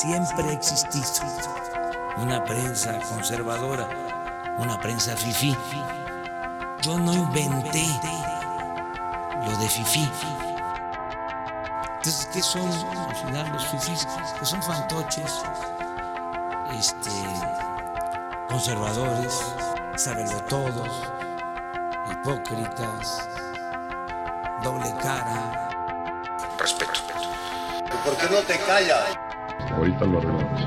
siempre ha una prensa conservadora, una prensa fifí. Yo no inventé lo de fifí. Entonces, ¿qué son al final los fifís? Que son fantoches, este, conservadores, saberlo todos, hipócritas, doble cara. Respeto. ¿Por qué no te callas? Ahorita lo arreglamos.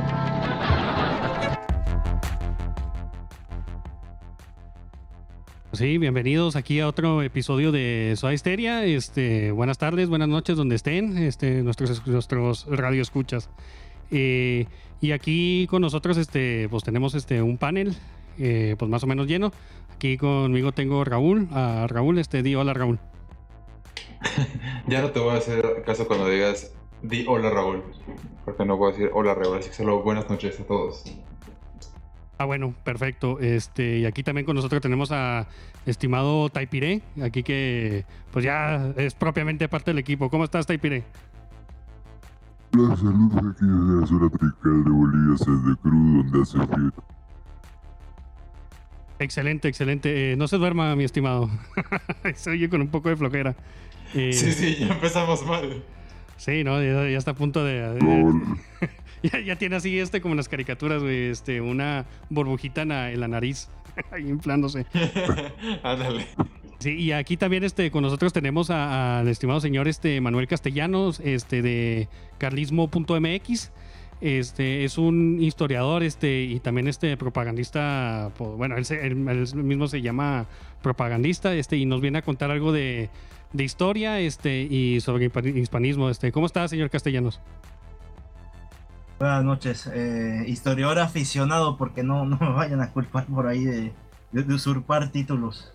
Sí, bienvenidos aquí a otro episodio de Soda Histeria. Este, buenas tardes, buenas noches donde estén, este, nuestros, nuestros radioescuchas. Eh, y aquí con nosotros este, pues tenemos este, un panel eh, pues más o menos lleno. Aquí conmigo tengo Raúl. A Raúl, este, di hola Raúl. ya no te voy a hacer caso cuando digas di hola Raúl, porque no puedo decir hola Raúl, así que solo buenas noches a todos. Ah, bueno, perfecto. Este, y aquí también con nosotros tenemos a estimado Taipiré, aquí que pues ya es propiamente parte del equipo. ¿Cómo estás, Taipiré? Hola, saludos aquí desde la zona tropical de Bolivia, Santa Cruz, donde hace frío. Excelente, excelente. Eh, no se duerma, mi estimado. se oye con un poco de flojera. Eh, sí, sí, ya empezamos mal. Sí, no, ya, está a punto de. ya, ya, tiene así este como en las caricaturas, güey, este, una burbujita en la, nariz, ahí inflándose. Ándale. Sí, y aquí también este, con nosotros tenemos al estimado señor este, Manuel Castellanos, este, de carlismo.mx. Este, es un historiador este, y también este, propagandista, pues, bueno, él, él, mismo se llama propagandista este, y nos viene a contar algo de, de historia este, y sobre hispanismo. Este. ¿Cómo está, señor Castellanos? Buenas noches. Eh, historiador aficionado, porque no, no me vayan a culpar por ahí de, usurpar títulos.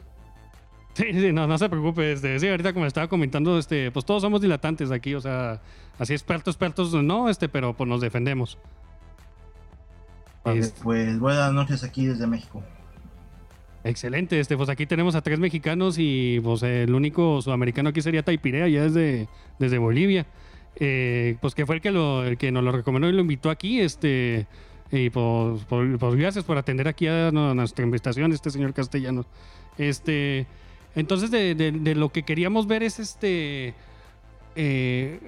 Sí, sí, no, no se preocupe. Este, sí, ahorita como estaba comentando, este, pues todos somos dilatantes aquí, o sea, así expertos, expertos, no, este, pero pues nos defendemos. Pues buenas noches aquí desde México. Excelente, este, pues aquí tenemos a tres mexicanos y pues el único sudamericano aquí sería Taipirea, ya desde, desde Bolivia. Eh, pues que fue el que, lo, el que nos lo recomendó y lo invitó aquí, este, y pues, pues, pues gracias por atender aquí a nuestra invitación, este señor Castellanos. Este, entonces de, lo que queríamos ver es este, eh,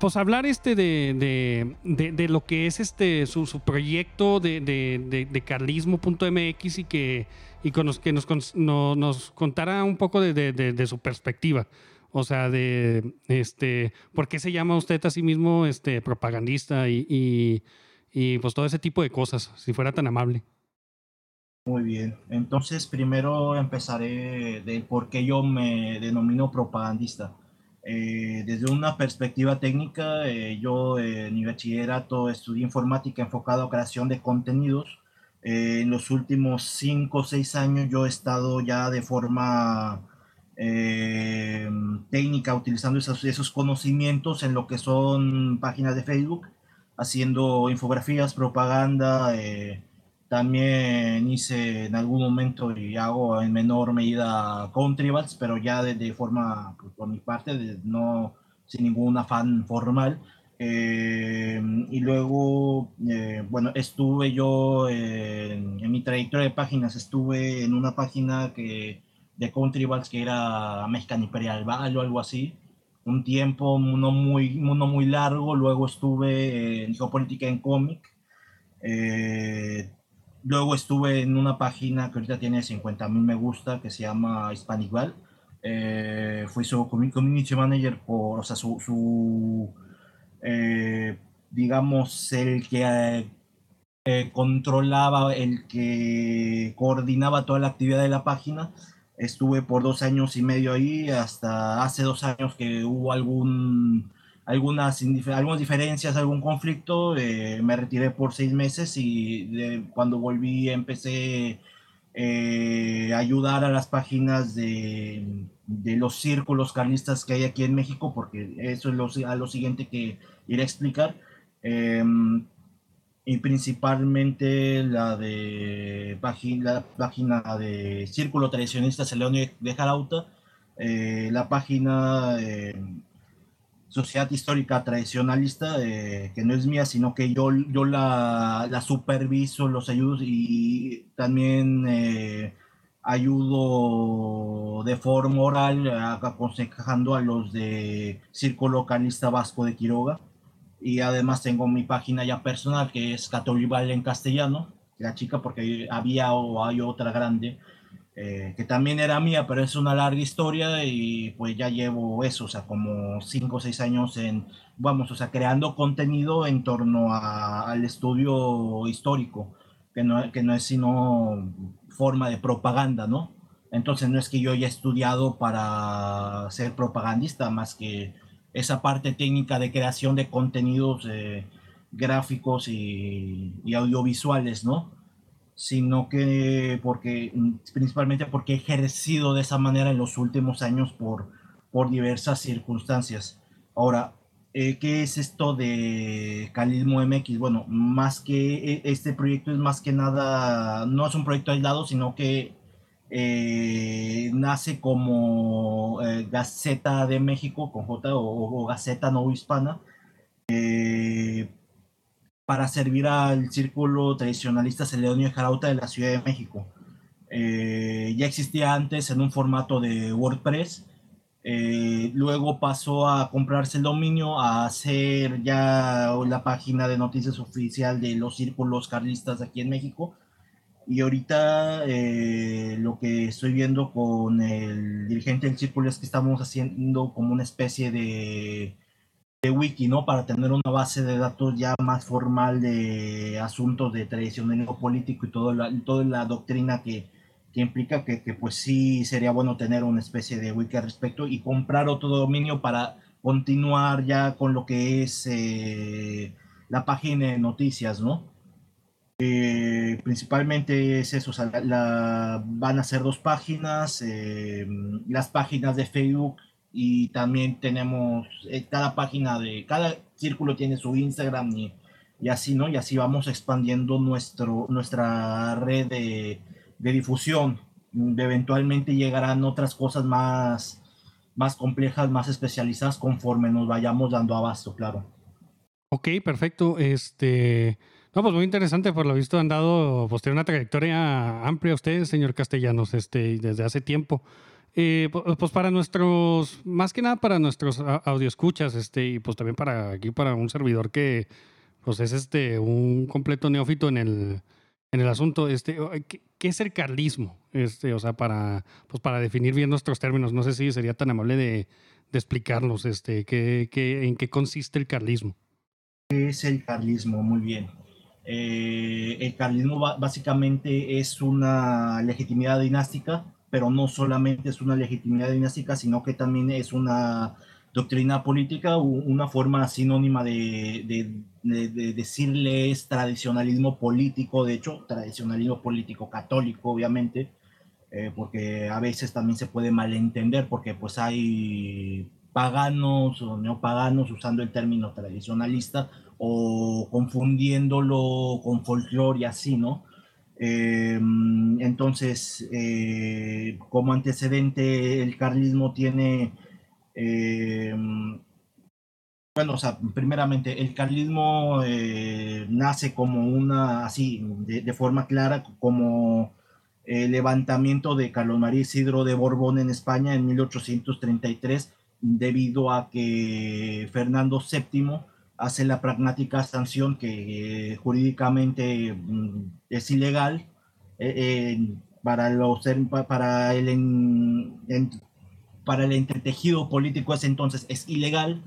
pues hablar este de, de, lo que es este su, proyecto de, de, carlismo.mx y que y con los que nos, nos contara un poco de, su perspectiva. O sea, de este, ¿por qué se llama usted a sí mismo este, propagandista y, y, pues todo ese tipo de cosas, si fuera tan amable? Muy bien. Entonces, primero empezaré de por qué yo me denomino propagandista. Eh, desde una perspectiva técnica, eh, yo en mi bachillerato estudié informática enfocado a creación de contenidos eh, en los últimos cinco o seis años yo he estado ya de forma eh, técnica utilizando esos, esos, conocimientos en lo que son páginas de Facebook, haciendo infografías, propaganda. Eh, también hice en algún momento y hago en menor medida contribats, pero ya de, forma, pues, por mi parte, no sin ningún afán formal. Eh, y luego, eh, bueno, estuve yo en, mi trayectoria de páginas, estuve en una página que, de Country que era Mexican Imperial Val o algo así, un tiempo no muy, no muy largo, luego estuve en geopolítica en cómic, eh, luego estuve en una página que ahorita tiene 50 mil me gusta, que se llama Hispanic Val, fui su community manager por, o sea, su, su eh, digamos, el que eh, controlaba, el que coordinaba toda la actividad de la página. Estuve por dos años y medio ahí, hasta hace dos años que hubo algún, algunas, algunas diferencias, algún conflicto. Eh, me retiré por seis meses y cuando volví empecé eh, ayudar a las páginas de, de, los círculos carlistas que hay aquí en México, porque eso es lo, a lo siguiente que iré a explicar. Em, y principalmente la de página, la página de Círculo Tradicionista León de Jarauta, eh, la página em, sociedad histórica tradicionalista, eh, que no es mía, sino que yo, yo la, la superviso, los ayudo y también eh, ayudo de forma oral, aconsejando a los de Círculo Localista Vasco de Quiroga. Y además tengo mi página ya personal, que es Catolival en castellano, la chica, porque había o hay otra grande, eh, que también era mía, pero es una larga historia y pues ya llevo eso, o sea, como cinco o seis años en, vamos, o sea, creando contenido en torno a, al estudio histórico, que no, que no es sino forma de propaganda, ¿no? Entonces no es que yo haya estudiado para ser propagandista, más que esa parte técnica de creación de contenidos eh, gráficos y, y, audiovisuales, ¿no? Sino que porque, principalmente porque he ejercido de esa manera en los últimos años por, por diversas circunstancias. Ahora, eh, ¿qué es esto de Calismo MX? Bueno, más que e, este proyecto es más que nada, no es un proyecto aislado, sino que eh, nace como eh, Gaceta de México con J o, o Gaceta No Hispana eh, para servir al círculo tradicionalista Celedonio Jarauta de la Ciudad de México. Eh, ya existía antes en un formato de WordPress eh, luego pasó a comprarse el dominio, a hacer ya la página de noticias oficial de los círculos carlistas aquí en México. Y ahorita eh, lo que estoy viendo con el dirigente del círculo es que estamos haciendo como una especie de, de wiki, ¿no? Para tener una base de datos ya más formal de asuntos de tradicionalismo político y todo la, toda la doctrina que, que implica que, pues sí sería bueno tener una especie de wiki al respecto y comprar otro dominio para continuar ya con lo que es eh, la página de noticias, ¿no? Eh, principalmente es eso, o sea, van a ser dos páginas, eh, las páginas de Facebook y también tenemos, eh, cada página de, cada círculo tiene su Instagram y, así, ¿no? Y así vamos expandiendo nuestro, nuestra red de de difusión. Eventualmente llegarán otras cosas más, más complejas, más especializadas conforme nos vayamos dando abasto, claro. Ok, perfecto. Este, no, pues muy interesante, por lo visto han dado, pues tiene una trayectoria amplia ustedes, señor Castellanos, este, desde hace tiempo. Eh, pues para nuestros, más que nada para nuestros escuchas este, y pues también para aquí, para un servidor que, pues es este, un completo neófito en el, en el asunto, este, ¿qué, ¿qué, es el carlismo? Este, o sea, para, pues para definir bien nuestros términos, no sé si sería tan amable de, de explicarnos este, ¿qué, qué, en qué consiste el carlismo. ¿Qué es el carlismo? Muy bien. Eh, el carlismo básicamente es una legitimidad dinástica, pero no solamente es una legitimidad dinástica, sino que también es una doctrina política, una forma sinónima de, de, de, de, decirle es tradicionalismo político, de hecho, tradicionalismo político católico, obviamente, eh, porque a veces también se puede malentender, porque pues hay paganos o neopaganos usando el término tradicionalista o confundiéndolo con folclore y así, ¿no? Eh, entonces, eh, como antecedente, el carlismo tiene eh, bueno, o sea, primeramente, el carlismo eh, nace como una, así, de forma clara, como el levantamiento de Carlos María Isidro de Borbón en España en 1833, debido a que Fernando VII hace la pragmática sanción que eh, jurídicamente mm, es ilegal eh, para, los, para el para el entretejido político ese entonces es ilegal.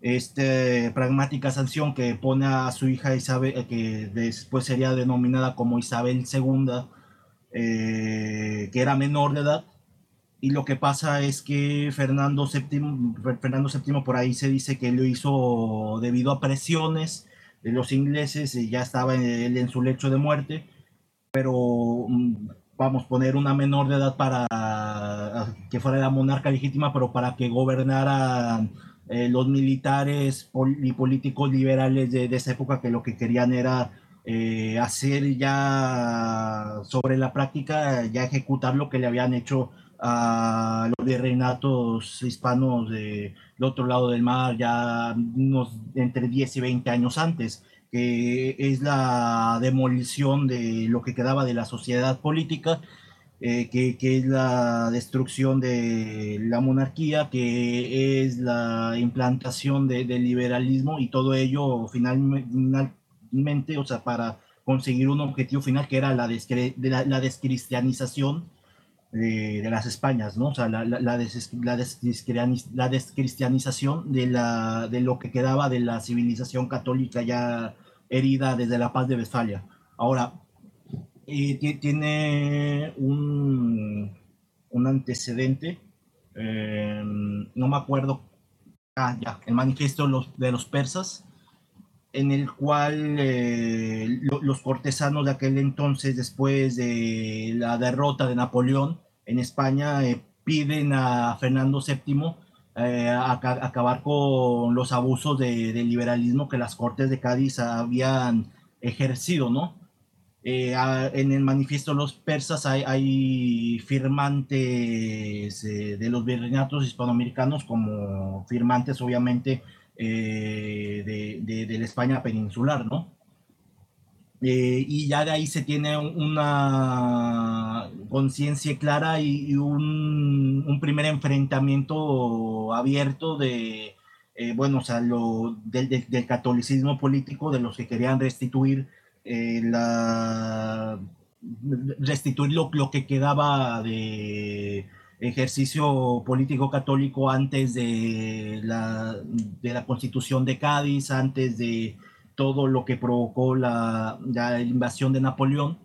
Este, pragmática sanción que pone a su hija Isabel, que después sería denominada como Isabel II, eh, que era menor de edad. Y lo que pasa es que Fernando VII, Fernando VII por ahí se dice que lo hizo debido a presiones de los ingleses, ya estaba él en su lecho de muerte, pero mm, vamos, poner una menor de edad para que fuera la monarca legítima, pero para que gobernaran eh, los militares y políticos liberales de, de, esa época que lo que querían era eh, hacer ya sobre la práctica, ya ejecutar lo que le habían hecho a los virreinatos hispanos de, del otro lado del mar ya unos entre 10 y 20 años antes, que es la demolición de lo que quedaba de la sociedad política, eh, que, que, es la destrucción de la monarquía, que es la implantación de, del liberalismo y todo ello finalmente, o sea, para conseguir un objetivo final que era la, descre la, la descristianización de, las Españas, ¿no? O sea, la, la, la, des, la, descristianización de, la, de lo que quedaba de la civilización católica ya herida desde la paz de Westfalia. Ahora, eh, tiene un, un antecedente, eh, no me acuerdo, ah, ya, el manifiesto de los, persas, en el cual eh, lo, los cortesanos de aquel entonces, después de la derrota de Napoleón en España, eh, piden a Fernando VII eh, acabar con los abusos de, de, liberalismo que las Cortes de Cádiz habían ejercido, ¿no? Eh, a, en el manifiesto de los persas hay, hay firmantes eh, de los virreinatos hispanoamericanos como firmantes, obviamente, de, de, de, la España peninsular, ¿no? Eh, y ya de ahí se tiene una conciencia clara y, un, primer enfrentamiento abierto de, eh, bueno, o sea, lo, del, catolicismo político, de los que querían restituir eh, la restituir lo, lo que quedaba de ejercicio político católico antes de la, de la constitución de Cádiz, antes de todo lo que provocó la, la invasión de Napoleón.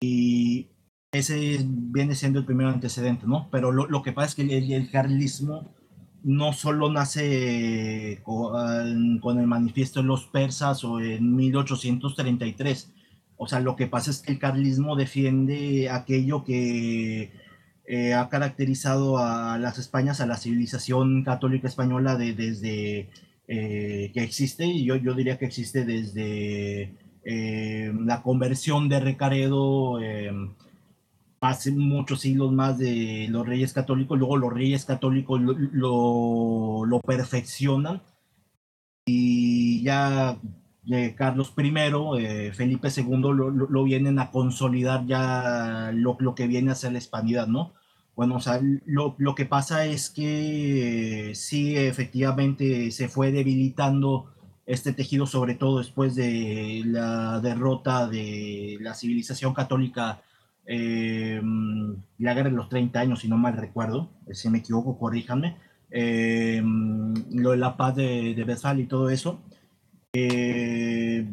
Y ese viene siendo el primer antecedente, ¿no? Pero lo, lo que pasa es que el, carlismo no solo nace con, con, el manifiesto de los persas o en 1833. O sea, lo que pasa es que el carlismo defiende aquello que eh, ha caracterizado a las Españas, a la civilización católica española de, desde eh, que existe, y yo, yo diría que existe desde eh, la conversión de Recaredo, eh, hace muchos siglos más de los reyes católicos, luego los reyes católicos lo, lo, perfeccionan y ya eh, Carlos I, eh, Felipe II lo, lo, vienen a consolidar ya lo, que viene a ser la hispanidad, ¿no? Bueno, o sea, lo, lo que pasa es que eh, sí, efectivamente se fue debilitando este tejido, sobre todo después de la derrota de la civilización católica, eh, la guerra de los 30 años, si no mal recuerdo, si me equivoco, corríjanme, eh, lo de la paz de, de Westfalia y todo eso. Eh,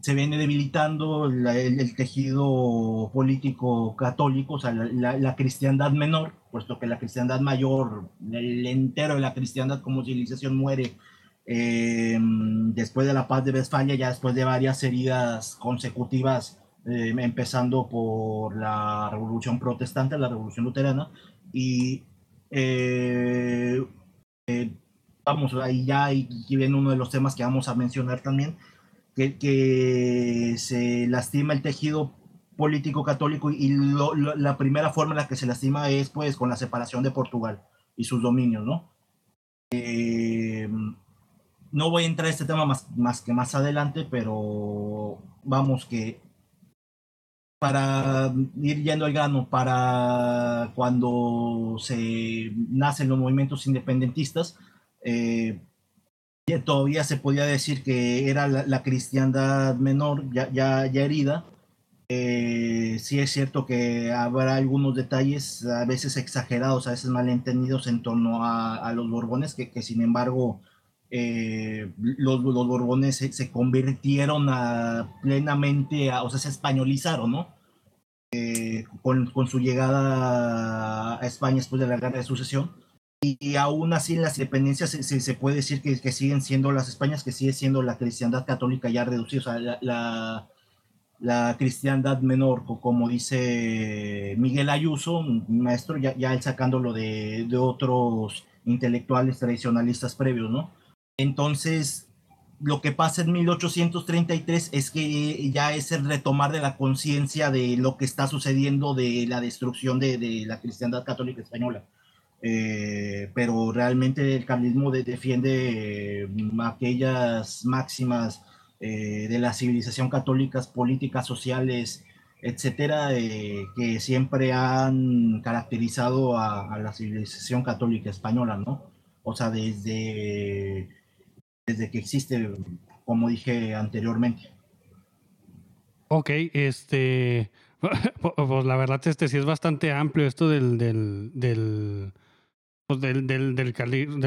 se viene debilitando el, tejido político católico, o sea, la, la, la, cristiandad menor, puesto que la cristiandad mayor, el entero de la cristiandad como civilización muere eh, después de la paz de Westfalia, ya después de varias heridas consecutivas, eh, empezando por la revolución protestante, la revolución luterana, y eh, vamos, ahí ya y viene uno de los temas que vamos a mencionar también, que, que se lastima el tejido político católico y lo, lo, la primera forma en la que se lastima es pues con la separación de Portugal y sus dominios, ¿no? Eh, no voy a entrar a este tema más, más que más adelante, pero vamos que para ir yendo al grano, para cuando se nacen los movimientos independentistas, eh, todavía se podía decir que era la, cristiandad menor ya, ya, herida. Eh, sí es cierto que habrá algunos detalles a veces exagerados, a veces malentendidos en torno a, los Borbones, que, sin embargo eh, los, los, Borbones se, se convirtieron plenamente, a, o sea, se españolizaron, ¿no? Eh, con, con, su llegada a España después de la guerra de sucesión y aún así en las independencias se, se, se puede decir que, que, siguen siendo las Españas, que sigue siendo la cristiandad católica ya reducida, o sea, la, la, la cristiandad menor, como dice Miguel Ayuso, maestro, ya, ya sacándolo de, de otros intelectuales tradicionalistas previos, ¿no? Entonces, lo que pasa en 1833 es que ya es el retomar de la conciencia de lo que está sucediendo de la destrucción de, de la cristiandad católica española. Eh, pero realmente el carlismo de, defiende eh, aquellas máximas eh, de la civilización católica, políticas, sociales, etcétera, que siempre han caracterizado a, la civilización católica española, ¿no? O sea, desde desde que existe, como dije anteriormente. Ok, este, pues la verdad este sí es bastante amplio esto del, pues del, del, del,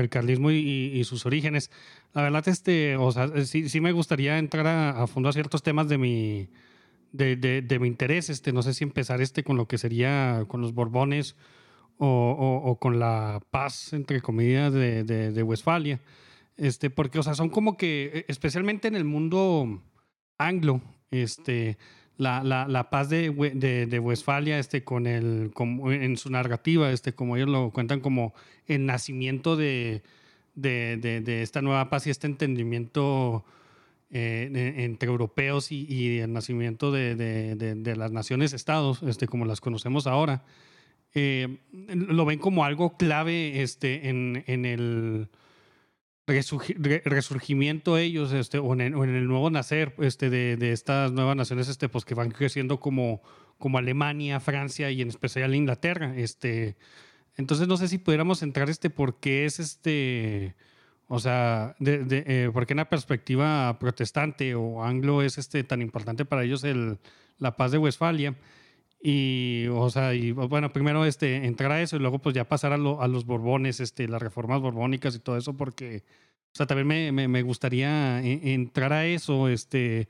carlismo y, y, sus orígenes. La verdad, este, o sea, sí, sí me gustaría entrar a, a fondo a ciertos temas de mi, de, de, de, mi interés. Este, no sé si empezar este con lo que sería con los Borbones o, o, o con la paz, entre comillas, de, de Westfalia. Este, porque, o sea, son como que, e, especialmente en el mundo anglo, este, la, la, la paz de, de, de, Westfalia, este, con el, como en su narrativa, este, como ellos lo cuentan como el nacimiento de, de, esta nueva paz y este entendimiento eh, entre europeos y, y, el nacimiento de las naciones-estados, este, como las conocemos ahora, eh, lo ven como algo clave este, en, en el resurgimiento ellos, este, o en, el, nuevo nacer este, de, estas nuevas naciones este, pues, que van creciendo como, Alemania, Francia y en especial Inglaterra. Entonces no sé si pudiéramos entrar este por qué es este, o sea, de, eh, por qué en la perspectiva protestante o anglo es este tan importante para ellos el, la paz de Westfalia. Y, o sea, y bueno, primero este, entrar a eso y luego pues ya pasar a, lo, a los borbones, este, las reformas borbónicas y todo eso, porque, o sea, también me, me, gustaría entrar a eso, este,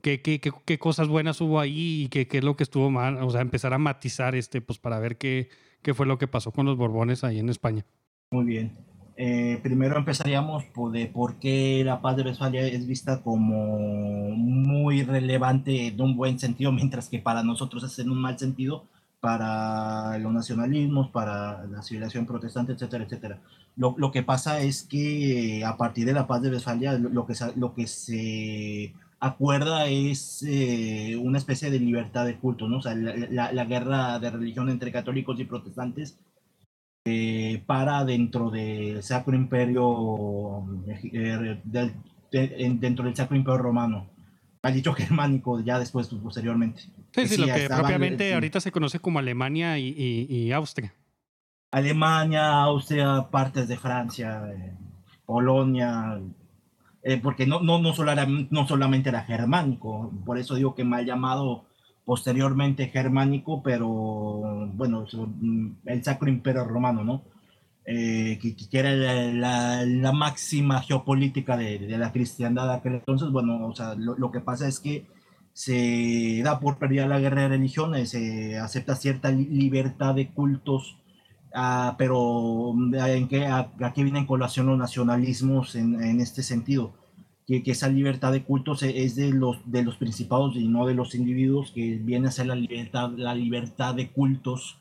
qué, qué, qué, qué, cosas buenas hubo ahí y qué, qué es lo que estuvo mal, o sea, empezar a matizar, este, pues para ver qué, qué fue lo que pasó con los borbones ahí en España. Muy bien. Eh, primero empezaríamos por, de por qué la paz de Westfalia es vista como muy relevante en un buen sentido, mientras que para nosotros es en un mal sentido, para los nacionalismos, para la civilización protestante, etcétera, etcétera. Lo, lo que pasa es que a partir de la paz de Westfalia, lo que, lo que se acuerda es eh, una especie de libertad de culto, ¿no? O sea, la, la, la guerra de religión entre católicos y protestantes eh, para dentro del Sacro Imperio, eh, del, de, dentro del Sacro Imperio Romano. Ha dicho germánico ya después, posteriormente. Sí, sí, lo que estaban, propiamente sí. ahorita se conoce como Alemania y, y, y, Austria. Alemania, Austria, partes de Francia, eh, Polonia, eh, porque no, no, no, era, no solamente era germánico, por eso digo que mal llamado posteriormente germánico, pero bueno, el Sacro Imperio Romano, ¿no? Eh, que, que, era la, máxima geopolítica de, la cristiandad de aquel entonces, bueno, o sea, lo, que pasa es que se da por perdida la guerra de religiones, se acepta cierta libertad de cultos, uh, pero en que, aquí vienen colación los nacionalismos en este sentido que, esa libertad de cultos es de los, de los principados y no de los individuos, que viene a ser la libertad, la libertad de cultos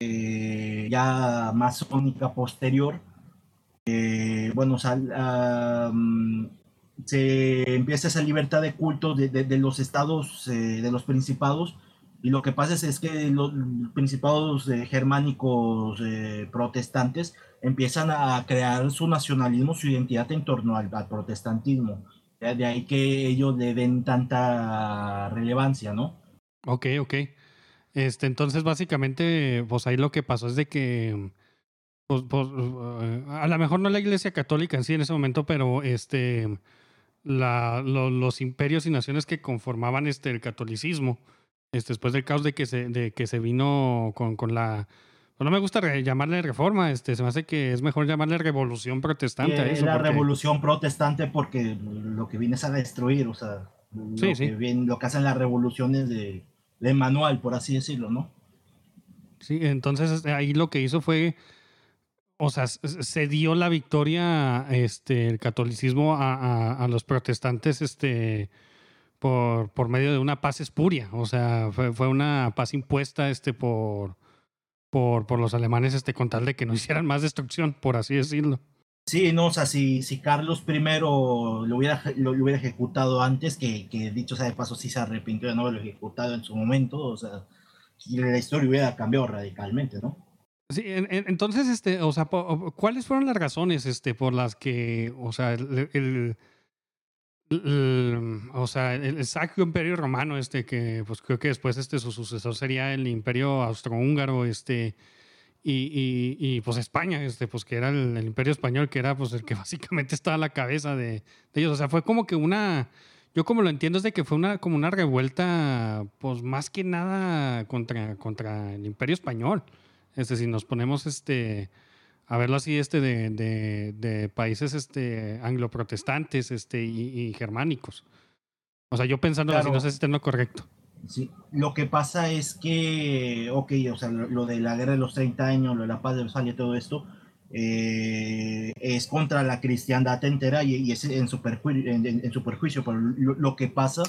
eh, ya masónica posterior. Eh, bueno, um, se empieza esa libertad de cultos de, de, de los estados, eh, de los principados, y lo que pasa es, es que los principados eh, germánicos eh, protestantes empiezan a crear su nacionalismo, su identidad en torno al, al protestantismo. De ahí que ellos le den tanta relevancia, ¿no? Ok, ok. Este, entonces, básicamente, pues ahí lo que pasó es de que, pues, pues, a lo mejor no la iglesia católica en sí en ese momento, pero este, la, lo, los imperios y naciones que conformaban este, el catolicismo, este, después del caos de que se, de que se vino con, con la... Pues no me gusta llamarle reforma, este, se me hace que es mejor llamarle revolución protestante. Eh, a eso, la porque... revolución protestante porque lo que viene es a destruir, o sea, lo, sí, que, sí. Viene, lo que hacen las revoluciones de, de manual, por así decirlo, ¿no? Sí, entonces ahí lo que hizo fue, o sea, se dio la victoria, este, el catolicismo a, a, a los protestantes, este, por, por medio de una paz espuria. O sea, fue, fue una paz impuesta este, por, por, por los alemanes este, con tal de que no hicieran más destrucción, por así decirlo. Sí, no, o sea, si, si Carlos I lo hubiera, lo, hubiera ejecutado antes, que, que, dicho sea de paso, sí se arrepintió de no haberlo ejecutado en su momento, o sea, la historia hubiera cambiado radicalmente, ¿no? Sí, entonces, este, o sea, ¿cuáles fueron las razones, este, por las que, o sea, el, o sea, el Imperio Romano, este, que, pues creo que después, este, su sucesor sería el Imperio Austrohúngaro, este, y, y, pues España, este, pues que era el, imperio español, que era pues el que básicamente estaba a la cabeza de, ellos. O sea, fue como que una, yo como lo entiendo es de que fue una, como una revuelta, pues más que nada contra, contra el imperio español. Este, si nos ponemos este, a verlo así, este, de, de, de países este, angloprotestantes este, y, germánicos. O sea, yo pensando así, no sé si está en lo correcto. Sí, lo que pasa es que, ok, o sea, lo, de la guerra de los 30 años, lo de la paz de Versalles, todo esto, eh, es contra la cristiandad entera y, es en su, perjuicio, en, su perjuicio, pero lo, que pasa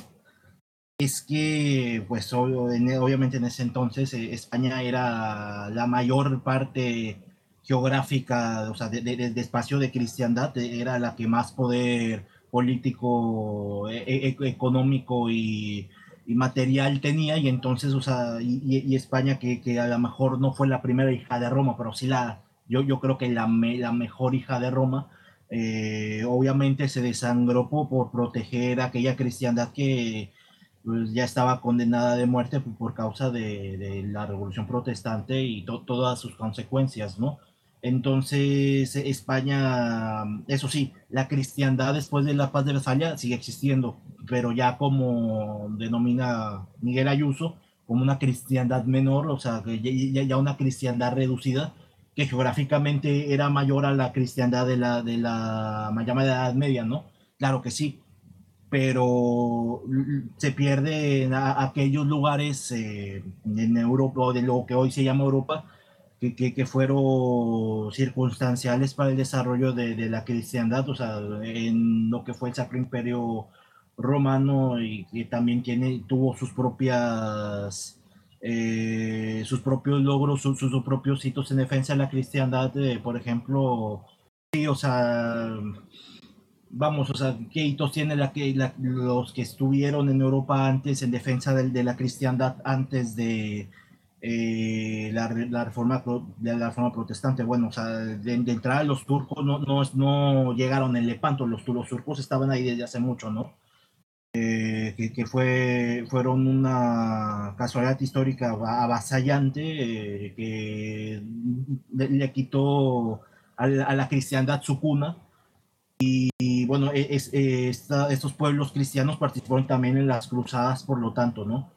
es que, pues obviamente en ese entonces eh, España era la mayor parte geográfica, o sea, de, espacio de cristiandad, era la que más poder político, e, e, económico y material tenía y entonces, o sea, y, España que, a lo mejor no fue la primera hija de Roma, pero sí la, yo, yo creo que la, la mejor hija de Roma, eh, obviamente se desangró por, proteger aquella cristiandad que pues, ya estaba condenada de muerte por, causa de, la revolución protestante y todas sus consecuencias, ¿no? Entonces, España, eso sí, la cristiandad después de la paz de Versalles sigue existiendo, pero ya como denomina Miguel Ayuso, como una cristiandad menor, o sea, ya, una cristiandad reducida, que geográficamente era mayor a la cristiandad de la, de la llamada Edad Media, ¿no? Claro que sí, pero se pierde en aquellos lugares eh, en Europa, de lo que hoy se llama Europa, que, que, fueron circunstanciales para el desarrollo de, de, la cristiandad, o sea, en lo que fue el Sacro Imperio Romano y que también tiene, tuvo sus propias, eh, sus propios logros, sus, sus, propios hitos en defensa de la cristiandad, por ejemplo, sí, o sea, vamos, o sea, qué hitos tiene los que estuvieron en Europa antes en defensa de, de la cristiandad antes de eh, la, la, reforma, de la reforma protestante. Bueno, o sea, de, entrada los turcos no, no, no, llegaron en Lepanto, los, los turcos estaban ahí desde hace mucho, ¿no? Eh, que, que, fue, fueron una casualidad histórica avasallante eh, que le, quitó a la, cristiandad su cuna. Y, bueno, e, es, estos pueblos cristianos participaron también en las cruzadas, por lo tanto, ¿no?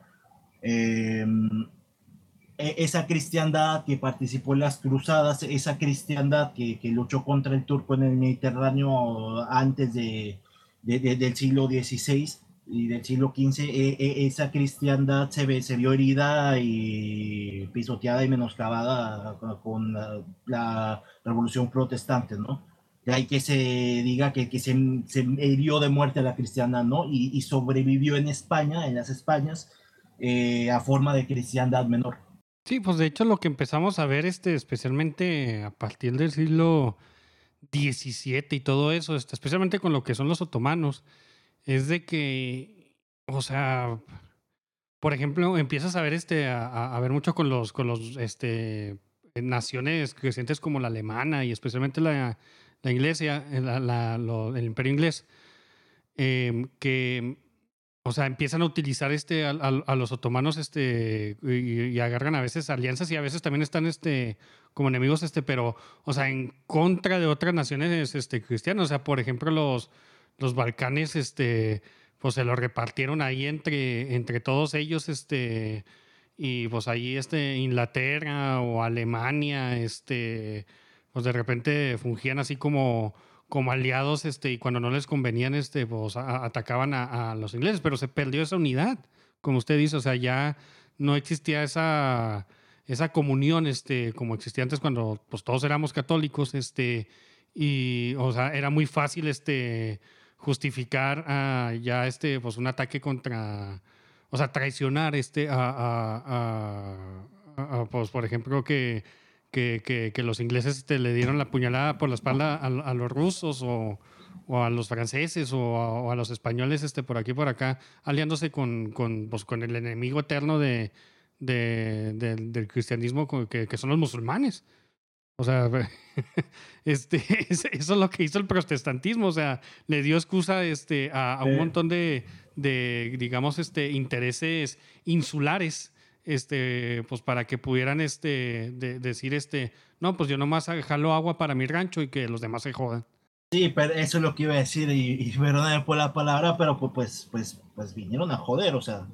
Eh, e, esa cristiandad que participó en las cruzadas, esa cristiandad que, que luchó contra el turco en el Mediterráneo antes de, de, del siglo XVI y del siglo XV, e, e, esa cristiandad se, ve, se vio herida y pisoteada y menoscabada con la, la revolución protestante, ¿no? De ahí que se diga que, que se, se, hirió de muerte a la cristiandad, ¿no? Y, y sobrevivió en España, en las Españas, eh, a forma de cristiandad menor. Sí, pues de hecho lo que empezamos a ver, este, especialmente a partir del siglo XVII y todo eso, este, especialmente con lo que son los otomanos, es de que, o sea, por ejemplo, empiezas a ver este, a, ver mucho con los, con los, este, naciones crecientes como la alemana y especialmente la, la iglesia, la, el imperio inglés, eh, que o sea, empiezan a utilizar este, a, los otomanos este, y, agarran a veces alianzas y a veces también están este, como enemigos, este, pero, o sea, en contra de otras naciones este, cristianas. O sea, por ejemplo, los, los Balcanes, este, pues se los repartieron ahí entre, entre todos ellos, este, y pues ahí este, Inglaterra o Alemania, este, pues de repente fungían así como como aliados este, y cuando no les convenían este, pues, atacaban a, los ingleses, pero se perdió esa unidad, como usted dice, o sea, ya no existía esa, esa comunión este, como existía antes cuando pues, todos éramos católicos este, y o sea, era muy fácil este, justificar ya este, pues, un ataque contra, o sea, traicionar este, a, a pues, por ejemplo, que que, que, que los ingleses este, le dieron la puñalada por la espalda a, a los rusos o, o, a los franceses o a, o a, los españoles este, por aquí por acá, aliándose con, con, pues, con el enemigo eterno de, de, de, del cristianismo que, que son los musulmanes. O sea, este, eso es lo que hizo el protestantismo. O sea, le dio excusa este, a, a un montón de, de, digamos, este, intereses insulares, este, pues para que pudieran este, de, decir, este, no, pues yo nomás jalo agua para mi rancho y que los demás se jodan. Sí, pero eso es lo que iba a decir y, y perdóname por la palabra, pero pues, pues, pues, pues vinieron a joder, o sea,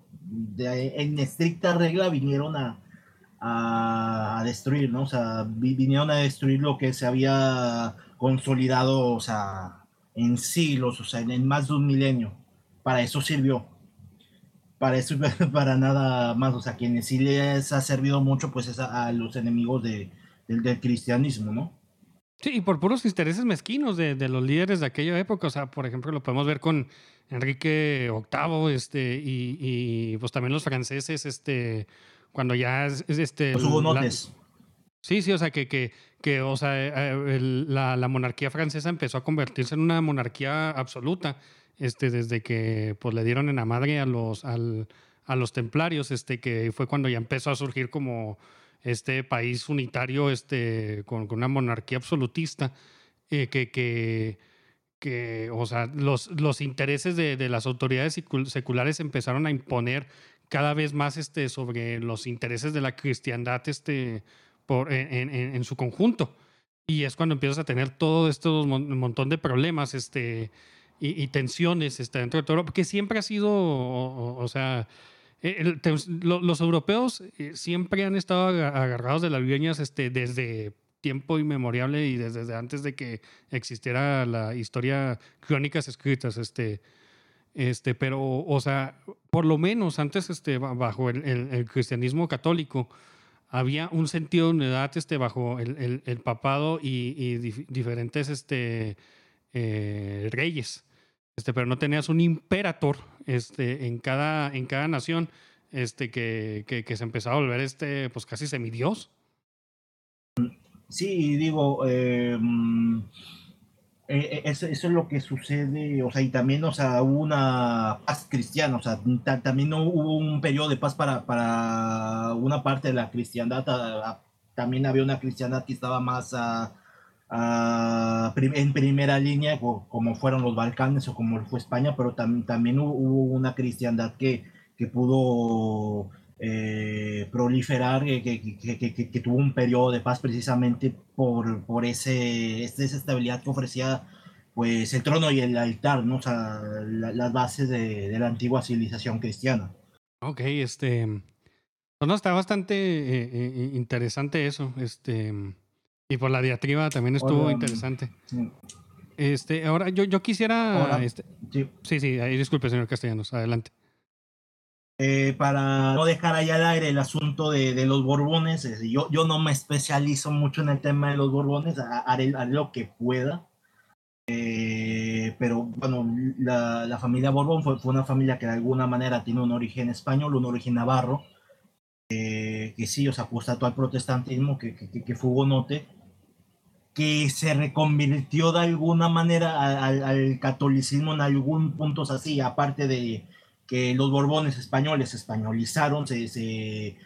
en estricta regla vinieron a, a, a, destruir, ¿no? O sea, vinieron a destruir lo que se había consolidado, o sea, en siglos, o sea, en, en más de un milenio. Para eso sirvió. Para eso, para nada más. O sea, quienes sí les ha servido mucho, pues es a, a los enemigos de, del, del cristianismo, ¿no? Sí, y por puros intereses mezquinos de, de, los líderes de aquella época. O sea, por ejemplo, lo podemos ver con Enrique VIII, este, y, y pues también los franceses, este, cuando ya es, es este. Los hugonotes. La, sí, sí, o sea, que, que, que o sea, eh, el, la, la, monarquía francesa empezó a convertirse en una monarquía absoluta, este, desde que pues le dieron en la madre a los, al, a los templarios, este, que fue cuando ya empezó a surgir como este país unitario este, con, con una monarquía absolutista, eh, que, que, que, o sea, los, los intereses de, de, las autoridades seculares empezaron a imponer cada vez más este, sobre los intereses de la cristiandad este, por, en, en, en su conjunto. Y es cuando empiezas a tener todo esto, un montón de problemas este, y, tensiones este, dentro de todo, porque siempre ha sido, o, sea, lo, los europeos eh, siempre han estado agarrados de las viñas este, desde tiempo inmemorial y desde, antes de que existiera la historia, crónicas escritas, este, este, pero, o sea, por lo menos antes, este, bajo el, cristianismo católico, había un sentido de unidad este, bajo el, papado y, y dif diferentes este, eh, reyes. Este, pero no tenías un imperator este, en, cada, en cada nación este, que, que, se empezaba a volver este, pues casi semidios. Sí, digo, eh, eso, eso, es lo que sucede, o sea, y también, o sea, hubo una paz cristiana, o sea, también hubo un periodo de paz para, para una parte de la cristiandad, también había una cristiandad que estaba más Uh, en primera línea, como fueron los Balcanes o como fue España, pero tam también hubo una cristiandad que, que pudo eh, proliferar, eh, que, que, que, que, tuvo un periodo de paz precisamente por, por ese, esa estabilidad que ofrecía pues, el trono y el altar, ¿no? o sea, la, las bases de, de, la antigua civilización cristiana. Ok, este. Pues no, está bastante eh, eh interesante eso. Este. Y por la diatriba también estuvo Hola, interesante. Este, ahora yo, yo quisiera. Este, sí. sí, sí, ahí disculpe, señor Castellanos, adelante. Eh, para no dejar ahí al aire el asunto de, de los Borbones, yo, yo, no me especializo mucho en el tema de los Borbones, haré, haré lo que pueda. Eh, pero bueno, la, la familia Borbón fue, fue, una familia que de alguna manera tiene un origen español, un origen navarro, eh, que sí, o sea, apostató al protestantismo, que, que, que fue hugonote, que se reconvirtió de alguna manera al, al, catolicismo en algún punto así, aparte de que los borbones españoles españolizaron, se, se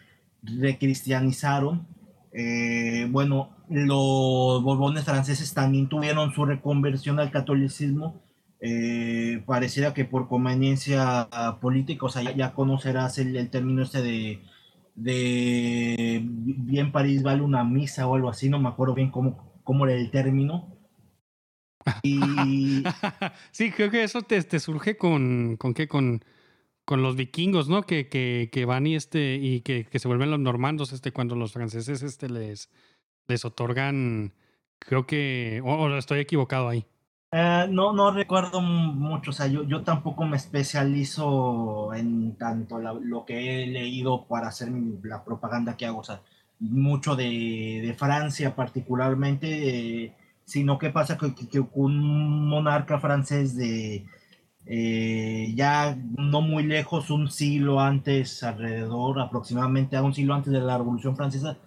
recristianizaron. Eh, bueno, los borbones franceses también tuvieron su reconversión al catolicismo. Eh, pareciera que por conveniencia política, o sea, ya, ya conocerás el, el, término este de, de bien París vale una misa o algo así, no me acuerdo bien cómo, cómo era el término. Y... sí, creo que eso te, te surge con, con qué, con, con los vikingos, ¿no? Que, que, que van y este, y que, que, se vuelven los normandos, este, cuando los franceses este, les, les otorgan, creo que, o, o estoy equivocado ahí. Uh, no, no recuerdo mucho, o sea, yo, yo tampoco me especializo en tanto la, lo que he leído para hacer mi, la propaganda que hago, o sea, mucho de, de Francia particularmente, eh, sino que pasa que, que, un monarca francés de eh, ya no muy lejos, un siglo antes, alrededor, aproximadamente a un siglo antes de la Revolución Francesa,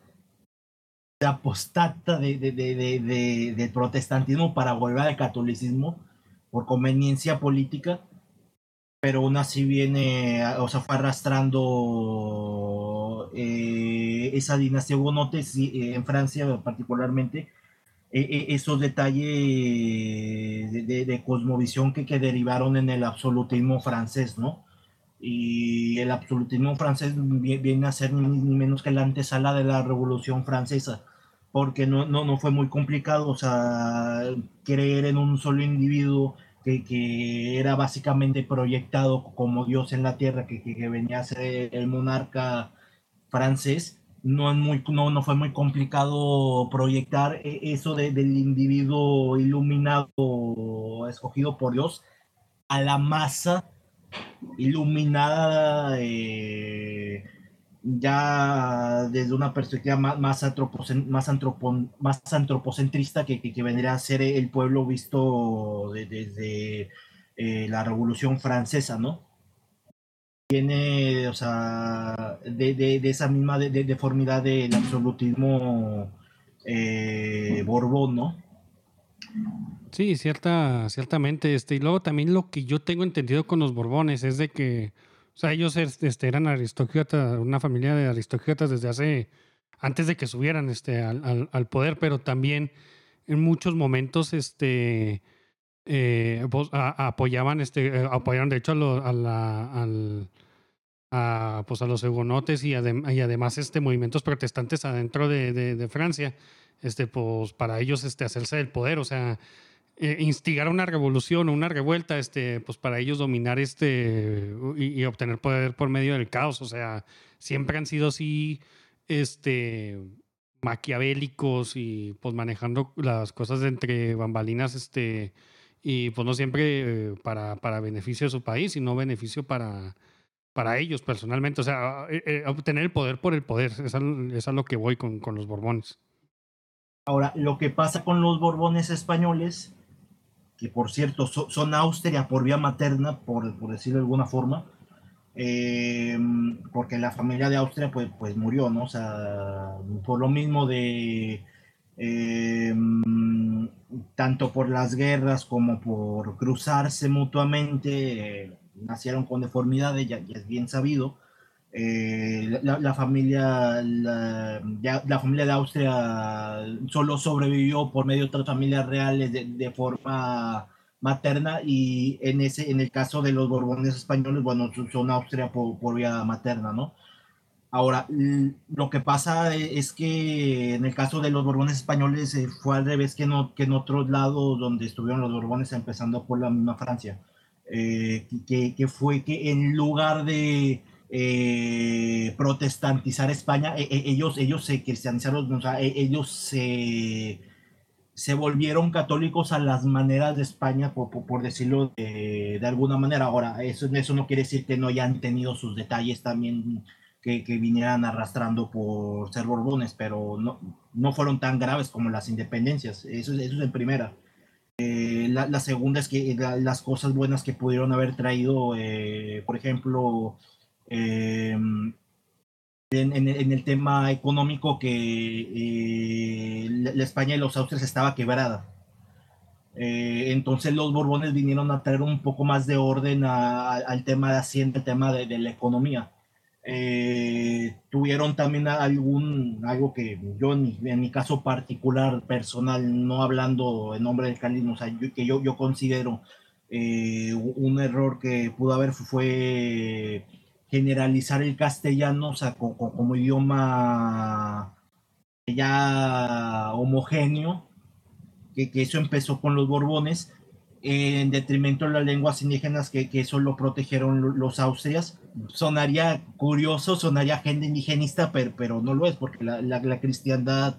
apostata de, de, de, de, del protestantismo para volver al catolicismo por conveniencia política, pero aún así viene, o sea, fue arrastrando eh, esa dinastía hugonote sí, en Francia particularmente, eh, esos detalles de, de, cosmovisión que, que derivaron en el absolutismo francés, ¿no? y el absolutismo francés viene a ser ni, menos que la antesala de la Revolución Francesa, porque no, no, no fue muy complicado, o sea, creer en un solo individuo que, que era básicamente proyectado como Dios en la tierra, que, que, venía a ser el monarca francés, no, es muy, no, no fue muy complicado proyectar e, eso de, del individuo iluminado, escogido por Dios, a la masa iluminada eh, ya desde una perspectiva más, más, más, más antropocentrista que, que, vendría a ser el pueblo visto desde eh, la Revolución Francesa, ¿no? Tiene, o sea, de, de, de esa misma deformidad del absolutismo eh, Borbón, ¿no? Sí, cierta, ciertamente. Este, y luego también lo que yo tengo entendido con los Borbones es de que, o sea, ellos este, eran aristócratas, una familia de aristócratas desde hace, antes de que subieran este, al, al, poder, pero también en muchos momentos este, eh, apoyaban, este, eh, apoyaron de hecho a, a la, al, a, pues a los hugonotes y, y, además este, movimientos protestantes adentro de, de, Francia, este, pues para ellos este, hacerse del poder, o sea, eh, instigar una revolución o una revuelta, este, pues para ellos dominar este y, obtener poder por medio del caos. O sea, siempre han sido así, este, maquiavélicos y pues manejando las cosas entre bambalinas, este, y pues no siempre eh, para, para beneficio de su país, sino beneficio para, para ellos personalmente. O sea, eh, obtener el poder por el poder. Es es a lo que voy con, con los Borbones. Ahora, lo que pasa con los Borbones españoles que por cierto son Austria por vía materna, por, por decirlo de alguna forma, eh, porque la familia de Austria pues, pues murió, ¿no? O sea, por lo mismo de, eh, tanto por las guerras como por cruzarse mutuamente, eh, nacieron con deformidades, ya, ya, es bien sabido. Eh, la, la, familia la, ya, la, familia de Austria solo sobrevivió por medio de otras familias reales de, de, forma materna y en ese en el caso de los borbones españoles bueno son Austria por, por vía materna no ahora lo que pasa es que en el caso de los borbones españoles eh, fue al revés que, no, que en otros lados donde estuvieron los borbones empezando por la misma Francia eh, que, fue que en lugar de eh, protestantizar España, e, e, ellos, ellos se cristianizaron, o sea, e, ellos se, volvieron católicos a las maneras de España, por decirlo de, de, alguna manera. Ahora, eso, eso no quiere decir que no hayan tenido sus detalles también que, que vinieran arrastrando por ser borbones, pero no, no fueron tan graves como las independencias. Eso, eso es en primera. Eh, la, la, segunda es que la, las cosas buenas que pudieron haber traído, eh, por ejemplo, eh, en, en, en, el tema económico que eh, la España y los Austrias estaba quebrada. Eh, entonces los Borbones vinieron a traer un poco más de orden a, a, al tema de Hacienda, el tema de, de la economía. Eh, tuvieron también algún, algo que yo en, en, mi caso particular, personal, no hablando en nombre del calismo, o sea, yo, que yo, yo considero eh, un error que pudo haber fue generalizar el castellano, o sea, como, como idioma ya homogéneo, que, que, eso empezó con los Borbones, en detrimento de las lenguas indígenas que, que eso lo protegieron los austrias. Sonaría curioso, sonaría gente indigenista, pero, pero no lo es, porque la, la, la cristiandad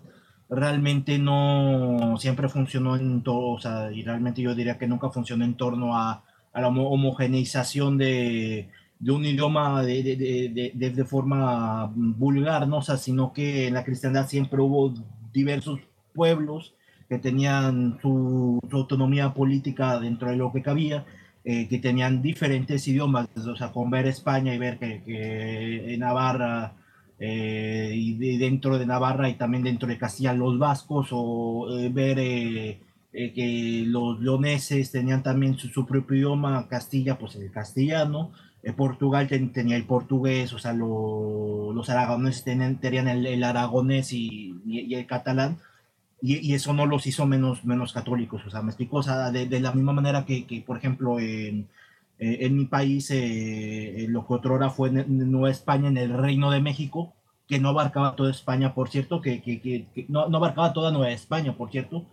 realmente no siempre funcionó en todo, o sea, y realmente yo diría que nunca funcionó en torno a, a la homogeneización de, de un idioma de, de, de, forma vulgar, ¿no? O sea, sino que en la cristiandad siempre hubo diversos pueblos que tenían su, su autonomía política dentro de lo que cabía, eh, que tenían diferentes idiomas, o sea, con ver España y ver que, que en Navarra eh, y de- dentro de Navarra y también dentro de Castilla los vascos, o eh, ver eh, eh, que los leoneses tenían también su, su propio idioma, Castilla, pues el castellano, eh, Portugal ten- tenía el portugués, o sea, lo- los aragoneses tenían, tenían el, el aragonés y, y- y el catalán, y, eso no los hizo menos, menos católicos, o sea, me de, de la misma manera que, que, por ejemplo, en, eh, en mi país, eh, lo que otrora fue en- Nueva España, en el Reino de México, que no abarcaba toda España, por cierto, que, que, que- no, no abarcaba toda Nueva España, por cierto,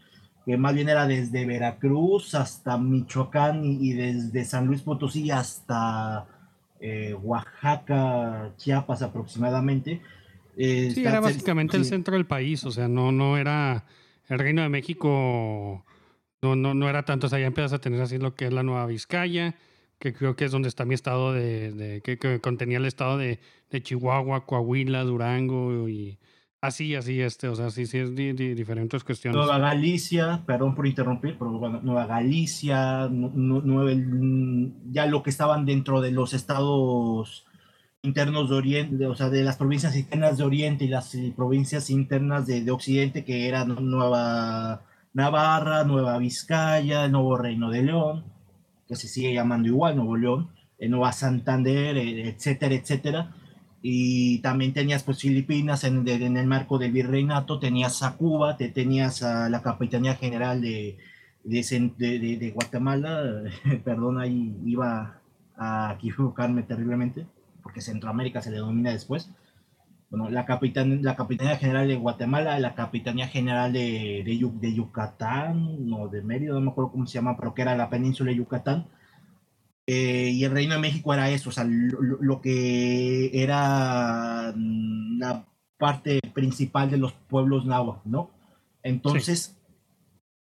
que más bien era desde Veracruz hasta Michoacán y, y desde San Luis Potosí hasta eh, Oaxaca, Chiapas aproximadamente. Eh, Sí, era básicamente el centro del país, o sea, no, no era el Reino de México, no, no, no era tanto, o sea, ya empiezas a tener así lo que es la Nueva Vizcaya, que creo que es donde está mi estado de, de- que, que contenía el estado de, de Chihuahua, Coahuila, Durango y así, así, este, o sea, sí, sí, es di- di- diferentes cuestiones. Nueva Galicia, perdón por interrumpir, pero bueno, Nueva Galicia, nueve- mm, ya lo que estaban dentro de los estados internos de Oriente, o sea, de las provincias internas de Oriente y las eh, provincias internas de, de Occidente, que eran Nueva Navarra, Nueva Vizcaya, el Nuevo Reino de León, que se sigue llamando igual Nuevo León, eh, Nueva Santander, eh, etcétera, etcétera. Y también tenías pues Filipinas en, de- en el marco del virreinato, tenías a Cuba, te tenías a la Capitanía General de- de Guatemala, perdón, ahí iba a equivocarme terriblemente, porque Centroamérica se denomina después. Bueno, la, capitan, la Capitanía General de Guatemala, la Capitanía General de, de, Yu- de Yucatán, o de Mérida, no me acuerdo cómo se llama, pero que era la península de Yucatán. Eh, y el Reino de México era eso, o sea, lo que era mm, la parte principal de los pueblos náhuatl, ¿no? Entonces,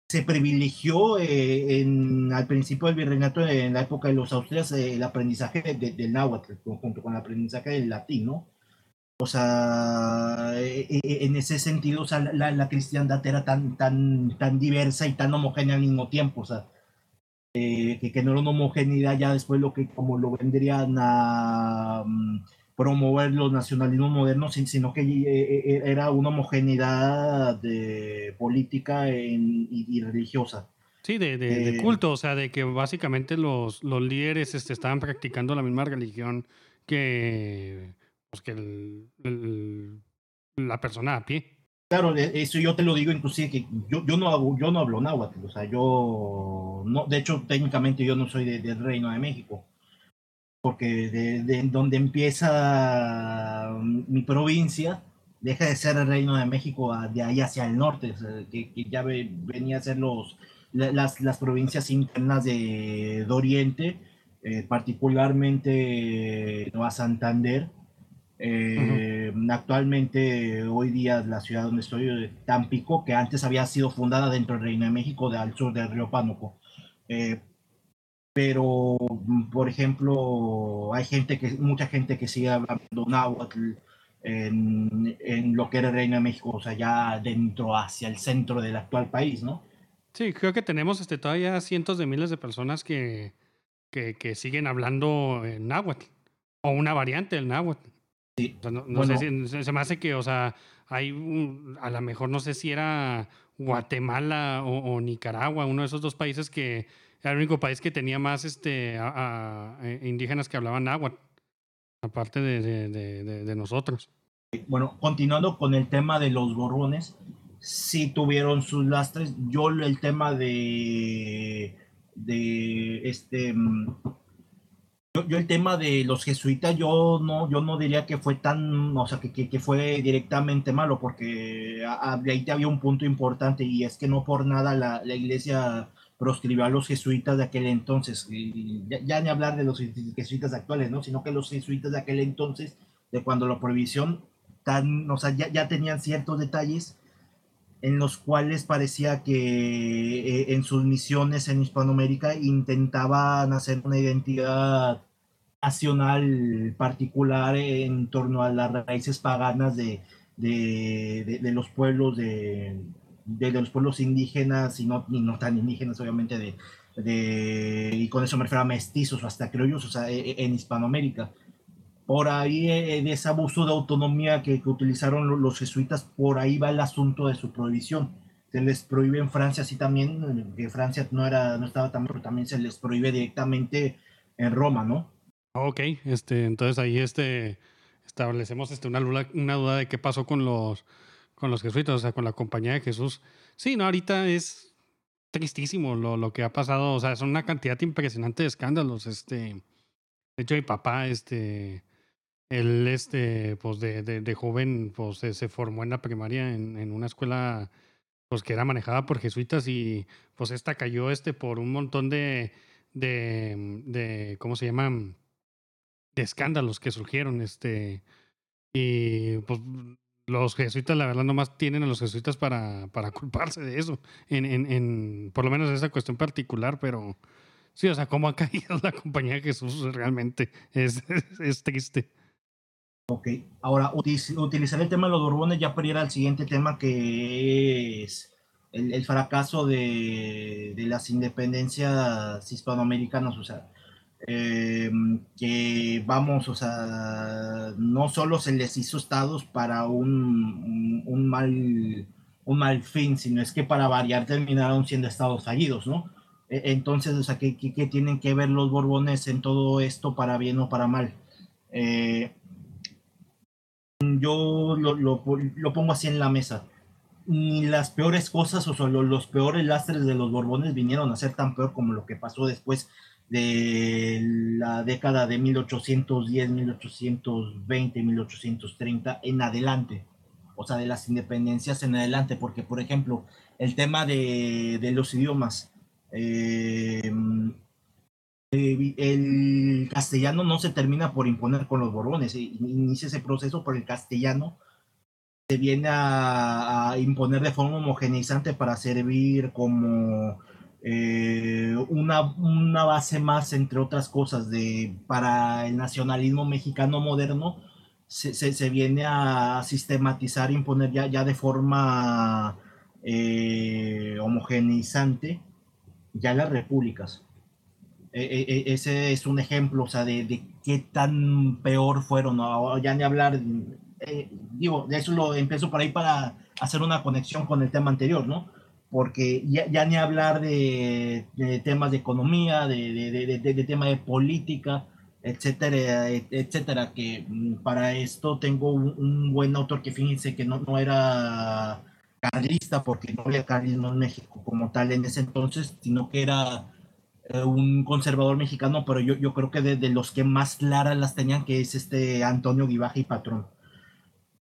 se privilegió eh, en, al principio del virreinato, en la época de los austrias, eh, el aprendizaje de- de- del náhuatl, junto con el aprendizaje del latín, ¿no? O sea, eh, eh, en ese sentido, o sea, la, la cristiandad era tan, tan, tan diversa y tan homogénea al mismo tiempo, o sea, eh, que, que no era una homogeneidad ya después lo que como lo vendrían a mm, promover los nacionalismos modernos, sin- sino que eh, eh, era una homogeneidad de política en- y, y religiosa. Sí, de, de- de Eh, culto, o sea, de que básicamente los, los líderes este, estaban practicando la misma religión que, pues, que el- el- la persona a pie. Claro, de- eso yo te lo digo inclusive que yo, yo no hago, yo no hablo náhuatl, o sea, yo no, de hecho técnicamente yo no soy de- del Reino de México, porque de, de donde empieza mm, mi provincia deja de ser el Reino de México de ahí hacia el norte, que, que ya ve- venía a ser los la- las, las provincias internas de, de Oriente, eh, particularmente Nueva Santander, eh, Actualmente, hoy día, la ciudad donde estoy, eh, Tampico, que antes había sido fundada dentro del Reino de México, de, al sur del río Pánuco. Eh, pero, mm, por ejemplo, hay gente que, mucha gente que sigue hablando náhuatl en, en lo que era el Reino de México, o sea, ya dentro hacia el centro del actual país, ¿no? Sí, creo que tenemos este, todavía cientos de miles de personas que, que, que siguen hablando en náhuatl o una variante del náhuatl. Sí. O sea, no, no Bueno. sé si, se, se me hace que, o sea, hay un- a lo mejor no sé si era Guatemala o, o Nicaragua, uno de esos dos países que era el único país que tenía más este, eh, indígenas que hablaban náhuatl, aparte de, nosotros. Bueno, continuando con el tema de los gorrones, sí tuvieron sus lastres. Yo el tema de, de este, yo, el tema de los jesuitas, yo no, yo no diría que fue tan, o sea, que, que, fue directamente malo, porque a- a- ahí había un punto importante y es que no por nada la, la iglesia proscribió a los jesuitas de aquel entonces, y ya, ni hablar de los jesuitas actuales, ¿no? Sino que los jesuitas de aquel entonces, de cuando la prohibición tan, o sea, ya, ya tenían ciertos detalles en los cuales parecía que eh, en sus misiones en Hispanoamérica intentaban hacer una identidad nacional particular en torno a las raíces paganas de- de los pueblos de, de, los pueblos indígenas y no, y no tan indígenas obviamente de, de y con eso me refiero a mestizos o hasta criollos o sea e- e- en Hispanoamérica por ahí eh, de ese abuso de autonomía que, que utilizaron lo- los jesuitas, por ahí va el asunto de su prohibición. Se les prohíbe en Francia, así también, eh, que Francia no, era, no estaba tan, pero también se les prohíbe directamente en Roma, ¿no? Ok, este, entonces ahí este, establecemos este, una, una duda de qué pasó con los, con los jesuitas, o sea, con la compañía de Jesús. Sí, no, ahorita es tristísimo lo, lo que ha pasado, o sea, son una cantidad impresionante de escándalos. Este, de hecho, mi papá, este, él, este, pues de, de, de joven, pues se, se formó en la primaria en, en una escuela, pues que era manejada por jesuitas y pues esta cayó, este, por un montón de, de, de ¿cómo se llaman? de escándalos que surgieron, este, y pues los jesuitas, la verdad, nomás tienen a los jesuitas para, para culparse de eso, en, en, en, por lo menos esa cuestión particular, pero sí, o sea, cómo ha caído la compañía de Jesús realmente es, es, es triste. Ok, ahora utilizar el tema de los Borbones ya para ir al siguiente tema que es el, el fracaso de, de las independencias hispanoamericanas, o sea, eh, que vamos, o sea, no solo se les hizo estados para un, un, mal, un mal fin, sino es que para variar terminaron siendo estados fallidos, ¿no? E- Entonces, o sea, ¿qué, qué, qué tienen que ver los Borbones en todo esto para bien o para mal? Eh, yo lo, lo, lo pongo así en la mesa. Ni las peores cosas o solo los peores lastres de los Borbones vinieron a ser tan peor como lo que pasó después de la década de 1810, 1820, 1830 en adelante. O sea, de las independencias en adelante, porque por ejemplo, el tema de, de los idiomas, eh, el castellano no se termina por imponer con los borbones, eh, inicia ese proceso por el castellano se viene a, a imponer de forma homogeneizante para servir como eh, una, una, base más, entre otras cosas, de, para el nacionalismo mexicano moderno, se, se, se viene a sistematizar, imponer ya, ya de forma eh, homogeneizante ya las repúblicas. E, e, ese es un ejemplo, o sea, de, de qué tan peor fueron, ¿no? ya ni hablar, eh, digo, de eso lo empiezo por ahí para hacer una conexión con el tema anterior, ¿no? Porque ya, ni hablar de, temas de economía, de, de, de, tema de política, etcétera, etcétera, que mm, para esto tengo un, buen autor que fíjense que no, era carlista, porque no había carlismo en México como tal en ese entonces, sino que era eh, un conservador mexicano, pero yo, creo que de, de, los que más claras las tenían, que es este Antonio Guibaja y Patrón.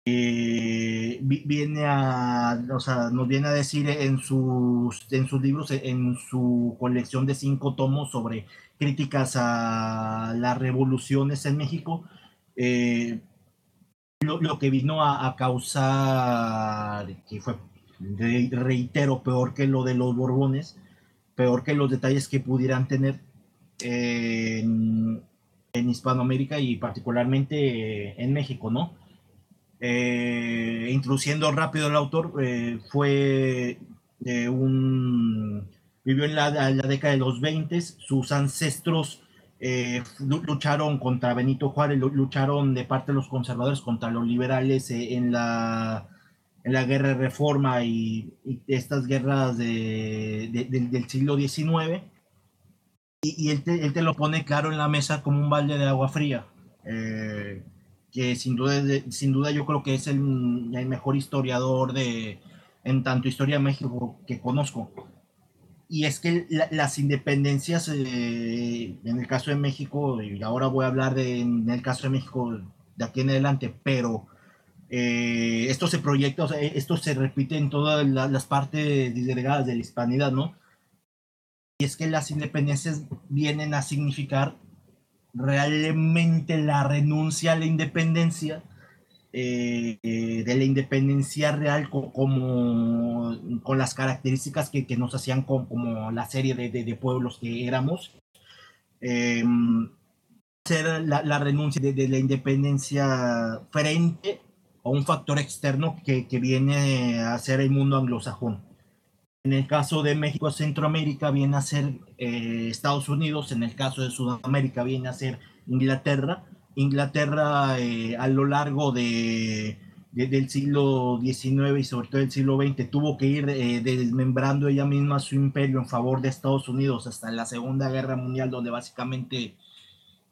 Eh, viene a, o sea, nos viene a decir en sus, en sus libros, en su colección de cinco tomos sobre críticas a las revoluciones en México, eh, lo, lo, que vino a, causar, que fue, reitero, peor que lo de los Borbones, peor que los detalles que pudieran tener en, en Hispanoamérica y particularmente en México, ¿no? Eh, introduciendo rápido el autor, eh, fue de un. vivió en la, la, década de los 20, sus ancestros eh, lucharon contra Benito Juárez, lucharon de parte de los conservadores contra los liberales eh, en, la, en la guerra de reforma y, estas guerras de, de, de, del siglo XIX. Y, y él, te, él, te, lo pone claro en la mesa como un balde de agua fría. Eh, que sin duda, sin duda yo creo que es el, el, mejor historiador de, en tanto historia de México que conozco. Y es que la, las independencias, eh, en el caso de México, y ahora voy a hablar de, en el caso de México de aquí en adelante, pero eh, esto se proyecta, o sea, esto se repite en todas la, las partes disgregadas de la hispanidad, ¿no? Y es que las independencias vienen a significar realmente la renuncia a la independencia, eh, de la independencia real co como con las características que, que nos hacían con, como la serie de, de, de, pueblos que éramos. Eh, ser la, la renuncia de, de, la independencia frente a un factor externo que, que viene a ser el mundo anglosajón. En el caso de México, Centroamérica viene a ser eh, Estados Unidos, en el caso de Sudamérica viene a ser Inglaterra, Inglaterra eh, a lo largo de, de- del siglo XIX y sobre todo del siglo XX tuvo que ir eh, desmembrando ella misma su imperio en favor de Estados Unidos hasta la Segunda Guerra Mundial, donde básicamente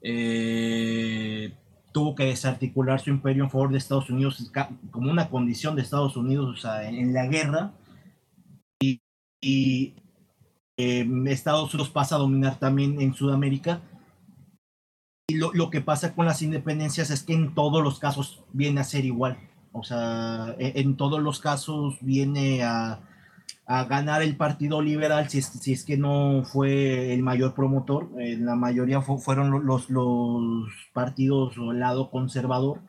eh, tuvo que desarticular su imperio en favor de Estados Unidos como una condición de Estados Unidos o sea, en la guerra. Y, eh, Estados Unidos pasa a dominar también en Sudamérica. Y lo, lo que pasa con las independencias es que en todos los casos viene a ser igual. O sea, e- en, todos los casos viene a, a ganar el Partido Liberal si es, si es que no fue el mayor promotor. En la mayoría fu- fueron lo- los, los partidos o el lado conservador.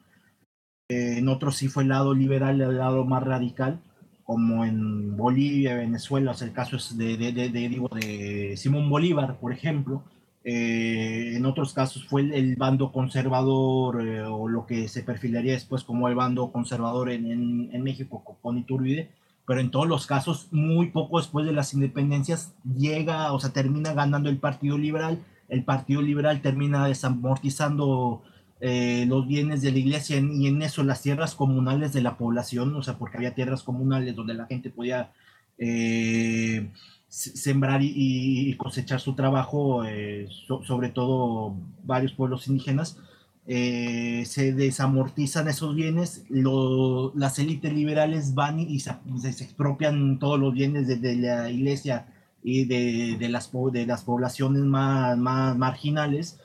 Eh, en otros sí fue el lado liberal, el lado más radical, como en Bolivia, Venezuela. O sea, el caso es de, de, de, de, digo, de Simón Bolívar, por ejemplo. Eh, en otros casos fue el, el bando conservador eh, o lo que se perfilaría después como el bando conservador en, en, en México con, Iturbide, pero en todos los casos, muy poco después de las independencias, llega, o sea, termina ganando el Partido Liberal, el Partido Liberal termina desamortizando eh, los bienes de la iglesia y en eso las tierras comunales de la población, o sea, porque había tierras comunales donde la gente podía eh, se- sembrar y, y cosechar su trabajo, eh, so- sobre todo varios pueblos indígenas, eh, se desamortizan esos bienes, lo- las élites liberales van y, se, se expropian todos los bienes de, de la iglesia y de, de las, de las poblaciones más, más marginales.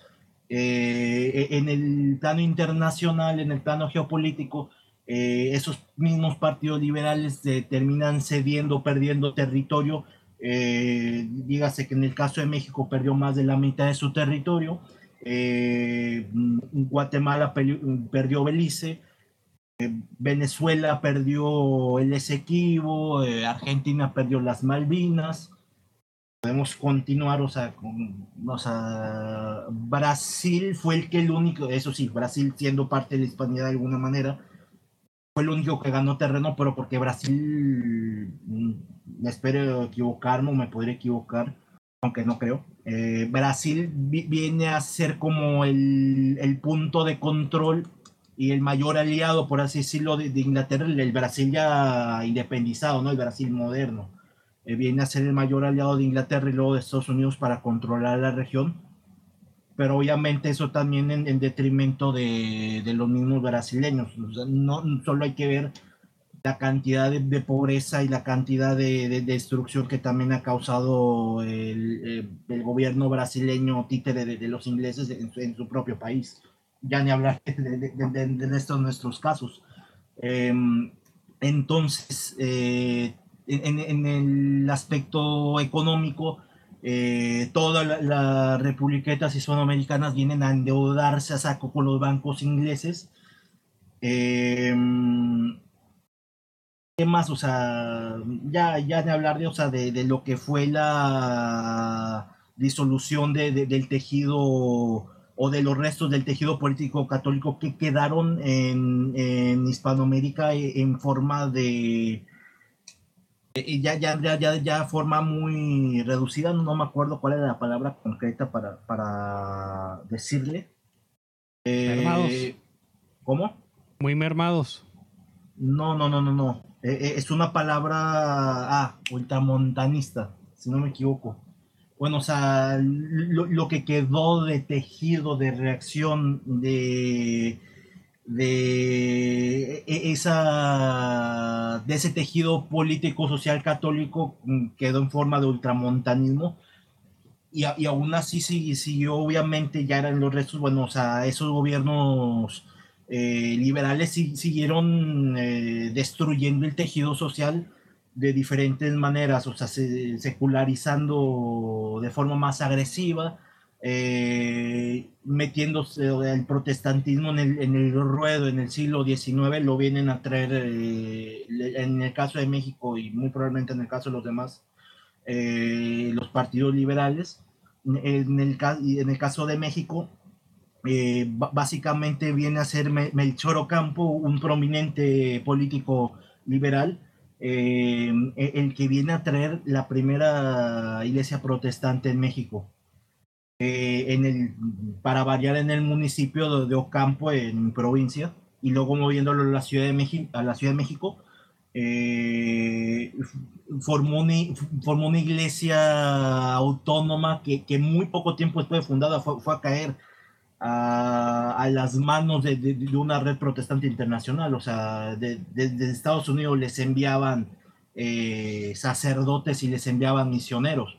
Eh, en el plano internacional, en el plano geopolítico, eh, esos mismos partidos liberales terminan cediendo, perdiendo territorio. Eh, dígase que en el caso de México perdió más de la mitad de su territorio. Guatemala perdió Belice. Venezuela perdió el Esequibo. Argentina perdió las Malvinas. Podemos continuar, o sea, con, o sea, Brasil fue el que el único, eso sí, Brasil siendo parte de la hispanidad de alguna manera, fue el único que ganó terreno, pero porque Brasil, mm, me espero equivocarme me podría equivocar, aunque no creo. eh, Brasil vi- viene a ser como el, el punto de control y el mayor aliado, por así decirlo, de, de Inglaterra, el Brasil ya independizado, ¿no? El Brasil moderno. Eh, viene a ser el mayor aliado de Inglaterra y luego de Estados Unidos para controlar la región pero obviamente eso también en, en detrimento de, de los mismos brasileños. O sea, no solo hay que ver la cantidad de, de pobreza y la cantidad de, de destrucción que también ha causado el, eh, el gobierno brasileño títere de, los ingleses en, en su propio país. Ya ni hablar de, estos nuestros casos. Em, entonces, eh, en, en- el aspecto económico, eh, todas las la republiquetas hispanoamericanas vienen a endeudarse a saco con los bancos ingleses. Eh, ¿Qué más? O sea, ya, ya de hablar de, o sea, de, de lo que fue la disolución de- de- del tejido o de los restos del tejido político católico que quedaron en, en Hispanoamérica e- en forma de, y ya, ya, ya, ya, ya forma muy reducida, no me acuerdo cuál era la palabra concreta para, para decirle. Eh, Mermados. ¿Cómo? Muy mermados. No, no, no, no, no. Eh, eh, es una palabra, ah, ultramontanista, si no me equivoco. Bueno, o sea, lo, lo que quedó de tejido, de reacción, de, de e- esa de ese tejido político social católico mm, quedó en forma de ultramontanismo. Y, y aún así sí- siguió obviamente ya eran los restos bueno o sea esos gobiernos eh, liberales sí- siguieron eh, destruyendo el tejido social de diferentes maneras o sea se- secularizando de forma más agresiva eh, metiéndose el protestantismo en el, en el ruedo en el siglo XIX, lo vienen a traer eh, en el caso de México y muy probablemente en el caso de los demás, eh, los partidos liberales. En el, en el caso de México, eh, básicamente viene a ser Me- Melchor Ocampo, un prominente político liberal, eh, el que viene a traer la primera iglesia protestante en México eh, en el, para variar en el municipio de, Ocampo, en provincia, y luego moviéndolo a la Ciudad de México, a la Ciudad de México eh, formó, una, formó una iglesia autónoma que, que muy poco tiempo después de fundada fue, fue a caer a, a, las manos de, una red protestante internacional. O sea, desde Estados Unidos les enviaban eh, sacerdotes y les enviaban misioneros.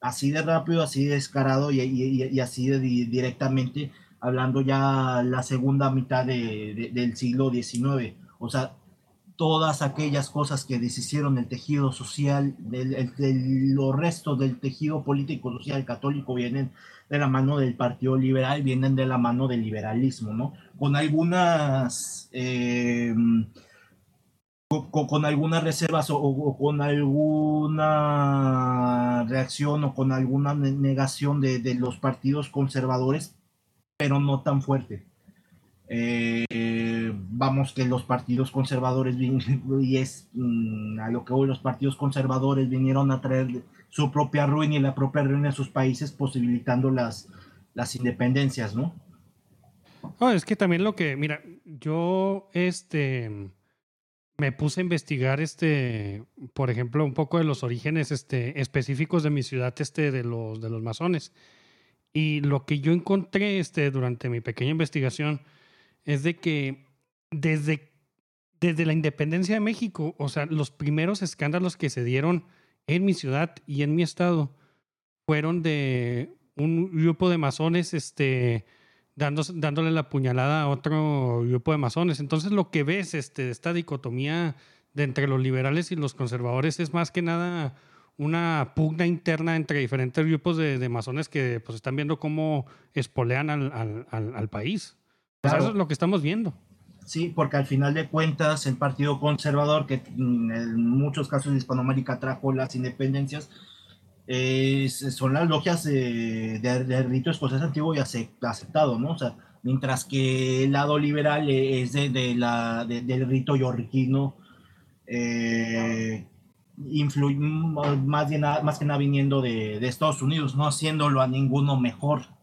Así de rápido, así de descarado y, y, y así de directamente, hablando ya la segunda mitad de, del siglo XIX. O sea, todas aquellas cosas que deshicieron el tejido social, del, el, el, los restos del tejido político social católico vienen de la mano del Partido Liberal, vienen de la mano del liberalismo, ¿no? Con algunas, eh, con, algunas reservas o, con alguna reacción o con alguna negación de, de los partidos conservadores, pero no tan fuerte. Eh, vamos que los partidos conservadores y es mm, a lo que hoy los partidos conservadores vinieron a traer su propia ruina y la propia ruina de sus países posibilitando las, las independencias, ¿no? Oh, es que también lo que, mira, yo este me puse a investigar este, por ejemplo, un poco de los orígenes este, específicos de mi ciudad este de los de los masones. Y lo que yo encontré este durante mi pequeña investigación es de que desde, desde la independencia de México, o sea, los primeros escándalos que se dieron en mi ciudad y en mi estado fueron de un grupo de masones este, dándose, dándole la puñalada a otro grupo de masones. Entonces lo que ves, este, esta dicotomía de entre los liberales y los conservadores es más que nada una pugna interna entre diferentes grupos de, de masones que pues, están viendo cómo espolean al, al, al, al país. Claro. O sea, eso es lo que estamos viendo. Sí, porque al final de cuentas el Partido Conservador, que en muchos casos de Hispanoamérica trajo las independencias, eh, son las logias de, de, de rito escocés antiguo y aceptado, ¿no? O sea, mientras que el lado liberal es de, de la, del rito yorquino, eh, más, más que nada viniendo de, de Estados Unidos, no haciéndolo a ninguno mejor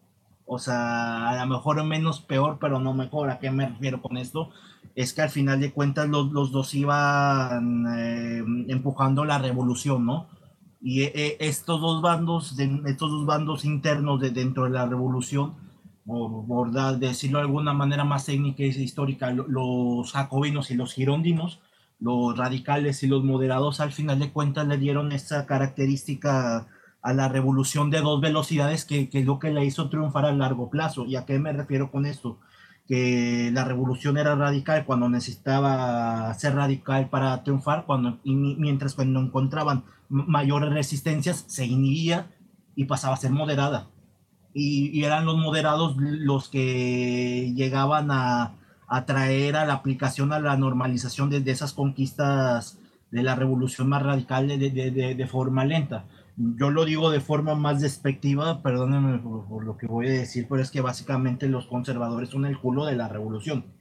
o sea, a lo mejor menos peor, pero no mejor. ¿A qué me refiero con esto? Es que al final de cuentas los, los dos iban eh, empujando la revolución, ¿no? Y eh, estos dos bandos, de, estos dos bandos internos de dentro de la revolución, por, decirlo de alguna manera más técnica y histórica, los jacobinos y los girondinos, los radicales y los moderados, al final de cuentas le dieron esa característica a la revolución de dos velocidades que, que, es lo que la hizo triunfar a largo plazo. ¿Y a qué me refiero con esto? Que la revolución era radical cuando necesitaba ser radical para triunfar, cuando, y mientras cuando encontraban mayores resistencias se inhibía y pasaba a ser moderada. Y, y eran los moderados los que llegaban a, a, traer a la aplicación, a la normalización de, de esas conquistas de la revolución más radical de, de, de, forma lenta yo lo digo de forma más despectiva, perdónenme por, lo que voy a decir, pero es que básicamente los conservadores son el culo de la revolución.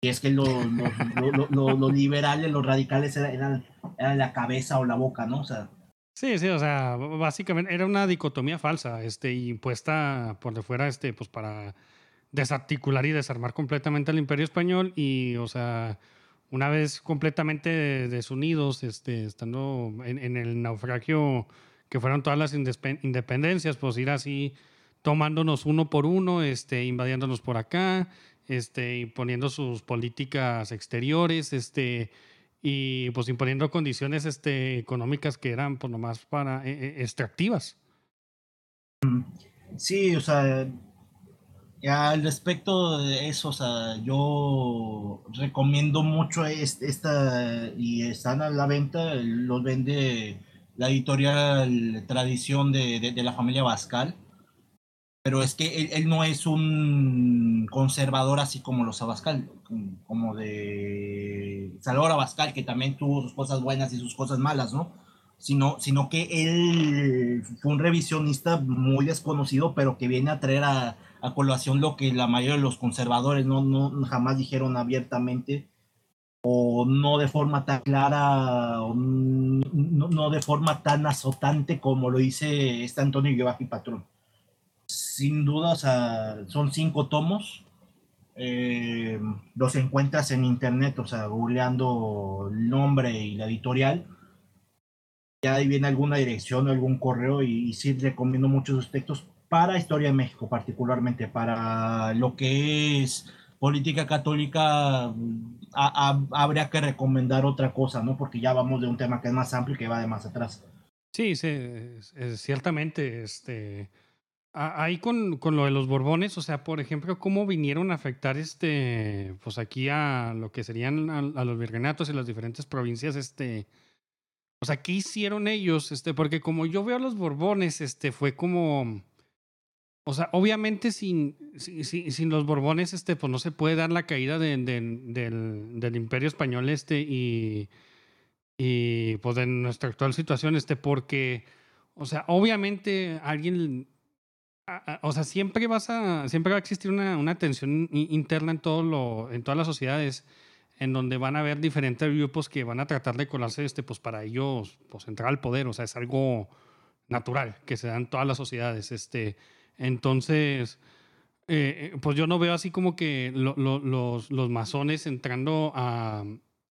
Y es que los, los, los, los, liberales, los radicales eran, eran, la cabeza o la boca, ¿no? O sea. Sí, sí, o sea, básicamente era una dicotomía falsa, este, impuesta por de fuera, este, pues para desarticular y desarmar completamente al imperio español y, o sea, una vez completamente desunidos, este, estando en, en el naufragio que fueron todas las independencias, pues ir así tomándonos uno por uno, este, invadiéndonos por acá, este, imponiendo sus políticas exteriores, este, y pues imponiendo condiciones este, económicas que eran pues nomás para eh, extractivas. Sí, o sea, al respecto de eso, o sea, yo recomiendo mucho esta, y están a la venta, los vende la editorial Tradición de, de, la familia Bascal, pero es que él, él, no es un conservador así como los Abascal, como de Salvador Abascal, que también tuvo sus cosas buenas y sus cosas malas, ¿no? Sino, sino que él fue un revisionista muy desconocido, pero que viene a traer a, a colación lo que la mayoría de los conservadores no, no jamás dijeron abiertamente o no de forma tan clara, o no, no, de forma tan azotante como lo dice este Antonio Guevara y Patrón. sin duda, o sea, son cinco tomos. Eh, los encuentras en internet, o sea, googleando el nombre y la editorial. Ya ahí viene alguna dirección o algún correo y, y sí recomiendo muchos sus textos para Historia de México, particularmente para lo que es política católica, mm, a- habría que recomendar otra cosa, ¿no? Porque ya vamos de un tema que es más amplio y que va de más atrás. Sí, sí, es- ciertamente, este, ahí con, con lo de los Borbones, o sea, por ejemplo, cómo vinieron a afectar, este, pues aquí a lo que serían a los virreinatos y las diferentes provincias, este, o sea, ¿qué hicieron ellos? Este, porque como yo veo a los Borbones, este, fue como, o sea, obviamente sin, sin, los Borbones, este, pues no se puede dar la caída de- de- del, del Imperio Español, este, y, y pues en nuestra actual situación, este, porque, o sea, obviamente alguien, o sea, siempre vas a, siempre va a existir una, una tensión interna en todo lo, en todas las sociedades, en donde van a haber diferentes grupos que van a tratar de colarse, este, pues para ellos, pues entrar al poder, o sea, es algo natural que se da en todas las sociedades, este, entonces, eh, pues yo no veo así como que lo- lo- los, los masones entrando a,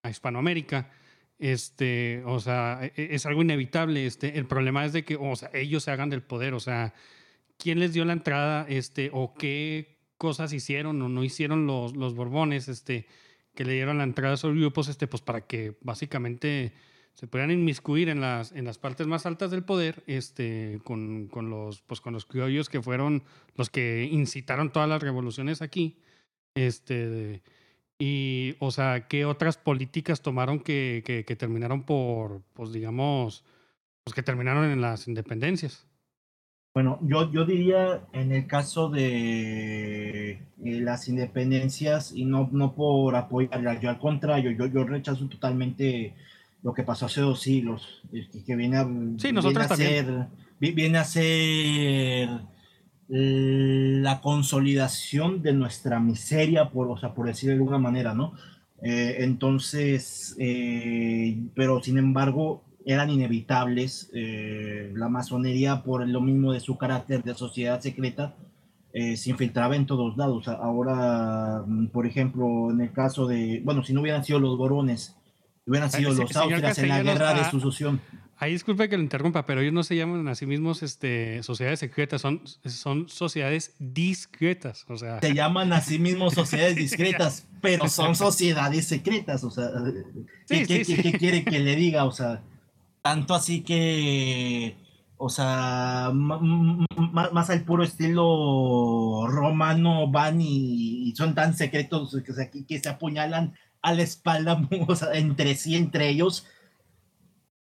a Hispanoamérica, este, o sea, e- e- es algo inevitable. Este, el problema es de que, o sea, ellos se hagan del poder, o sea, ¿quién les dio la entrada, este, o qué cosas hicieron o no hicieron los, los Borbones, este, que le dieron la entrada a esos grupos, este, pues para que básicamente se puedan inmiscuir en las, en las partes más altas del poder, este, con, con los, pues con los criollos que fueron los que incitaron todas las revoluciones aquí, este, y, o sea, ¿qué otras políticas tomaron que, que, terminaron por, pues digamos, pues que terminaron en las independencias? Bueno, yo, yo diría en el caso de las independencias, y no, no por apoyarla, yo al contrario, yo, yo rechazo totalmente lo que pasó hace dos siglos, y que- viene a, Sí, nosotros viene a ser, vi- viene a ser la consolidación de nuestra miseria, por, o sea, por decirlo de alguna manera, ¿no? Eh, entonces, eh, pero sin embargo, eran inevitables. eh, la masonería, por lo mismo de su carácter de sociedad secreta, eh, se infiltraba en todos lados. Ahora, por ejemplo, en el caso de, bueno, si no hubieran sido los Borones, hubieran sido los Austrias en la guerra de ah, sucesión. Ahí disculpe que lo interrumpa, pero ellos no se llaman a sí mismos este, sociedades secretas, son, son sociedades discretas. O sea, Se llaman a sí mismos sociedades discretas, pero son sociedades secretas. O sea, ¿qué, Sí, qué- sí, qué- sí. qué quiere que le diga? O sea, tanto así que, o sea, más, al puro estilo romano van y, y son tan secretos que, que se apuñalan a la espalda o sea, entre sí, entre ellos,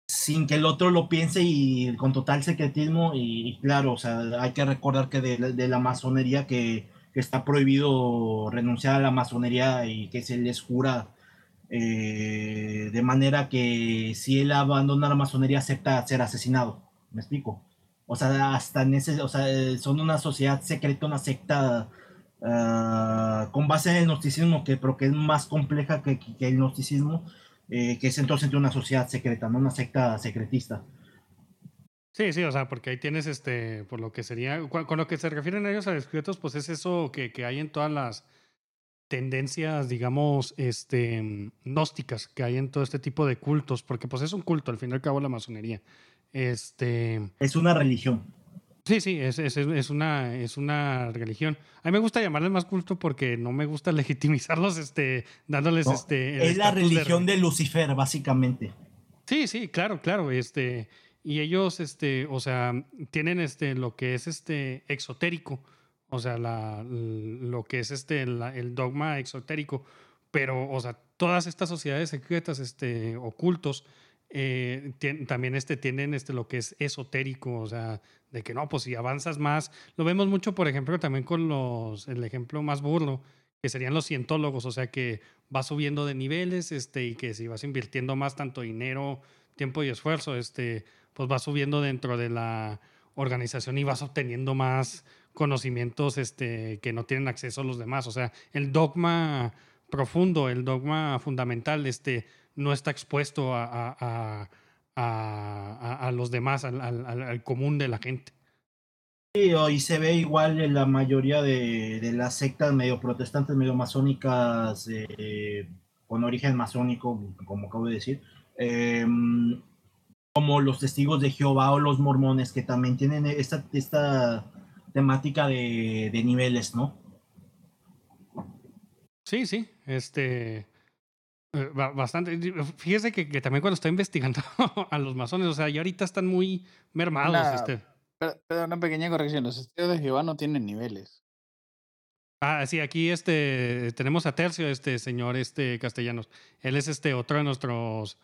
sin que el otro lo piense y con total secretismo. Y, y claro, o sea, hay que recordar que de, de la masonería que, que está prohibido renunciar a la masonería y que se les jura eh, de manera que si él abandona la masonería acepta ser asesinado. ¿Me explico? O sea, hasta en ese, o sea, son una sociedad secreta, una secta ah, con base en el gnosticismo, que, pero que es más compleja que, que- el gnosticismo, eh, que es entonces una sociedad secreta, no una secta secretista. Sí, sí, o sea, porque ahí tienes este, por lo que sería, con, lo que se refieren ellos a discretos, pues es eso que, que hay en todas las tendencias, digamos, este, gnósticas que hay en todo este tipo de cultos, porque pues es un culto, al fin y al cabo, la masonería. Este, Es una religión. Sí, sí, es, es, es una, es una religión. A mí me gusta llamarles más culto porque no me gusta legitimizarlos, este, dándoles ¿no? este. el es la de religión de Lucifer, básicamente. Sí, sí, claro, claro. Este, y ellos, este, o sea, tienen este, lo que es este exotérico, o sea, la, lo que es este, la- el dogma exotérico, pero, o sea, todas estas sociedades secretas, este, ocultos, eh, también este, tienen este, lo que es esotérico, o sea, de que no, pues si avanzas más, lo vemos mucho, por ejemplo, también con los, el ejemplo más burdo, que serían los cientólogos, o sea, que vas subiendo de niveles, este, y que si vas invirtiendo más tanto dinero, tiempo y esfuerzo, este, pues vas subiendo dentro de la organización y vas obteniendo más conocimientos, este, que no tienen acceso a los demás. O sea, el dogma profundo, el dogma fundamental, este, no está expuesto a, a, a- a- los demás, al, al- al- al común de la gente. Sí, y se ve igual en la mayoría de, de las sectas medio protestantes, medio masónicas, eh, con origen masónico, como acabo de decir, eh, como los testigos de Jehová o los mormones, que también tienen esta, esta temática de, de niveles, ¿no? Sí, sí, este... eh, ba- Bastante. Fíjese que, que también cuando estoy investigando a los masones, o sea, ya ahorita están muy mermados. Una- Este. Pero, pero una pequeña corrección, los testigos de Jehová no tienen niveles. Ah, sí, aquí este tenemos a Tercio, este señor este Castellanos. Él es este otro de nuestros,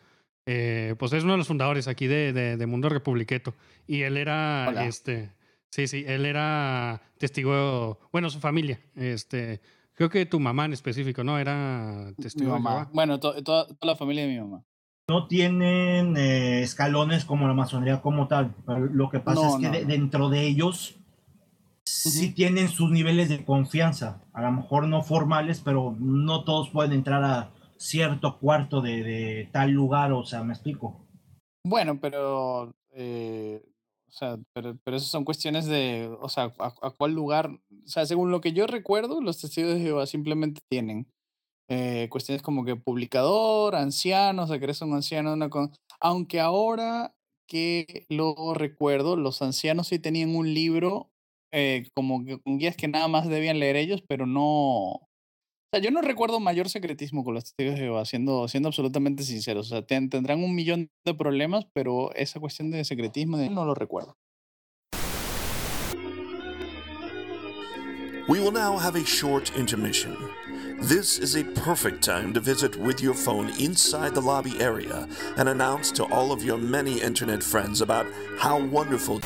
eh, pues es uno de los fundadores aquí de, de- de Mundo Republiqueto. Y él era, Hola. este, sí, sí, él era testigo, bueno, su familia, este, creo que tu mamá en específico, ¿no? Era Mi testigo de mamá. Bueno, to- toda, toda la familia de mi mamá. No tienen eh, escalones como la masonería como tal. pero Lo que pasa No, es que no, de- no. dentro de ellos sí tienen sus niveles de confianza. A lo mejor no formales, pero no todos pueden entrar a cierto cuarto de, de tal lugar, o sea, me explico. Bueno, pero, eh, sea, pero, pero eso son cuestiones de, o sea, a, a cuál lugar, o sea, según lo que yo recuerdo, los testigos de Jehová simplemente tienen eh, cuestiones como que publicador, anciano, o sea, que eres un anciano, una con... aunque ahora que lo recuerdo, los ancianos sí tenían un libro eh, como que con guías que nada más debían leer ellos, pero no, sea, yo no recuerdo mayor secretismo con los testigos de Jehová, siendo, siendo absolutamente sinceros. O sea, ten- tendrán un millón de problemas, pero esa cuestión de secretismo no lo recuerdo. We will now have a short intermission. This is a perfect time to visit with your phone inside the lobby area and announce to all of your many internet friends about how wonderful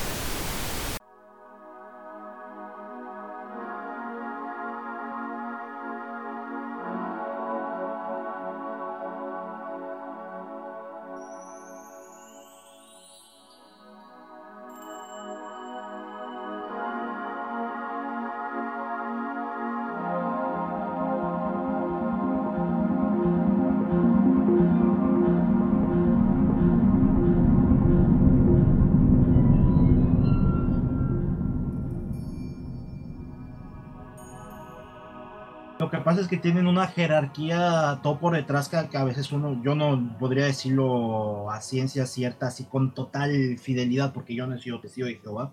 que tienen una jerarquía todo por detrás que a veces uno, yo no podría decirlo a ciencia cierta, así con total fidelidad, porque yo no he sido testigo de Jehová.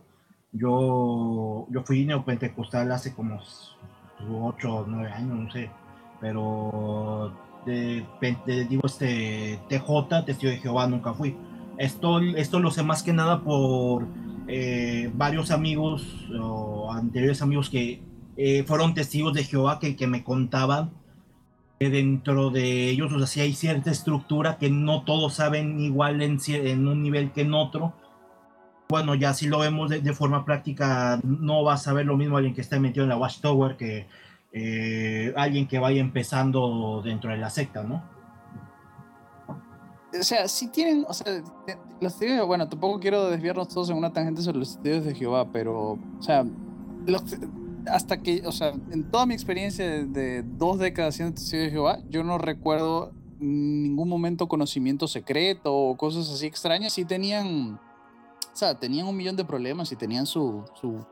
Yo, yo fui neopentecostal hace como 8 o 9 años, no sé, pero de, de- digo, este TJ, testigo de Jehová, nunca fui. Esto, esto lo sé más que nada por eh, varios amigos o anteriores amigos que eh, fueron testigos de Jehová que, me contaban que dentro de ellos, o sea, sí hay cierta estructura que no todos saben igual en, en un nivel que en otro. Bueno, ya si lo vemos de, forma práctica, no va a saber lo mismo alguien que esté metido en la Watchtower que eh, alguien que vaya empezando dentro de la secta, ¿no? O sea, sí tienen, o sea, los testigos bueno, tampoco quiero desviarnos todos en una tangente sobre los testigos de Jehová, pero, o sea, los- hasta que, o sea, en toda mi experiencia de, dos décadas siendo testigo de Jehová, yo no recuerdo ningún momento conocimiento secreto o cosas así extrañas. Sí tenían, o sea, tenían un millón de problemas y tenían su, su,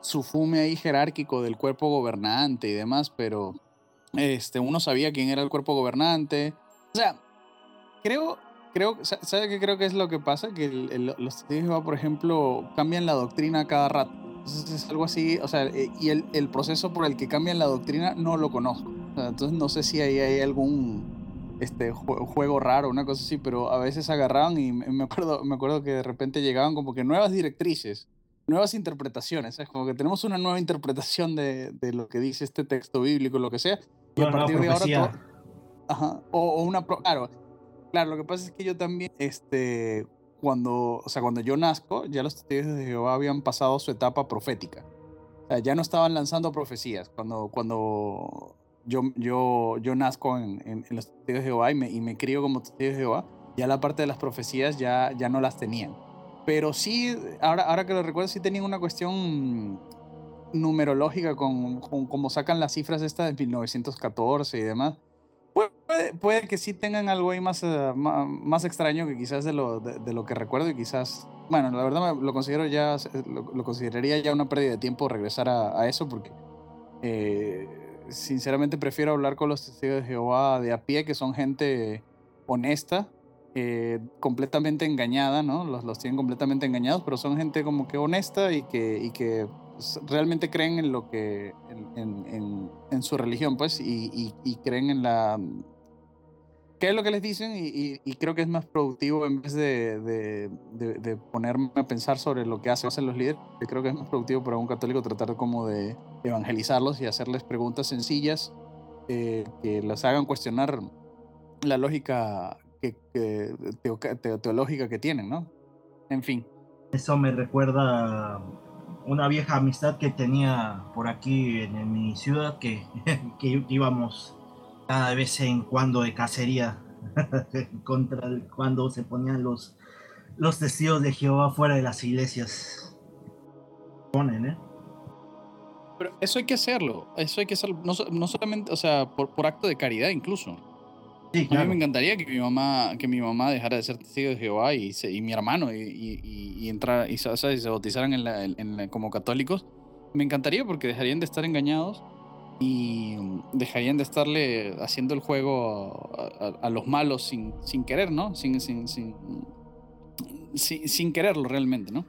su fume ahí jerárquico del cuerpo gobernante y demás, pero este, uno sabía quién era el cuerpo gobernante. O sea, creo, creo, sa- ¿sabe qué creo que es lo que pasa? Que el- el- los testigos por ejemplo, cambian la doctrina cada rato. Entonces es algo así, o sea, eh, y el, el proceso por el que cambian la doctrina no lo conozco. O sea, entonces no sé si ahí hay algún este, jue- juego raro, una cosa así, pero a veces agarraban y me acuerdo, me acuerdo que de repente llegaban como que nuevas directrices, nuevas interpretaciones, es como que tenemos una nueva interpretación de, de lo que dice este texto bíblico, lo que sea, y a partir de ahora todo- Ajá. O, o una. Claro, claro, lo que pasa es que yo también, este, cuando, o sea, cuando yo nazco, ya los testigos de Jehová habían pasado su etapa profética. O sea, ya no estaban lanzando profecías. Cuando, cuando yo, yo, yo nazco en, en- en los testigos de Jehová y me, y me crío como testigo de Jehová, ya la parte de las profecías ya, ya no las tenían. Pero sí, ahora, ahora que lo recuerdo, sí tenían una cuestión numerológica con, con sacan las cifras estas de 1914 y demás. Pu- Puede que sí tengan algo ahí más, eh, más, extraño que quizás de lo, de, lo que recuerdo y quizás, bueno, la verdad lo considero ya, lo, consideraría ya una pérdida de tiempo regresar a, eso porque eh, sinceramente prefiero hablar con los testigos de Jehová de a pie, que son gente honesta, eh, completamente engañada, ¿no? Los, los tienen completamente engañados, pero son gente como que honesta y que, realmente creen en lo que, en, en- en- su religión, pues, y, y- y creen en la... ¿Qué es lo que les dicen? Y, y- creo que es más productivo en vez de, de- de- de ponerme a pensar sobre lo que hacen los líderes. Yo creo que es más productivo para un católico tratar como de evangelizarlos y hacerles preguntas sencillas eh, que los hagan cuestionar la lógica que, que- teo- teo- teológica que tienen, ¿no? En fin. Eso me recuerda una vieja amistad que tenía por aquí en, mi ciudad que, que íbamos cada vez en cuando de cacería contra cuando se ponían los, los testigos de Jehová fuera de las iglesias. Ponen, ¿eh? Pero eso hay que hacerlo, eso hay que hacerlo, no, no solamente, o sea, por, por acto de caridad incluso. Sí, A mí claro. me encantaría que mi mamá, que mi mamá dejara de ser testigo de Jehová y, se- y mi hermano y, y, y- entrar y, se- bautizaran en la- en la- como católicos. Me encantaría porque dejarían de estar engañados y dejarían de estarle haciendo el juego a, a- a los malos sin, sin querer, ¿no? Sin, sin, sin, sin, sin quererlo realmente, ¿no?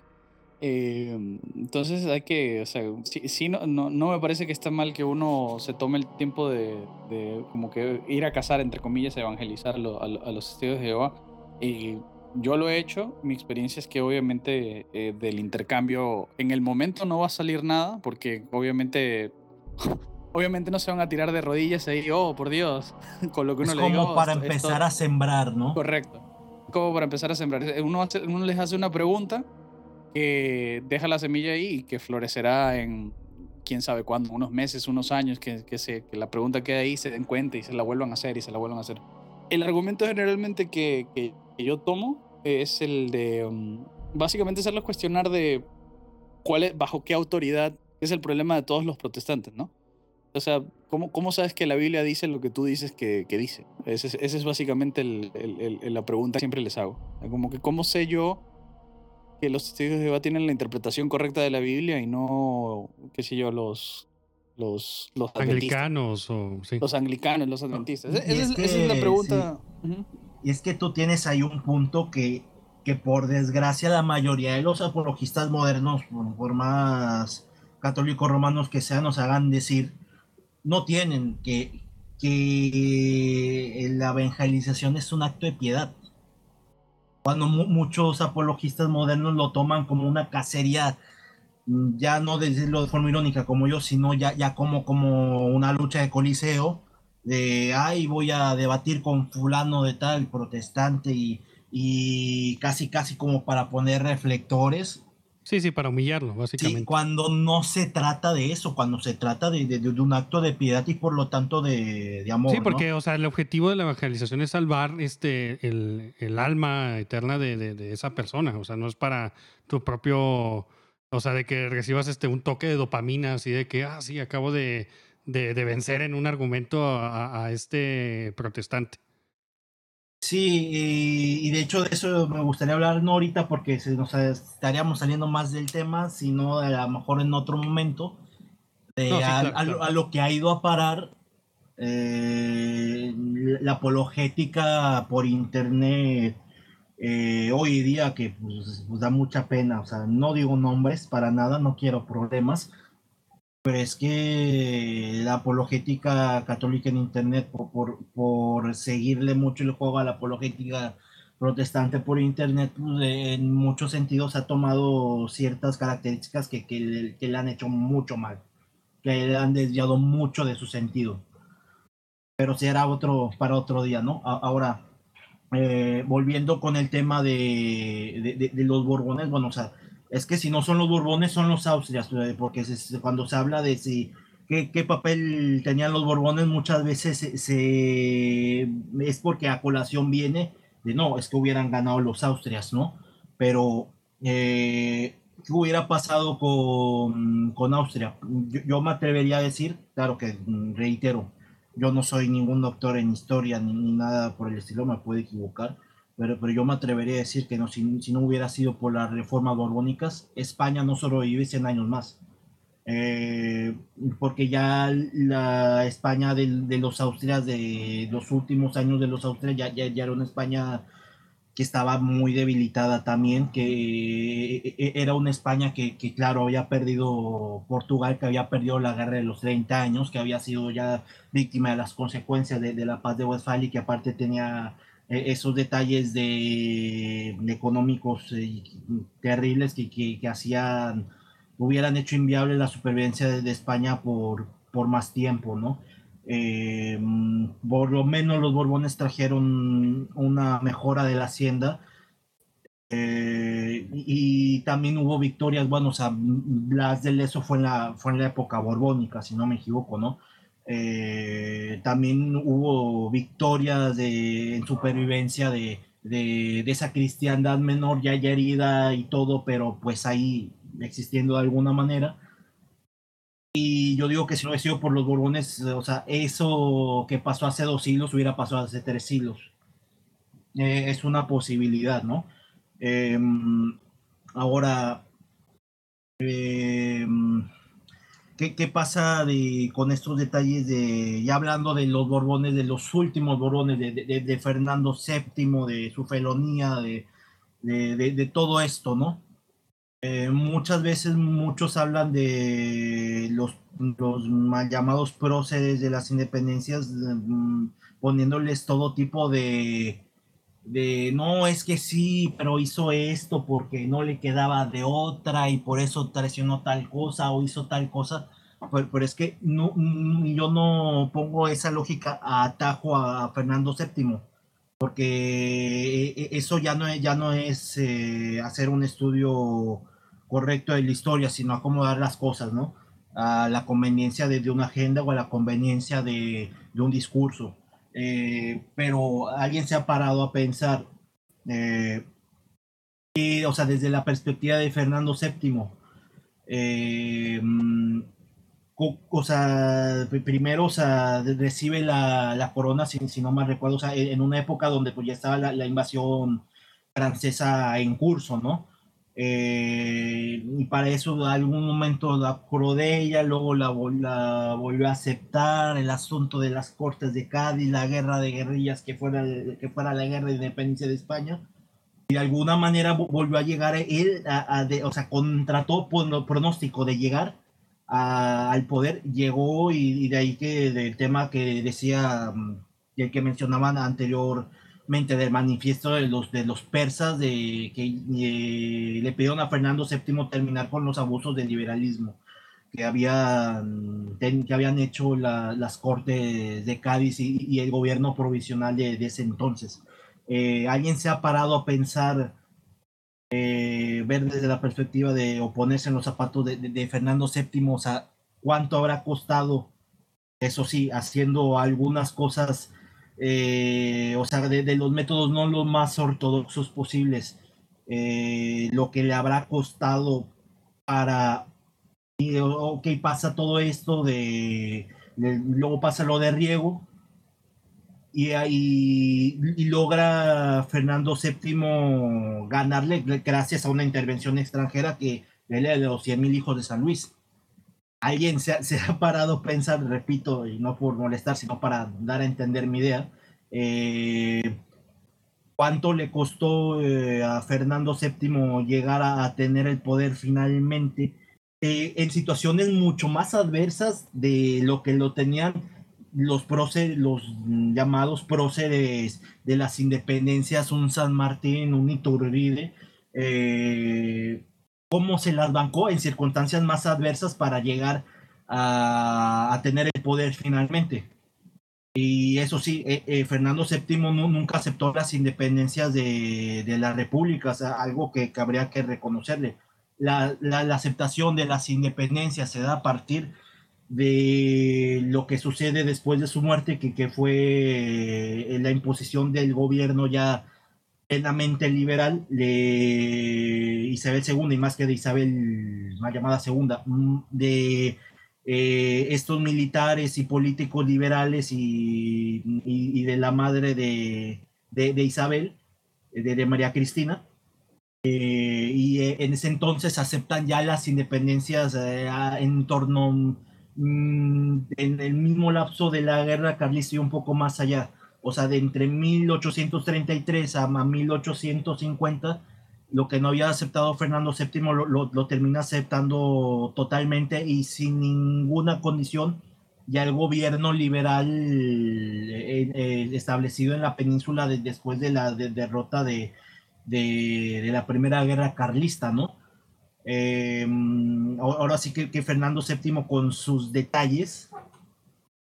Eh, entonces hay que, o sea, sí, sí, no, no, no me parece que está mal que uno se tome el tiempo de, de como que ir a cazar, entre comillas, a evangelizar a, lo- a a los testigos de Jehová. Y yo lo he hecho, mi experiencia es que obviamente eh, del intercambio en el momento no va a salir nada, porque obviamente... Obviamente no se van a tirar de rodillas ahí, oh, por Dios, con lo que uno Es le diga. como "Oh, para esto- esto- empezar a sembrar, ¿no? Correcto. Como para empezar a sembrar. Uno, hace- uno les hace una pregunta que deja la semilla ahí y que florecerá en quién sabe cuándo, unos meses, unos años, que, que, se, que la pregunta quede ahí, se den cuenta y se la vuelvan a hacer y se la vuelvan a hacer. El argumento generalmente que, que- yo tomo es el de um, básicamente hacerlos cuestionar de cuál es, bajo qué autoridad es el problema de todos los protestantes, ¿no? O sea, ¿cómo, cómo sabes que la Biblia dice lo que tú dices que, que dice? Esa es, ese es básicamente el- el- la pregunta que siempre les hago. Como que, ¿cómo sé yo que los testigos de Jehová tienen la interpretación correcta de la Biblia y no, qué sé yo, los, los? Anglicanos o sí. Los anglicanos, los adventistas. Y Esa, es es, esa es la pregunta. Y es que tú tienes ahí un punto que, que por desgracia la mayoría de los apologistas modernos, por, por más católicos romanos que sean, nos hagan decir, no tienen que, que la evangelización es un acto de piedad. Cuando mu- muchos apologistas modernos lo toman como una cacería, mm, ya no decirlo de forma irónica como yo, sino ya, ya como, como una lucha de coliseo, de, ay, voy a debatir con fulano de tal, protestante, y, y casi, casi como para poner reflectores. Sí, sí, para humillarlo, Sí, básicamente. cuando no se trata de eso, cuando se trata de, de- de un acto de piedad y por lo tanto de, de amor. Sí, ¿no? porque, o sea, el objetivo de la evangelización es salvar este, el, el alma eterna de, esa persona. O sea, no es para tu propio. O sea, de que recibas este, un toque de dopamina, así de que, ah, sí, acabo de, vencer en un argumento a, a este protestante. Sí, y, y de hecho de eso me gustaría hablar no ahorita porque se nos estaríamos saliendo más del tema, sino a lo mejor en otro momento, de No, sí, a, claro, a lo- claro. a lo que ha ido a parar eh, la apologética por internet eh, hoy día que pues, pues, da mucha pena, o sea, no digo nombres para nada, no quiero problemas, pero es que la apologética católica en internet, por, por, por seguirle mucho el juego a la apologética protestante por internet, pues, en muchos sentidos ha tomado ciertas características que, que, le, que le han hecho mucho mal, que le han desviado mucho de su sentido. Pero será otro para otro día, ¿no? A- ahora, eh, volviendo con el tema de, de, de- de los Borbones, bueno, o sea, es que si no son los Borbones, son los Austrias, porque se- cuando se habla de si qué, qué papel tenían los Borbones, muchas veces se, se- es porque a colación viene de no, es que hubieran ganado los Austrias, ¿no? Pero, eh, ¿qué hubiera pasado con, con Austria? Yo, yo me atrevería a decir, claro que mm, reitero, yo no soy ningún doctor en historia ni, ni nada por el estilo, me puedo equivocar, pero, pero yo me atrevería a decir que no, si, si no hubiera sido por las reformas borbónicas, España no sobrevive 100 años más. Eh, porque ya la España de, de los Austrias, de los últimos años de los Austrias, ya, ya, ya era una España que estaba muy debilitada también, que e- e- era una España que, que, claro, había perdido Portugal, que había perdido la guerra de los 30 años, que había sido ya víctima de las consecuencias de, de la paz de Westfalia y que aparte tenía esos detalles de, de económicos eh, terribles que, que, que hacían, hubieran hecho inviable la supervivencia de, de España por, por más tiempo, ¿no? Eh, por lo menos los Borbones trajeron una mejora de la hacienda eh, y, y también hubo victorias, bueno, o sea, Blas de Leso fue en la, fue en la época borbónica, si no me equivoco, ¿no? Eh, también hubo victorias de, en supervivencia de, de, de esa cristiandad menor ya, ya herida y todo, pero pues ahí existiendo de alguna manera. Y yo digo que si no hubiera sido por los Borbones, o sea, eso que pasó hace dos siglos hubiera pasado hace tres siglos. Eh, es una posibilidad, ¿no? Eh, ahora, eh, ¿qué, ¿qué, pasa de, con estos detalles de, ya hablando de los Borbones, de los últimos Borbones, de, de, de Fernando VII, de su felonía, de, de todo esto, ¿no? Eh, muchas veces muchos hablan de los, los mal llamados próceres de las independencias, mm, poniéndoles todo tipo de, de, no, es que sí, pero hizo esto porque no le quedaba de otra y por eso traicionó tal cosa o hizo tal cosa. Pero, es que no, yo no pongo esa lógica a atajo a Fernando VII porque eso ya no es, ya no es eh, hacer un estudio correcto de la historia, sino acomodar las cosas, ¿no? A la conveniencia de, una agenda o a la conveniencia de, un discurso. Eh, pero alguien se ha parado a pensar, eh, y, o sea, desde la perspectiva de Fernando VII, eh, o sea, primero, o sea, recibe la, la corona, si, si, no mal recuerdo, o sea, en una época donde pues ya estaba la, invasión francesa en curso, ¿no? Eh, y para eso algún momento la acordó de ella, luego la, la, volvió a aceptar, el asunto de las cortes de Cádiz, la guerra de guerrillas que fuera, que fuera la guerra de independencia de España. Y de alguna manera volvió a llegar él, a, de, o sea, contra todo pronóstico de llegar al poder, llegó y, y, de ahí que del tema que decía, y el que mencionaban anterior del manifiesto de los, de los persas de que eh, le pidieron a Fernando VII terminar con los abusos del liberalismo que habían, que habían hecho la, las cortes de Cádiz y, y, el gobierno provisional de, de ese entonces. Eh, ¿Alguien se ha parado a pensar, eh, ver desde la perspectiva de oponerse en los zapatos de, Fernando VII, o sea, cuánto habrá costado, eso sí, haciendo algunas cosas eh, o sea, de, los métodos no los más ortodoxos posibles, eh, lo que le habrá costado para, ok, pasa todo esto de, luego pasa lo de Riego, y, y, logra Fernando VII ganarle gracias a una intervención extranjera que él de los 100 mil hijos de San Luis. Alguien se, se, ha parado a pensar, repito, y no por molestar, sino para dar a entender mi idea, eh, cuánto le costó eh, a Fernando VII llegar a, a, tener el poder finalmente eh, en situaciones mucho más adversas de lo que lo tenían los, próceres, los llamados próceres de las independencias, un San Martín, un Iturbide, eh, cómo se las bancó en circunstancias más adversas para llegar a, a tener el poder finalmente. Y eso sí, eh, eh, Fernando VII nunca aceptó las independencias de, de la República, o algo que, que, habría que reconocerle. La, la, la, aceptación de las independencias se da a partir de lo que sucede después de su muerte, que, que fue la imposición del gobierno ya plenamente liberal de Isabel II y más que de Isabel, llamada segunda, mm, de eh, estos militares y políticos liberales y, y- de la madre de, de- de Isabel, de, de María Cristina. Eh, y eh, en ese entonces aceptan ya las independencias eh, en torno en el mismo lapso de la guerra carlista y un poco más allá. O sea, de entre 1833 a a 1850, lo que no había aceptado Fernando VII lo, termina aceptando totalmente y sin ninguna condición. Ya el gobierno liberal eh, eh, establecido en la península de- después de la de- derrota de, de, de la Primera Guerra Carlista, ¿no? Eh, ahora sí que, que Fernando VII con sus detalles,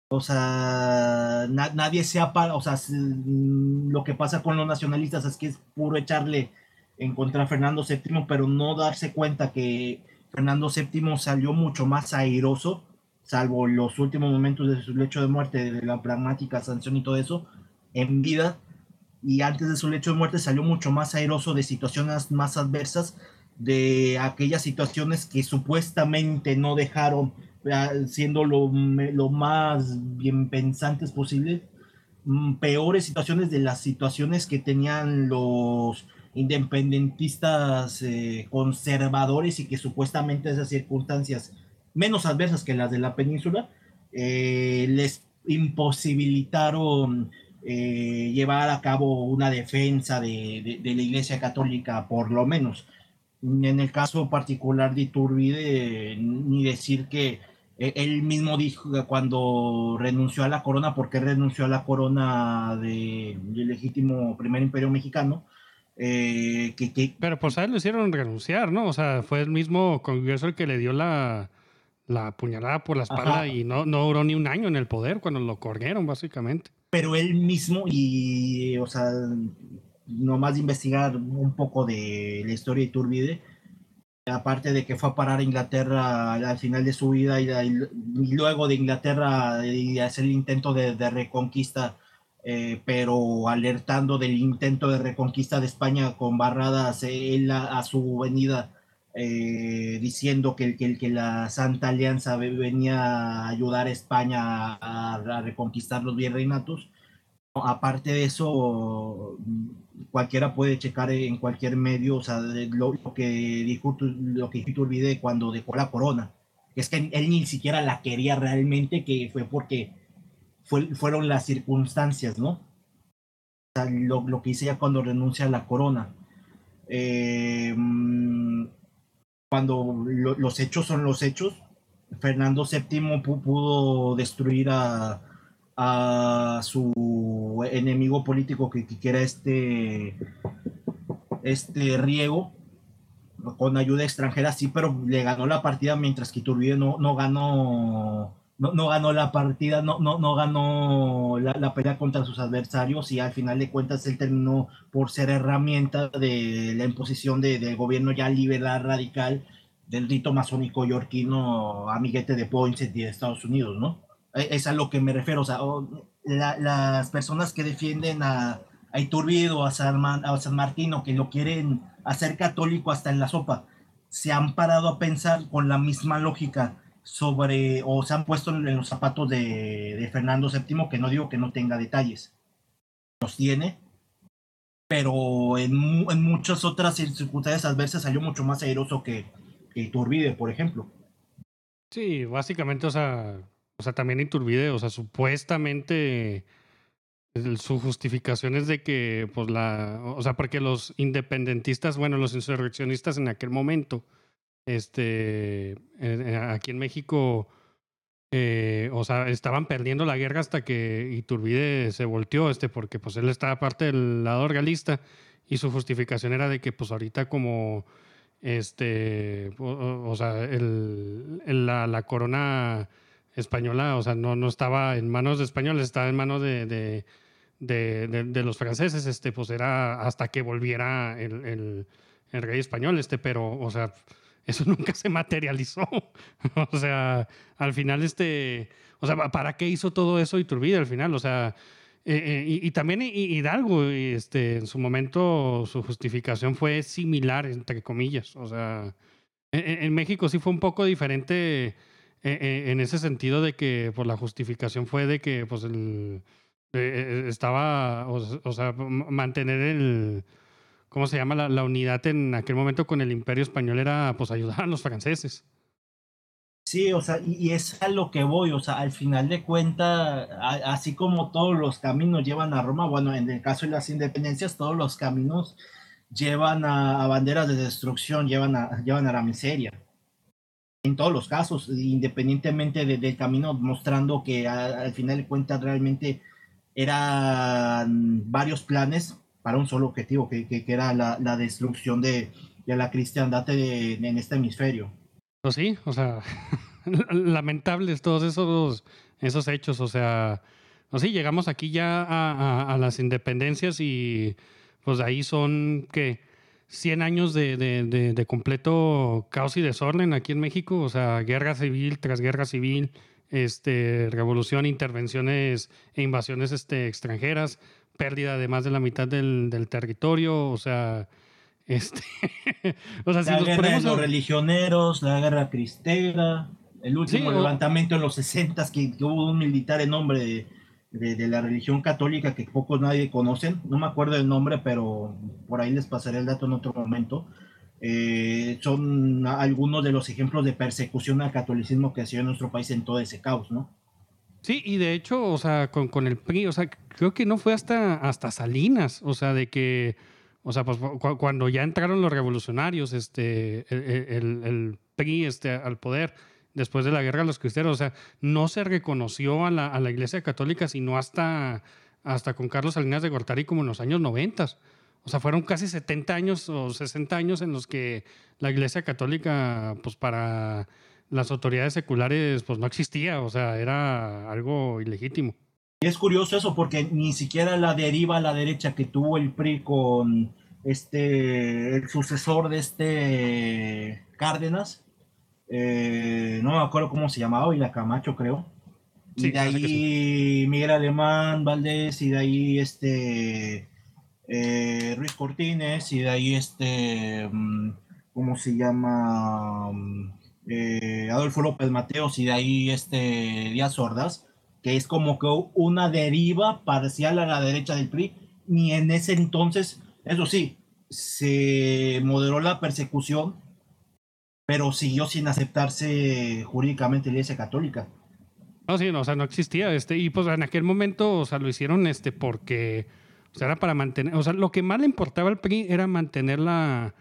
o sea, na- nadie se para, o sea, mm, lo que pasa con los nacionalistas es que es puro echarle en contra a Fernando VII, pero no darse cuenta que Fernando VII salió mucho más airoso, salvo los últimos momentos de su lecho de muerte, de la pragmática sanción y todo eso, en vida, y antes de su lecho de muerte salió mucho más airoso de situaciones más adversas, de aquellas situaciones que supuestamente no dejaron, eh, siendo lo, lo más bien pensantes posible, mm, peores situaciones de las situaciones que tenían los independentistas eh, conservadores y que supuestamente esas circunstancias menos adversas que las de la península eh, les imposibilitaron eh, llevar a cabo una defensa de, de- de la Iglesia Católica, por lo menos. En el caso particular de Iturbide, ni decir que eh, él mismo dijo que cuando renunció a la corona, porque renunció a la corona de- del legítimo primer imperio mexicano, eh, que, que Pero pues a él lo hicieron renunciar, ¿no? O sea, fue el mismo Congreso el que le dio la, la puñalada por la espalda Ajá. y no, no duró ni un año en el poder cuando lo corrieron, básicamente. pero él mismo y, o sea, nomás de investigar un poco de la historia de Iturbide, aparte de que fue a parar a Inglaterra al, al final de su vida y, luego de Inglaterra y hacer el intento de, reconquista, eh, pero alertando del intento de reconquista de España con barradas él a, su venida, eh, diciendo que, que, que la Santa Alianza ve- venía a ayudar a España a, a reconquistar los virreinatos. Aparte de eso, cualquiera puede checar en cualquier medio, o sea, lo, lo que dijo, lo que Iturbide cuando dejó la corona. Es que él ni siquiera la quería realmente, que fue porque fue- fueron las circunstancias, ¿no? O sea, lo, lo que hice ya cuando renuncia a la corona. Eh, cuando lo- los hechos son los hechos, Fernando VII pu- pudo destruir a, a su enemigo político que, que era este, este Riego con ayuda extranjera, sí, pero le ganó la partida mientras que Iturbide no, no ganó no, no ganó la partida, no, no, no ganó la, la pelea contra sus adversarios y al final de cuentas él terminó por ser herramienta de la imposición de- del gobierno ya liberal radical del rito masónico yorquino amiguete de Poinsett y de Estados Unidos, ¿no? Es a lo que me refiero, o sea, las personas que defienden a, a Iturbide o a San, Martín o que lo quieren hacer católico hasta en la sopa, se han parado a pensar con la misma lógica sobre, o se han puesto en los zapatos de, Fernando VII, que no digo que no tenga detalles, los tiene, pero en, en muchas otras circunstancias adversas salió mucho más airoso que, que Iturbide, por ejemplo. Sí, básicamente, o sea, o sea, también Iturbide, o sea, supuestamente su justificación es de que, pues la, o sea, porque los independentistas, bueno, los insurreccionistas en aquel momento, este, aquí en México, eh, o sea, estaban perdiendo la guerra hasta que Iturbide se volteó, este, porque pues él estaba parte del lado realista y su justificación era de que, pues ahorita como este, o, sea, el, la corona española, o sea, no, no estaba en manos de españoles, estaba en manos de, de, de, los franceses, este, pues era hasta que volviera el, el, rey español, este, pero, o sea, eso nunca se materializó. o sea, al final, este, o sea, ¿para qué hizo todo eso Iturbide al final? O sea, eh, eh, y, también Hi- Hidalgo, este, en su momento, su justificación fue similar, entre comillas. O sea, en, México sí fue un poco diferente en ese sentido de que pues, la justificación fue de que pues el, eh, eh, estaba, o, sea, mantener el, ¿cómo se llama? La, unidad en aquel momento con el imperio español era pues ayudar a los franceses. Sí, o sea, y, es a lo que voy, o sea, al final de cuentas, así como todos los caminos llevan a Roma, bueno, en el caso de las independencias, todos los caminos llevan a, a banderas de destrucción, llevan a, llevan a la miseria. En todos los casos, independientemente de- del camino, mostrando que a- al final de cuentas realmente eran varios planes para un solo objetivo, que, que- que era la, la destrucción de, de la cristiandad en este hemisferio. Pues sí, o sea, lamentables todos esos, esos hechos, o sea, pues sí, llegamos aquí ya a, las independencias y pues ahí son, ¿qué? 100 años de, de- de- de completo caos y desorden aquí en México, o sea, guerra civil tras guerra civil, este, revolución, intervenciones e invasiones este, extranjeras, pérdida de más de la mitad del, del territorio, o sea, este, o sea, si la nos guerra de los a- religioneros, la guerra cristera, el último Sí, o- levantamiento en los 60 que, que hubo un militar en nombre de, de- de la religión católica que pocos nadie conocen, no me acuerdo el nombre, pero por ahí les pasaré el dato en otro momento. Eh, son algunos de los ejemplos de persecución al catolicismo que ha sido en nuestro país en todo ese caos, ¿no? Sí, y de hecho, o sea, con, con el PRI, o sea, creo que no fue hasta, hasta Salinas, o sea, de que, o sea, pues cu- cuando ya entraron los revolucionarios, este, el, el- el PRI este, al poder, después de la guerra de los cristeros, o sea, no se reconoció a la, Iglesia Católica sino hasta, hasta con Carlos Salinas de Gortari como en los años 90. O sea, fueron casi 70 años o 60 años en los que la Iglesia Católica, pues para las autoridades seculares, pues no existía, o sea, era algo ilegítimo. Y es curioso eso porque ni siquiera la deriva a la derecha que tuvo el PRI con este el sucesor de este Cárdenas, eh, no me acuerdo cómo se llamaba, y la Camacho creo. Y de ahí Miguel Alemán, Valdés, y de ahí este eh, Ruiz Cortines, y de ahí este, mm, ¿cómo se llama? Mm, eh, Adolfo López Mateos, y de ahí este Díaz Ordaz, que es como que una deriva parcial a la derecha del PRI, ni en ese entonces, eso sí, se moderó la persecución, pero siguió sin aceptarse jurídicamente la Iglesia Católica. No, sí, no, o sea, no existía. Este, y pues en aquel momento, o sea, lo hicieron este porque, o sea, era para mantener, o sea, lo que más le importaba al PRI era mantener la,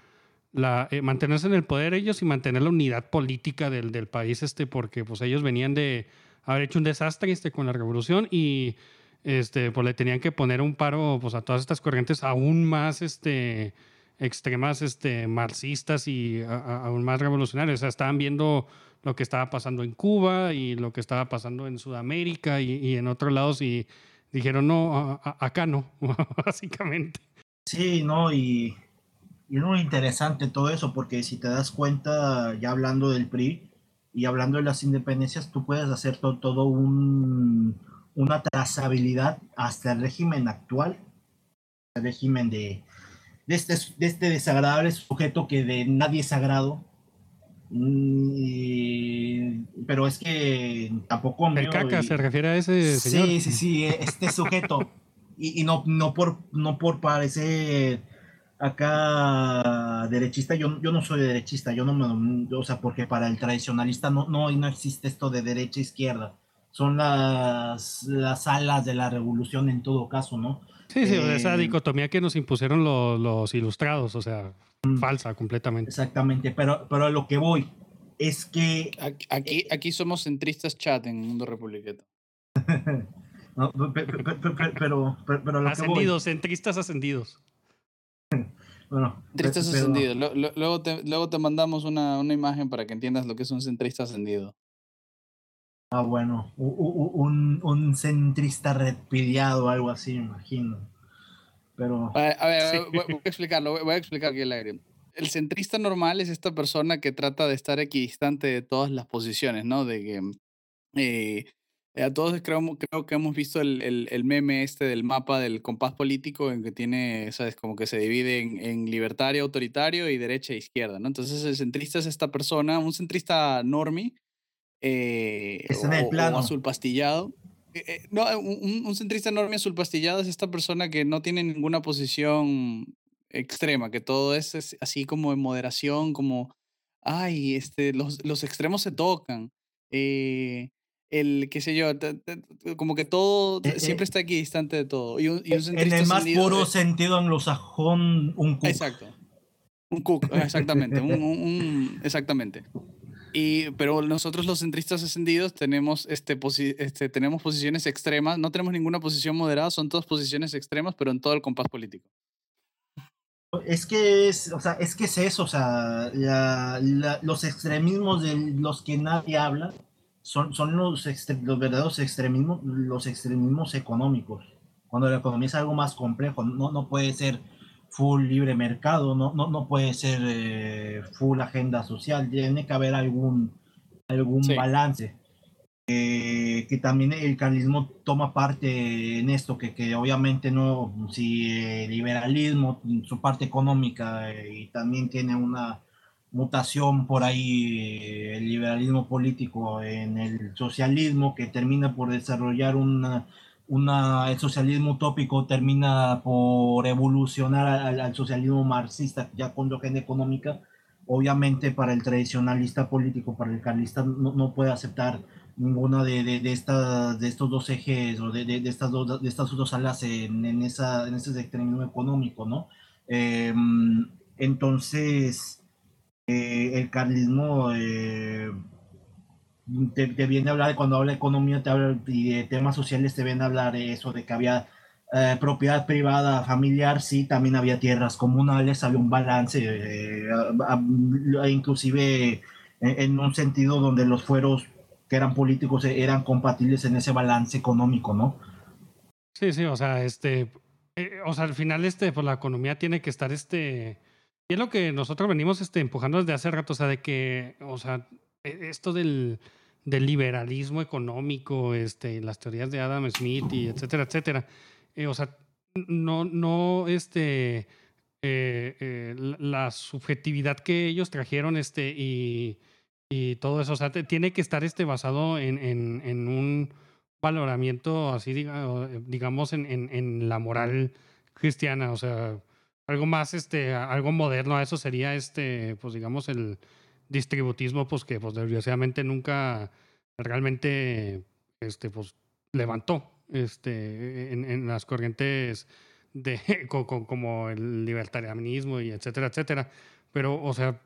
la eh, mantenerse en el poder ellos y mantener la unidad política del, del país, este, porque pues ellos venían de haber hecho un desastre este, con la revolución y este, pues le tenían que poner un paro pues, a todas estas corrientes aún más este, extremas, este, marxistas y aún más revolucionarios. O sea, estaban viendo lo que estaba pasando en Cuba y lo que estaba pasando en Sudamérica y, en otros lados y dijeron, no, acá no, básicamente. Sí, no, y, y es muy interesante todo eso, porque si te das cuenta, ya hablando del PRI y hablando de las independencias, tú puedes hacer to- todo un, una trazabilidad hasta el régimen actual, el régimen de, de, este, de este desagradable sujeto que de nadie es sagrado. Mm, y- pero es que tampoco El mío caca y- se refiere a ese señor. Sí, sí, sí, este sujeto. Y, y no, no, por, no por parecer acá derechista, yo, yo no soy derechista, yo no me, o sea, porque para el tradicionalista no, no, no existe esto de derecha e izquierda. Son las, las alas de la revolución en todo caso, ¿no? Sí, sí, esa Eh, dicotomía que nos impusieron los, los ilustrados, o sea, falsa completamente. Exactamente, pero, pero a lo que voy es que Aquí, aquí, aquí somos centristas chat en Mundo Republiqueta. no, pe- pe- pe- pe- pero, pero, pero a lo que voy, Ascendidos, centristas ascendidos. bueno. Lo- lo- Luego te, luego te mandamos una, una imagen para que entiendas lo que es un centrista ascendido. Ah, bueno, un, un centrista reptiliado o algo así, me imagino. Pero, A ver, a ver, Sí. voy, voy a explicarlo, voy voy a explicar aquí el aire. El centrista normal es esta persona que trata de estar equidistante de todas las posiciones, ¿no? De que eh, a todos creo, creo que hemos visto el, el, el meme este del mapa del compás político en que tiene, ¿sabes? Como que se divide en, en libertario, autoritario y derecha e izquierda, ¿no? Entonces el centrista es esta persona, un centrista normie, eh, el o- o plano. azul pastillado. Eh, eh, no, un, un centrista enorme azul pastillado es esta persona que no tiene ninguna posición extrema, que todo es, es así como en moderación, como, ay, este, los, los extremos se tocan. eh, el, qué sé yo, como que todo siempre está aquí distante de todo. Y un, y un En el más puro es- sentido anglosajón, un cook. Exacto. Un cook, exactamente. un- exactamente. Y, pero nosotros los centristas ascendidos tenemos, este, posi- este, tenemos posiciones extremas, no tenemos ninguna posición moderada, son todas posiciones extremas, pero en todo el compás político. Es que es, o sea, es que es eso, o sea, la- la- los extremismos de los que nadie habla son, son los, los verdaderos extremismos, los extremismos económicos. Cuando la economía es algo más complejo, no, no puede ser full libre mercado, no, no, no puede ser eh, full agenda social, tiene que haber algún, algún Sí. balance. Eh, que también el carlismo toma parte en esto, que, que obviamente no, si el liberalismo, su parte económica, eh, y también tiene una mutación por ahí, eh, el liberalismo político en el socialismo, que termina por desarrollar una, una, el socialismo utópico termina por evolucionar al, al socialismo marxista, ya con agenda económica, obviamente para el tradicionalista político, para el carlista, no, no puede aceptar ninguna de, de, de, estas, de estos dos ejes o de, de estas, dos, de estas dos alas en, en, esa, en ese extremismo económico, ¿no? Eh, entonces, eh, el carlismo eh, te, te, viene a hablar, cuando habla de economía te habla, y de temas sociales, te viene a hablar de eso, de que había eh, propiedad privada familiar, sí, también había tierras comunales, había un balance, eh, inclusive en, en un sentido donde los fueros que eran políticos eran compatibles en ese balance económico, ¿no? Sí, sí, o sea, este, eh, o sea, al final, este, pues la economía tiene que estar, este, y es lo que nosotros venimos, este, empujando desde hace rato, o sea, de que, o sea, esto del, del liberalismo económico, este, las teorías de Adam Smith y etcétera, etcétera, eh, o sea, no, no, este, eh, eh, la subjetividad que ellos trajeron, este, y y todo eso. O sea, tiene que estar este basado en, en, un valoramiento así, diga, digamos, en, en, la moral cristiana. O sea, algo más, este, algo moderno a eso sería este, pues digamos, el distributismo, pues que pues desgraciadamente nunca realmente este, pues, levantó este, en, en las corrientes de como el libertarianismo y etcétera, etcétera. Pero, o sea,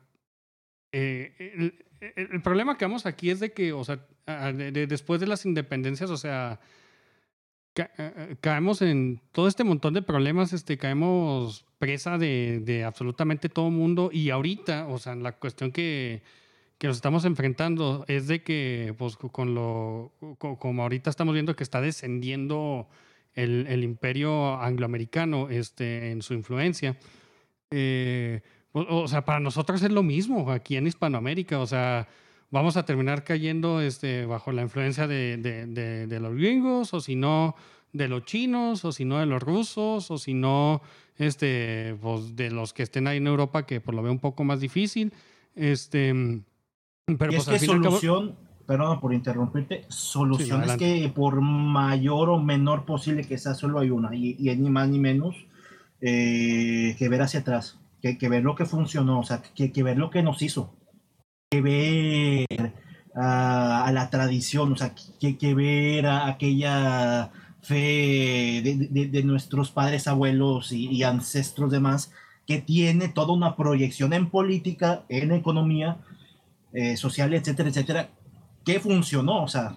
eh, el, el, problema que vamos aquí es de que, o sea, de, de, después de las independencias, o sea, ca caemos en todo este montón de problemas, este, caemos presa de, de absolutamente todo mundo y ahorita, o sea, la cuestión que, que nos estamos enfrentando es de que, pues, con lo, con, como ahorita estamos viendo que está descendiendo el, el imperio angloamericano este, en su influencia, eh, o, o, sea, para nosotros es lo mismo aquí en Hispanoamérica. O sea, vamos a terminar cayendo este, bajo la influencia de, de, de, de los gringos, o si no, de los chinos, o si no, de los rusos, o si no, este, pues, de los que estén ahí en Europa, que por lo veo un poco más difícil. Este, pero y pues, es que solución, cabo... perdón por interrumpirte, solución sí, es que por mayor o menor posible que sea, solo hay una, y, y ni más ni menos eh, que ver hacia atrás que, que, ver lo que funcionó, o sea, que, que ver lo que nos hizo, que ver a la tradición, o sea, que, que ver a aquella fe de, nuestros padres, abuelos y, ancestros demás, que tiene toda una proyección en política, en economía, eh, social, etcétera, etcétera, que funcionó, o sea,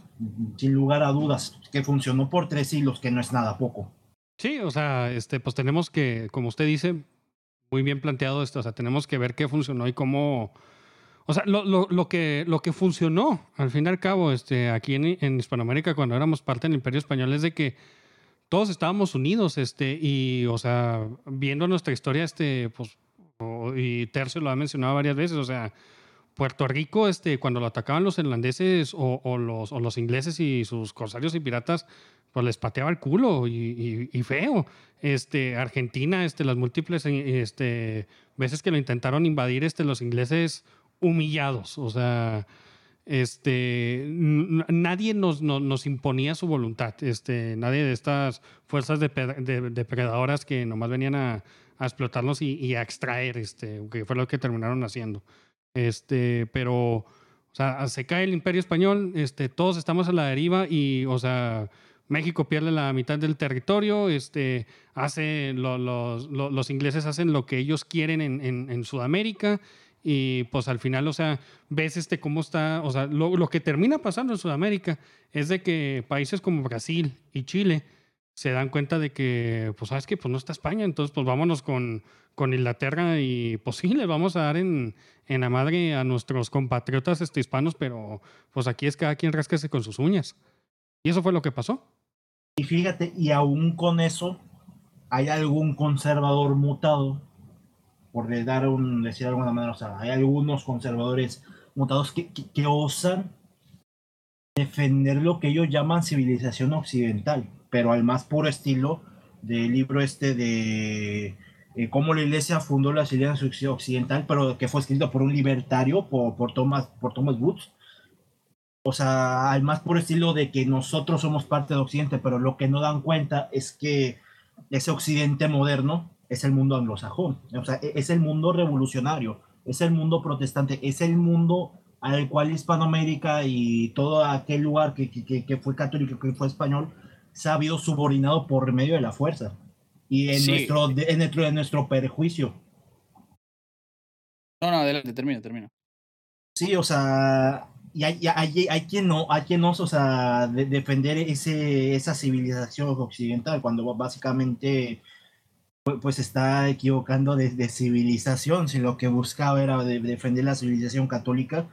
sin lugar a dudas, que funcionó por tres siglos, que no es nada poco. Sí, o sea, este, pues tenemos que, como usted dice, muy bien planteado esto. O sea, tenemos que ver qué funcionó y cómo. O sea, lo, lo, lo, que, lo que funcionó, al fin y al cabo, este, aquí en, en, Hispanoamérica, cuando éramos parte del Imperio Español, es de que todos estábamos unidos, este, y, o sea, viendo nuestra historia, este, pues, y Tercio lo ha mencionado varias veces, o sea, Puerto Rico, este, cuando lo atacaban los irlandeses o, o, los, o los ingleses y sus corsarios y piratas, pues les pateaba el culo y, y, feo. Este, Argentina, este, las múltiples este, veces que lo intentaron invadir, este, los ingleses humillados. O sea, este, nadie nos, nos, nos imponía su voluntad. Este, nadie de estas fuerzas depe- de- depredadoras que nomás venían a, a explotarnos y, y a extraer, este, que fue lo que terminaron haciendo. Este, pero, o sea, se cae el imperio español, este, todos estamos a la deriva y, o sea, México pierde la mitad del territorio, este, hace, lo- los, lo- los ingleses hacen lo que ellos quieren en, en- en Sudamérica y pues al final, o sea, ves este cómo está, o sea, lo, lo que termina pasando en Sudamérica es de que países como Brasil y Chile se dan cuenta de que, pues sabes que pues no está España, entonces pues vámonos con, con Inglaterra y pues sí, le vamos a dar en, en la madre a nuestros compatriotas este, hispanos, pero pues aquí es cada quien rasquese con sus uñas. Y eso fue lo que pasó. Y fíjate, y aún con eso, hay algún conservador mutado, por dar un, decir de alguna manera, o sea, hay algunos conservadores mutados que, que, que osan defender lo que ellos llaman civilización occidental, pero al más puro estilo del libro este de eh, cómo la iglesia fundó la civilización occidental, pero que fue escrito por un libertario, por, por, Thomas, por Thomas Woods. O sea, al más puro estilo de que nosotros somos parte de Occidente, pero lo que no dan cuenta es que ese Occidente moderno es el mundo anglosajón, o sea, e- es el mundo revolucionario, es el mundo protestante, es el mundo al cual Hispanoamérica y todo aquel lugar que, que, que fue católico, que fue español, se ha habido subordinado por medio de la fuerza y en, Sí. nuestro, en, nuestro, en nuestro perjuicio. No, no, adelante, termina, termina. Sí, o sea, y hay, hay, hay quien no, hay quien no, o sea, de- defender ese, esa civilización occidental, cuando básicamente pues está equivocando de, civilización, si lo que buscaba era de- defender la civilización católica,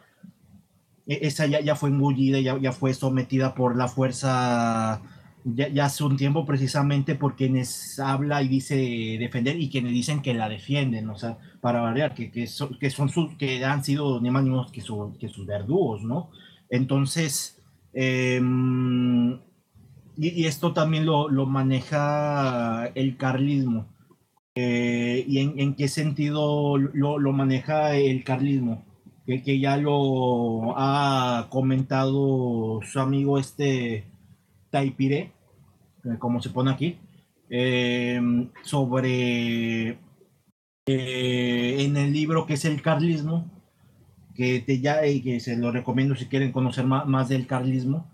e- esa ya, ya fue engullida, ya, ya fue sometida por la fuerza ya, hace un tiempo precisamente por quienes habla y dice defender y quienes dicen que la defienden, o sea, para variar, que, que, son, que son sus, que han sido ni más ni menos que sus verdugos, ¿no? Entonces, em, y, y esto también lo, lo maneja el carlismo. Eh, ¿Y en, qué sentido lo, maneja el carlismo? Que, ya lo ha comentado su amigo este Taipire, eh, como se pone aquí, eh, sobre en el libro que es el carlismo, que te ya que se lo recomiendo si quieren conocer más, más del carlismo,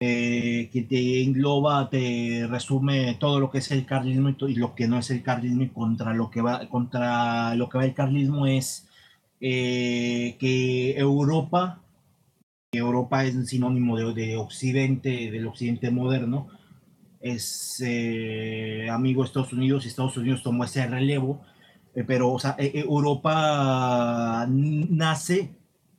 eh, que te engloba, te resume todo lo que es el carlismo y, y lo que no es el carlismo y contra lo que va contra lo que va el carlismo es eh, que Europa Europa es sinónimo de, de Occidente, del Occidente moderno, es eh, amigo de Estados Unidos y Estados Unidos tomó ese relevo, eh, pero o sea, eh, Europa nace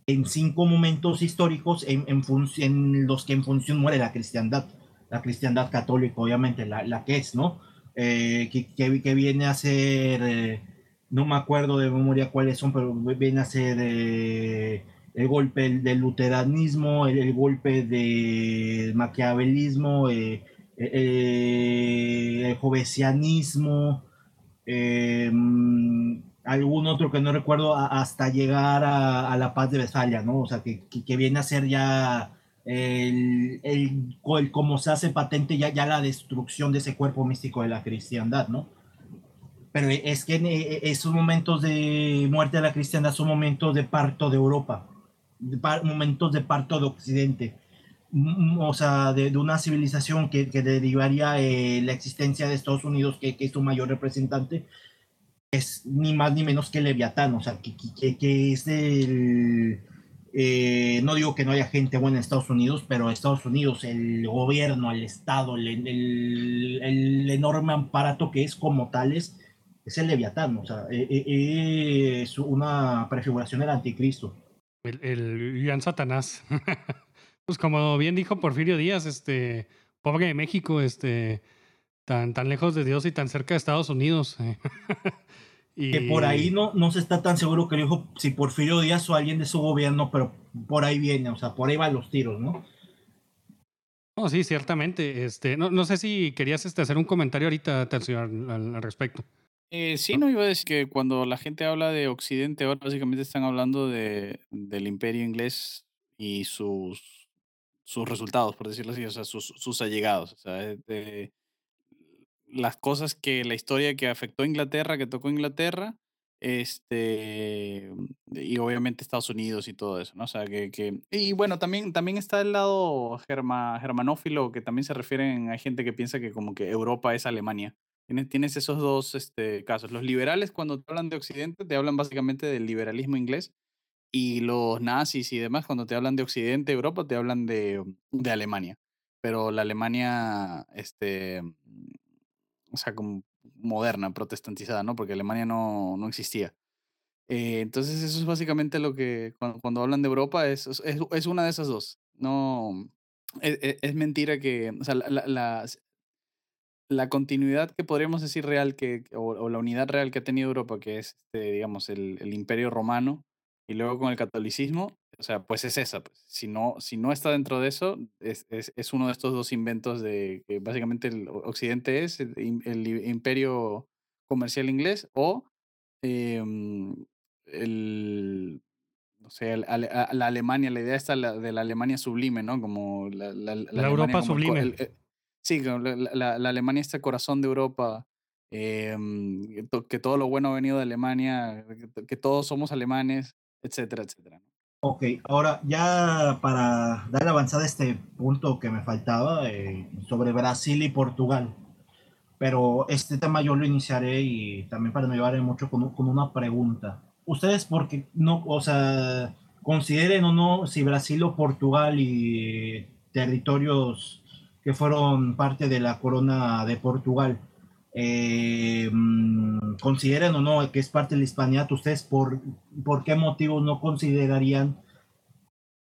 en cinco momentos históricos en, en, en los que en función muere la cristiandad, la cristiandad católica, obviamente, la, la que es, ¿no? Eh, que, que, viene a ser, eh, no me acuerdo de memoria cuáles son, pero viene a ser eh, el golpe del luteranismo, el, golpe del maquiavelismo, el jovesianismo, algún otro que no recuerdo, a- hasta llegar a, a la paz de Westfalia, ¿no? O sea, que, que, que viene a ser ya el, el, el- como se hace patente ya, ya la destrucción de ese cuerpo místico de la cristiandad, ¿no? Pero es que en eh, esos momentos de muerte de la cristiandad son momentos de parto de Europa, de par- momentos de parto de Occidente, Mm, o sea, de, de una civilización que, que derivaría eh, la existencia de Estados Unidos, que, que es su mayor representante, es ni más ni menos que Leviatán, o sea, que, que, es el... eh, no digo que no haya gente buena en Estados Unidos, pero Estados Unidos, el gobierno, el Estado, el, el, el enorme aparato que es como tales, es el Leviatán, o sea, eh, eh, es una prefiguración del anticristo. El, el gran Satanás. pues como bien dijo Porfirio Díaz, este, pobre de México, este, tan, tan lejos de Dios y tan cerca de Estados Unidos. y, Que por ahí no, no se está tan seguro que lo dijo si Porfirio Díaz o alguien de su gobierno, pero por ahí viene, o sea, por ahí van los tiros, ¿no? No, sí, ciertamente. Este, no, no sé si querías este, hacer un comentario ahorita, Tercio, al, respecto. Eh, sí, no iba a decir que cuando la gente habla de Occidente, ahora básicamente están hablando de, del imperio inglés y sus, sus resultados, por decirlo así, o sea, sus, sus allegados. O sea, eh, de- las cosas que la historia que afectó a Inglaterra, que tocó Inglaterra, este, y obviamente Estados Unidos y todo eso, ¿no? O sea, que, que- y bueno, también, también está el lado germa, germanófilo, que también se refieren, hay gente que piensa que como que Europa es Alemania. Tienes, tienes esos dos este, casos. Los liberales, cuando te hablan de Occidente, te hablan básicamente del liberalismo inglés, y los nazis y demás, cuando te hablan de Occidente, Europa, te hablan de, de Alemania. Pero la Alemania, este, o sea, como moderna, protestantizada, ¿no? Porque Alemania no, no existía. Eh, entonces, eso es básicamente lo que, cuando, hablan de Europa, es, es, es una de esas dos. No, es, es- es mentira que, o sea, la, la, la- continuidad que podríamos decir real, que, o, o la unidad real que ha tenido Europa, que es, este, digamos, el, el imperio romano, y luego con el catolicismo, o sea, pues es esa. Pues. Si, no, si no está dentro de eso, es, es, es uno de estos dos inventos de que básicamente el Occidente es el, imperio comercial inglés o em, el, no sé, el- ale- a- la Alemania, la idea está de la Alemania sublime, ¿no? Como la, la, la Europa el sublime. el- eh, sí, la, Alemania está el corazón de Europa, em, que to- que todo lo bueno ha venido de Alemania, que todos somos alemanes, etcétera, etcétera. Ok, ahora ya para dar avanzada este punto que me faltaba eh, sobre Brasil y Portugal, pero este tema yo lo iniciaré y también para no llevar mucho con, con una pregunta. Ustedes porque no, o sea, consideren o no si Brasil o Portugal y territorios que fueron parte de la corona de Portugal, eh, mm, consideren o no que es parte de la hispanidad, ustedes por, por qué motivos no considerarían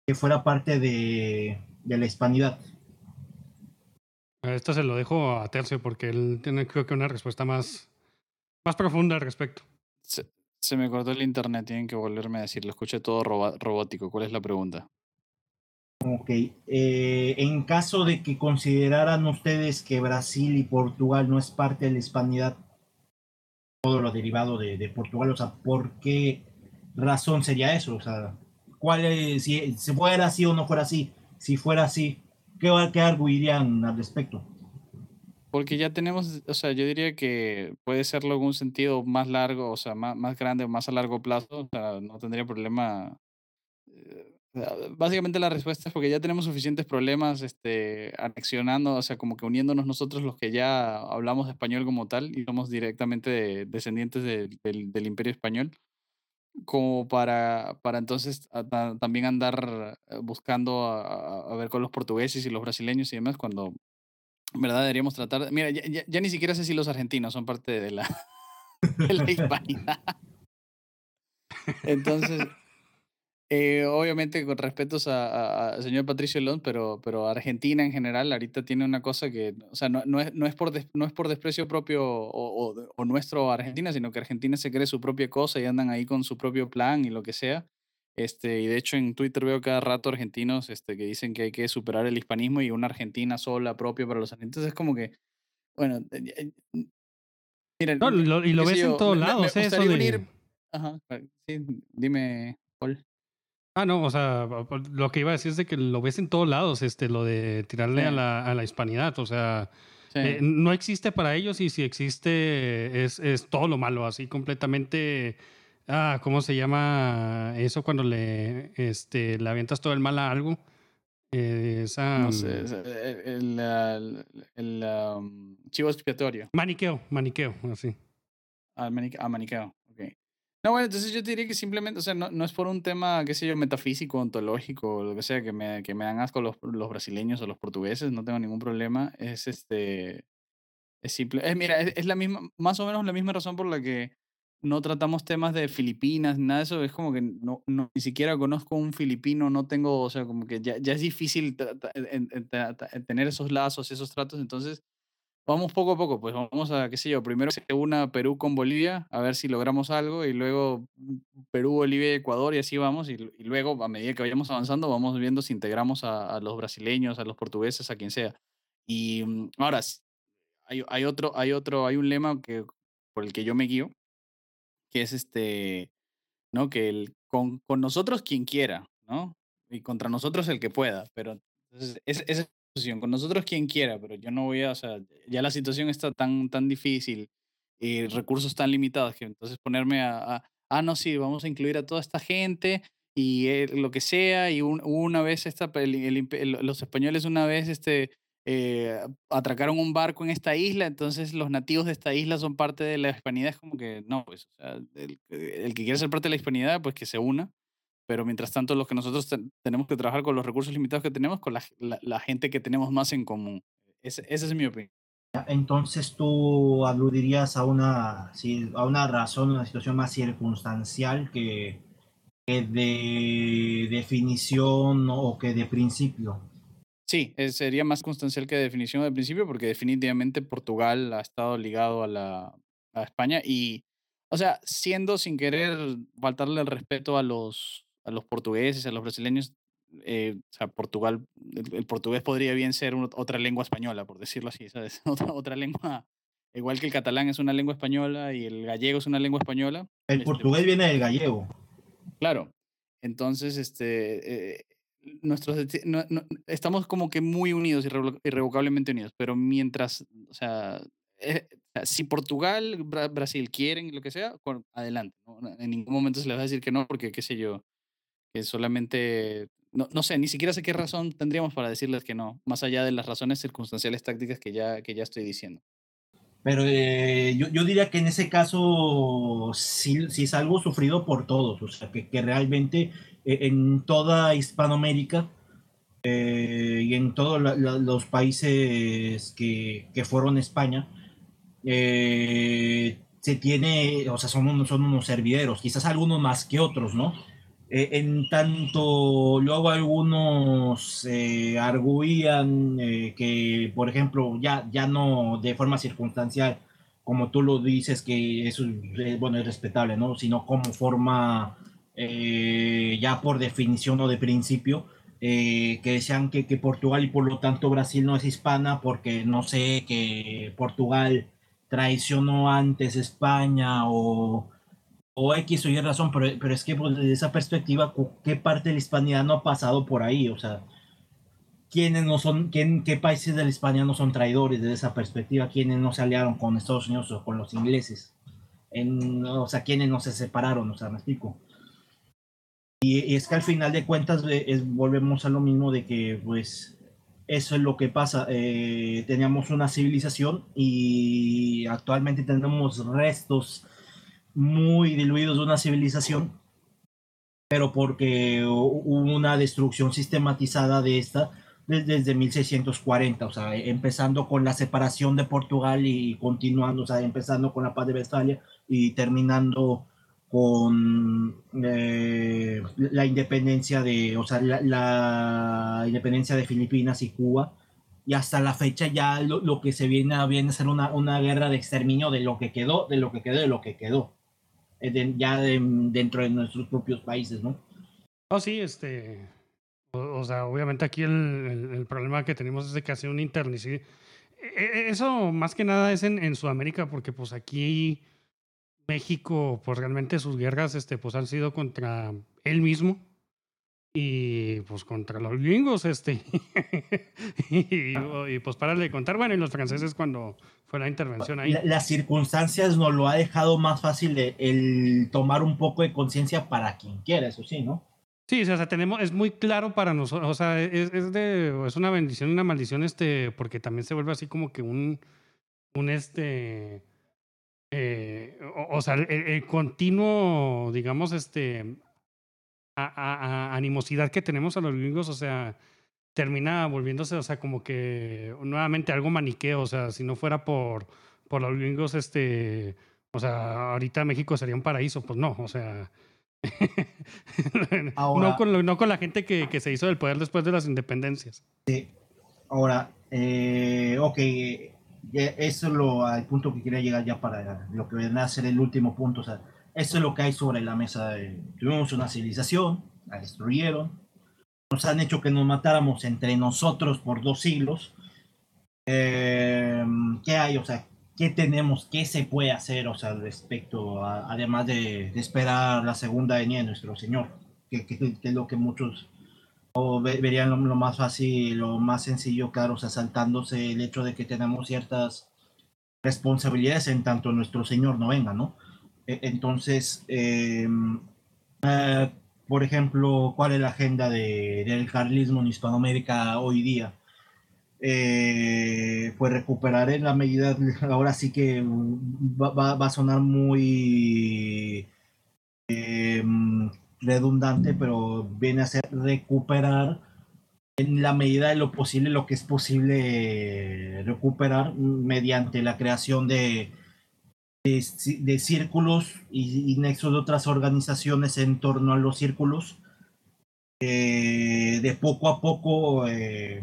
que fuera parte de, de la hispanidad. Esto se lo dejo a Tercio porque él tiene creo que una respuesta más, más profunda al respecto. Se, se me cortó el internet, tienen que volverme a decir, lo escuché todo roba- robótico. ¿Cuál es la pregunta? Ok, eh, en caso de que consideraran ustedes que Brasil y Portugal no es parte de la hispanidad, todo lo derivado de, Portugal, o sea, ¿por qué razón sería eso? O sea, ¿cuál es, si, si fuera así o no fuera así? Si fuera así, ¿qué, qué arguirían al respecto? Porque ya tenemos, o sea, yo diría que puede serlo en un sentido más largo, o sea, más, grande o más a largo plazo, o sea, no tendría problema. eh, Básicamente la respuesta es porque ya tenemos suficientes problemas este, anexionando, o sea, como que uniéndonos nosotros los que ya hablamos español como tal y somos directamente de- descendientes del- imperio español, como para, para entonces a- también andar eh, buscando a ver con los portugueses y los brasileños y demás, cuando en verdad deberíamos tratar. Mira, ya, ya- ya ni siquiera sé si los argentinos son parte de la, de la hispanidad. Entonces, eh, obviamente con respetos a- a- al señor Patricio Lón, pero, pero Argentina en general ahorita tiene una cosa que, o sea, no, no es, no, es, por des- no es por desprecio propio o, o- o nuestro a Argentina, sino que Argentina se cree su propia cosa y andan ahí con su propio plan y lo que sea. Este, y de hecho en Twitter veo cada rato argentinos este, que dicen que hay que superar el hispanismo y una Argentina sola propia para los argentinos. Es como que, bueno, eh, eh, mira, No, lo- y lo ves en yo, todos me- me- me lados, eso de- unir- Ajá, sí, dime, Paul. Ah, no, o sea, lo que iba a decir es de que lo ves en todos lados, este, lo de tirarle a, la, a la hispanidad, o sea, Sí. eh, no existe para ellos y si existe es, es todo lo malo, así completamente, ah, ¿cómo se llama eso cuando le, este, le avientas todo el mal a algo? Eh, esa, No sé, mm, es, eh, el, el, el, um, chivo expiatorio. Maniqueo, maniqueo, así. Al maniqueo. No, bueno, entonces yo diría que simplemente, o sea, no, no es por un tema, qué sé yo, metafísico, ontológico, lo que sea, que me, que me dan asco los, los brasileños o los portugueses, no tengo ningún problema. Es este, es simple. Es, mira, es, la misma, más o menos la misma razón por la que no tratamos temas de Filipinas, nada de eso. Es como que no, ni siquiera conozco un filipino, no tengo, o sea, como que ya, ya es difícil tener esos lazos, esos tratos. Entonces, vamos poco a poco, pues vamos a, qué sé yo, primero se una Perú con Bolivia, a ver si logramos algo, y luego Perú, Bolivia Ecuador, y así vamos, y, y luego a medida que vayamos avanzando, vamos viendo si integramos a, a los brasileños, a los portugueses, a quien sea. Y mm, ahora, hay, hay otro, hay otro, hay un lema que, por el que yo me guío, que es este, ¿no? Que el, con, con nosotros quien quiera, ¿no? y contra nosotros el que pueda, pero entonces, es, esa con nosotros quien quiera, pero yo no voy a, o sea, ya la situación está tan, tan difícil y recursos tan limitados que entonces ponerme a, a, ah, no, sí, vamos a incluir a toda esta gente y eh, lo que sea, y un- una vez esta, el- el el- los españoles una vez este, eh, atracaron un barco en esta isla, entonces los nativos de esta isla son parte de la hispanidad, es como que no, pues, o sea, el, que quiere ser parte de la hispanidad, pues que se una, pero mientras tanto los que nosotros ten- tenemos que trabajar con los recursos limitados que tenemos, con la, la- la gente que tenemos más en común. Ese- esa es mi opinión. Entonces tú aludirías a una, a una razón, una situación más circunstancial que, que de definición o que de principio. Sí, eh, sería más constancial que definición de principio, porque definitivamente Portugal ha estado ligado a, la, a España y, o sea, siendo sin querer faltarle el respeto a los, a los portugueses, a los brasileños, eh, o sea, Portugal, el, el portugués podría bien ser otra lengua española, por decirlo así, ¿sabes? Otra, otra lengua, igual que el catalán es una lengua española y el gallego es una lengua española. El este, portugués viene del gallego. Claro. Entonces, este, eh, nuestros, no- no- estamos como que muy unidos, irrevo- irrevocablemente unidos, pero mientras, o sea, eh, si Portugal, Bra- Brasil quieren lo que sea, adelante. No, En ningún momento se les va a decir que no, porque qué sé yo, que solamente, no, no sé, ni siquiera sé qué razón tendríamos para decirles que no, más allá de las razones circunstanciales tácticas que ya, que ya estoy diciendo. Pero eh, yo, yo diría que en ese caso sí, sí es algo sufrido por todos, o sea, que, que realmente eh, en toda Hispanoamérica eh, y en todos los países que, que fueron España, eh, se tiene, o sea, son unos, son unos servideros, quizás algunos más que otros, ¿no? Eh, en tanto, luego algunos eh, arguían eh, que, por ejemplo, ya, ya no de forma circunstancial, como tú lo dices, que eso es, bueno, es respetable, ¿no? Sino como forma, eh, ya por definición o de principio, eh, que decían que, que Portugal y por lo tanto Brasil no es hispana porque, no sé, que Portugal traicionó antes España o o X o Y razón, pero, pero es que pues, desde esa perspectiva, ¿qué parte de la hispanidad no ha pasado por ahí? O sea, ¿quiénes no son, quién, qué países de la Hispania no son traidores desde esa perspectiva? ¿Quiénes no se aliaron con Estados Unidos o con los ingleses? En, o sea, ¿quiénes no se separaron? O sea, me explico. Y, y es que al final de cuentas eh, es- volvemos a lo mismo de que, pues, eso es lo que pasa. Eh, teníamos una civilización y actualmente tenemos restos muy diluidos de una civilización, pero porque hu- hubo una destrucción sistematizada de esta desde, desde 1640, o sea, empezando con la separación de Portugal y continuando, o sea, empezando con la paz de Westfalia y terminando con eh, la independencia de, o sea, la, independencia de Filipinas y Cuba. Y hasta la fecha ya lo, lo que se viene a, viene a ser una, una guerra de exterminio de lo que quedó, de lo que quedó, de lo que quedó. Eh, ya de- dentro de nuestros propios países, ¿no? Oh, sí, este. O, sea, obviamente aquí el, problema que tenemos es de que hace un internicidio. E- e- Eso más que nada es en, en Sudamérica, porque pues aquí México, pues realmente sus guerras, este, pues han sido contra él mismo y pues contra los gringos, este. y, y, pues para de contar, bueno, y los franceses cuando fue la intervención ahí. La- las circunstancias nos lo ha dejado más fácil el, el tomar un poco de conciencia para quien quiera, eso sí, ¿no? Sí, o sea, tenemos, es muy claro para nosotros, o sea, es, es de, es una bendición y una maldición, este, porque también se vuelve así como que un, un este, eh, o, o sea, el, el continuo, digamos, este, a- a- animosidad que tenemos a los gringos, o sea, termina volviéndose, o sea, como que nuevamente algo maniqueo, o sea, si no fuera por, por los gringos, este, o sea, ahorita México sería un paraíso, pues no, o sea, Ahora- no, con lo- no con la gente que, que se hizo del poder después de las independencias. Ahora, eh, ok, ya eso es lo, al punto que quería llegar ya para lo que viene a ser el último punto. O sea, eso es lo que hay sobre la mesa. eh, Tuvimos una civilización, la destruyeron, nos han hecho que nos matáramos entre nosotros por dos siglos. Eh, ¿Qué hay? O sea, ¿qué tenemos? ¿Qué se puede hacer? O sea, respecto a, además de, de esperar la segunda venida de nuestro Señor, que, que- que es lo que muchos o ve- verían lo, lo más fácil, lo más sencillo, claro, o sea, saltándose el hecho de que tenemos ciertas responsabilidades en tanto nuestro Señor no venga, ¿no? E- Entonces, eh, eh, por ejemplo, ¿cuál es la agenda de- del carlismo en Hispanoamérica hoy día? Eh, pues recuperar en la medida, ahora sí que va, va- va a sonar muy eh, redundante, pero viene a ser recuperar en la medida de lo posible lo que es posible recuperar mediante la creación de, de, de círculos y, y nexos de otras organizaciones en torno a los círculos. eh, de poco a poco, eh,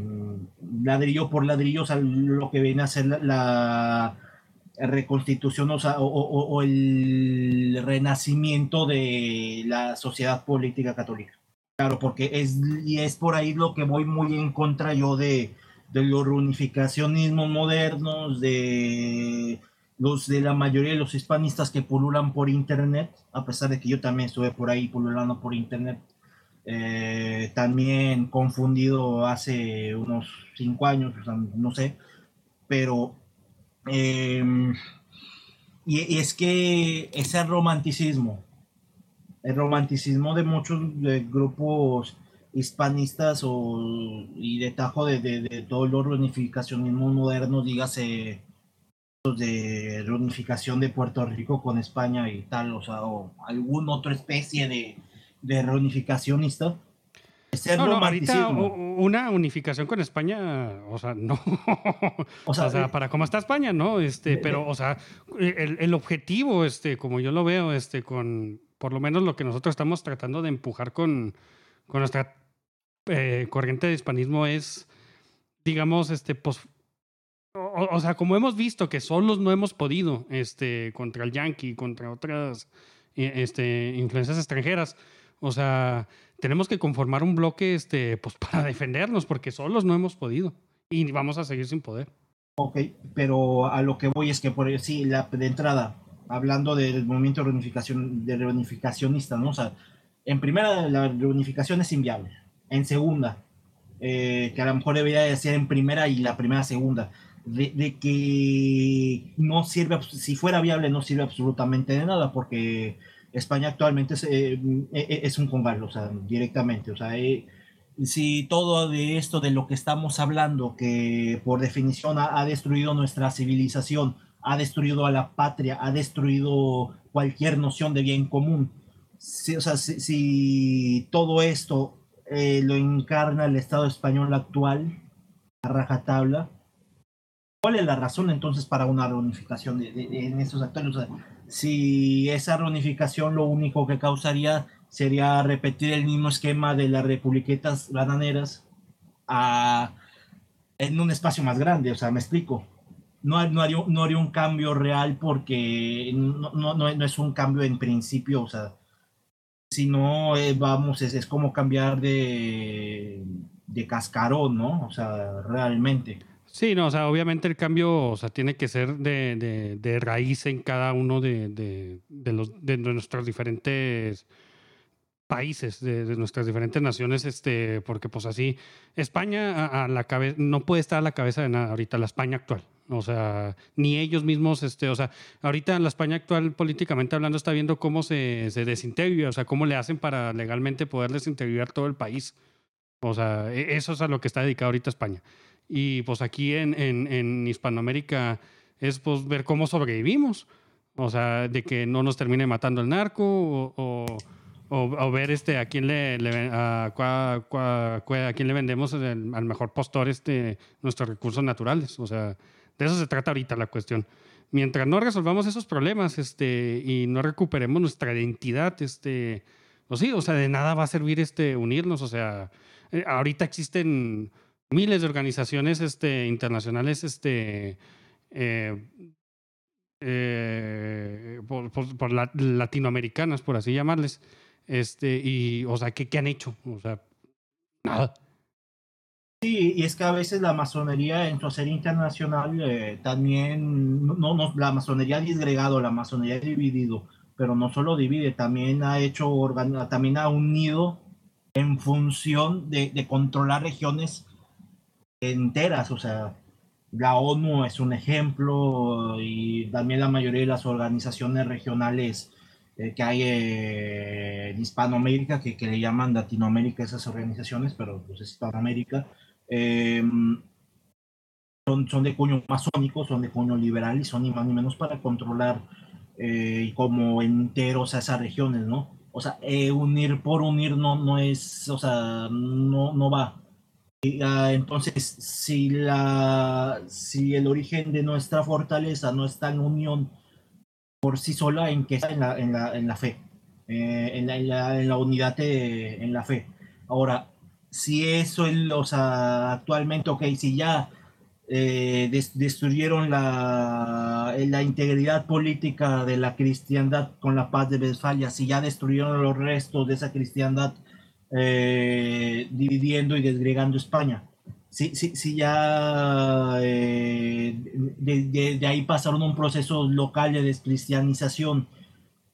ladrillo por ladrillo, o sea, lo que viene a ser la, la reconstitución o, sea, o- o- o el renacimiento de la sociedad política católica. Claro, porque es, y es por ahí lo que voy muy en contra yo de, de los reunificacionismos modernos, de los de la mayoría de los hispanistas que pululan por internet, a pesar de que yo también estuve por ahí pululando por internet, eh, también confundido hace unos cinco años, no sé, pero eh, y, es que ese romanticismo, el romanticismo de muchos grupos hispanistas o, y de tajo de, de, todos los reunificacionismos modernos, dígase de reunificación de Puerto Rico con España y tal, o sea, o alguna otra especie de, de reunificacionista. No, no, ahorita una unificación con España, o sea, no. O sea, eh, para cómo está España, ¿no? Este, pero, o sea, el, el objetivo, este, como yo lo veo, este, con por lo menos lo que nosotros estamos tratando de empujar con, con nuestra eh, corriente de hispanismo es, digamos, este, o, sea, como hemos visto que solos no hemos podido, este, contra el Yankee, contra otras eh, este, influencias extranjeras, o sea, tenemos que conformar un bloque, este, pues, para defendernos, porque solos no hemos podido y vamos a seguir sin poder. Ok, pero a lo que voy es que por sí, la de entrada, hablando del movimiento de reunificación, de reunificacionista, ¿no? O sea, en primera, la reunificación es inviable. En segunda, eh, que a lo mejor debería de ser en primera y la primera segunda, de, que no sirve, si fuera viable, no sirve absolutamente de nada, porque España actualmente es, eh, eh, un congal, o sea, directamente, o sea, eh, si todo de esto de lo que estamos hablando, que por definición ha, destruido nuestra civilización, ha destruido a la patria, ha destruido cualquier noción de bien común, si, o sea, si, todo esto lo encarna el Estado español actual, a rajatabla, ¿cuál es la razón entonces para una reunificación de, de- de- en estos actores? O sea, si esa reunificación lo único que causaría sería repetir el mismo esquema de las republiquetas bananeras a- en un espacio más grande, o sea, me explico. No, no, haría, no haría un cambio real porque no, no, no, es un cambio en principio, o sea, si no, eh, vamos, es, es como cambiar de, de cascarón, ¿no? O sea, realmente. Sí, no, o sea, obviamente el cambio, o sea, tiene que ser de, de, raíz en cada uno de, de, de nuestros diferentes países, de, nuestras diferentes naciones, este, porque pues así, España a, a la cabeza, no puede estar a la cabeza de nada ahorita, la España actual. O sea, ni ellos mismos, este, o sea, ahorita la España actual, políticamente hablando, está viendo cómo se, se desintegra, o sea, cómo le hacen para legalmente poder desintegrar todo el país. O sea, e- eso es a lo que está dedicado ahorita España. Y pues aquí en, en, en Hispanoamérica es pues ver cómo sobrevivimos. O sea, de que no nos termine matando el narco o, o, o- o ver este, a quién le, le- a, a quién le vendemos el- al mejor postor este, nuestros recursos naturales. O sea, de eso se trata ahorita la cuestión. Mientras no resolvamos esos problemas este, y no recuperemos nuestra identidad, este, pues sí, o sea, de nada va a servir este, unirnos. O sea, eh, ahorita existen miles de organizaciones este, internacionales este, eh, eh, por, por- por la- latinoamericanas, por así llamarles. Este, y, o sea, ¿qué, qué han hecho? O sea, nada. Sí, y es que a veces la masonería en su hacer internacional eh, también, no, no, la masonería ha disgregado, la masonería ha dividido, pero no solo divide, también ha hecho, también ha unido en función de, de controlar regiones enteras, o sea, la ONU es un ejemplo y también la mayoría de las organizaciones regionales eh, que hay eh, en Hispanoamérica, que, que, le llaman Latinoamérica esas organizaciones, pero pues es Hispanoamérica, eh, son, son de cuño masónico, son de cuño liberal y son ni más ni menos para controlar eh, como enteros a esas regiones, ¿no? O sea, unir por unir no, no es, o sea, no, no va. Uh, entonces, si, la, si el origen de nuestra fortaleza no está en unión por sí sola, en que está en la, en la, en la fe, eh, en, la, en, la, unidad de, en la fe. Ahora, si eso es, o sea, actualmente, ok, si ya eh, des, destruyeron la, la, integridad política de la cristiandad con la paz de Westfalia, si ya destruyeron los restos de esa cristiandad eh, dividiendo y desgregando España, si, si, si ya eh, de, de, de, ahí pasaron un proceso local de descristianización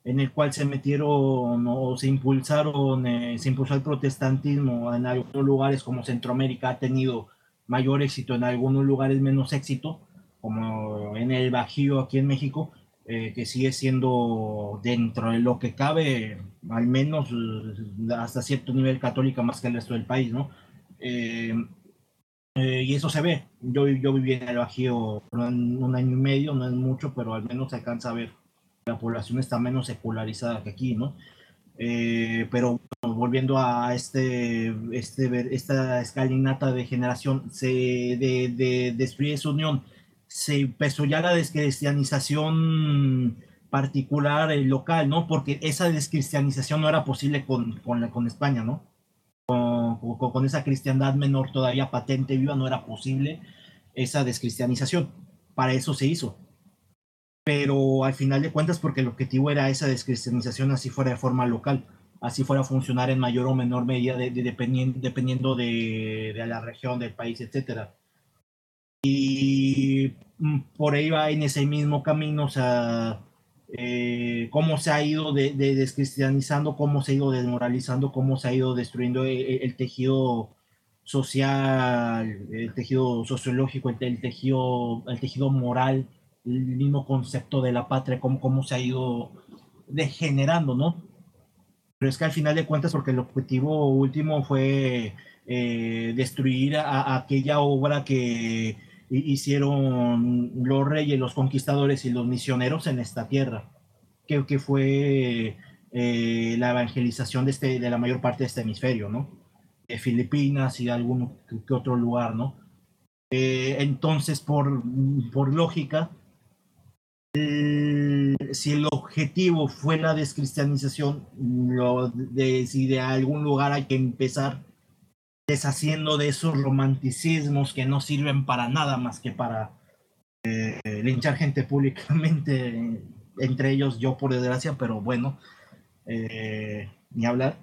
en el cual se metieron o se impulsaron, eh, se impulsó el protestantismo en algunos lugares como Centroamérica ha tenido mayor éxito, en algunos lugares menos éxito, como en el Bajío aquí en México, eh, que sigue siendo dentro de lo que cabe, al menos hasta cierto nivel católica más que el resto del país, ¿no? Eh, eh, y eso se ve. Yo, yo viví en el Bajío un, año y medio, no es mucho, pero al menos se alcanza a ver. La población está menos secularizada que aquí, ¿no? Eh, pero bueno, volviendo a este, este, esta escalinata de generación, se, de, de destruir esa unión, se empezó ya la descristianización particular eh, local, ¿no? Porque esa descristianización no era posible con, con, España, ¿no? Con, con, esa cristiandad menor todavía patente viva, no era posible esa descristianización. Para eso se hizo pero al final de cuentas porque el objetivo era esa descristianización así fuera de forma local, así fuera a funcionar en mayor o menor medida de, de, dependiendo, de, la región, del país, etc. Y por ahí va en ese mismo camino, o sea, eh, cómo se ha ido de, descristianizando, cómo se ha ido desmoralizando, cómo se ha ido destruyendo el, el tejido social, el tejido sociológico, el, el, tejido, el tejido moral el mismo concepto de la patria, cómo, cómo se ha ido degenerando, ¿no? Pero es que al final de cuentas, porque el objetivo último fue eh, destruir a, a, aquella obra que hicieron los reyes, los conquistadores y los misioneros en esta tierra, que, que fue eh, la evangelización de, este, de la mayor parte de este hemisferio, ¿no? De Filipinas y de algún que otro lugar, ¿no? Eh, entonces, por, por lógica, si el objetivo fue la descristianización, lo de, si de algún lugar hay que empezar deshaciendo de esos romanticismos que no sirven para nada más que para eh, linchar gente públicamente, entre ellos yo por desgracia, pero bueno, eh, ni hablar,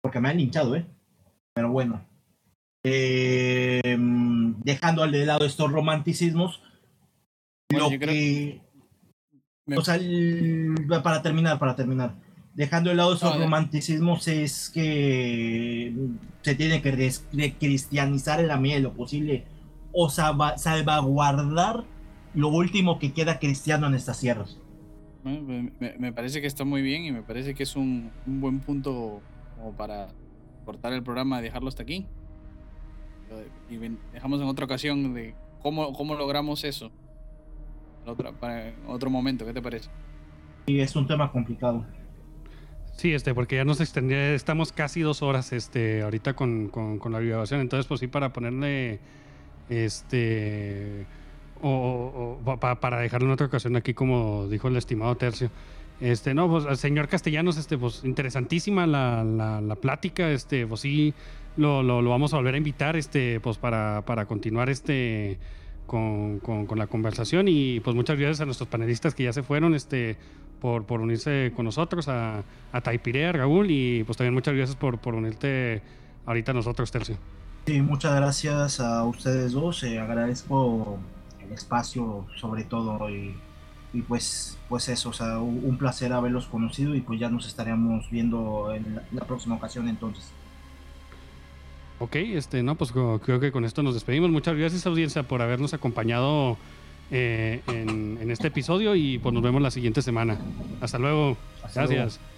porque me han linchado, ¿eh? Pero bueno, eh, dejando al de lado estos romanticismos, bueno, lo que, me... o sea, el, para terminar, para terminar, dejando de lado esos no, romanticismos es que se tiene que cristianizar en la medida de lo posible o salvaguardar lo último que queda cristiano en estas tierras. Me, me, parece que está muy bien y me parece que es un, un buen punto como para cortar el programa y dejarlo hasta aquí. Y dejamos en otra ocasión de cómo, cómo logramos eso para otro momento, ¿qué te parece? Sí, es un tema complicado. Sí, este, porque ya nos extendía, estamos casi dos horas este, ahorita con, con, la grabación, entonces pues sí, para ponerle, este, o, o, o pa, para dejarlo en otra ocasión aquí, como dijo el estimado Tercio. Este, no, pues, señor Castellanos, este, pues, interesantísima la, la, la plática, este, pues sí, lo, lo, lo, vamos a volver a invitar, este, pues, para, para continuar, este, con, con, con, la conversación y pues muchas gracias a nuestros panelistas que ya se fueron este, por, por unirse con nosotros, a, a Taipiré, a y pues también muchas gracias por, por unirte ahorita a nosotros, Tercio. Sí, muchas gracias a ustedes dos, eh, agradezco el espacio sobre todo y, y, pues, pues eso, o sea, un placer haberlos conocido y pues ya nos estaremos viendo en la, la próxima ocasión entonces. Ok, este, no, pues creo que con esto nos despedimos. Muchas gracias, audiencia, por habernos acompañado eh, en, en, este episodio y pues nos vemos la siguiente semana. Hasta luego. Gracias. Luego.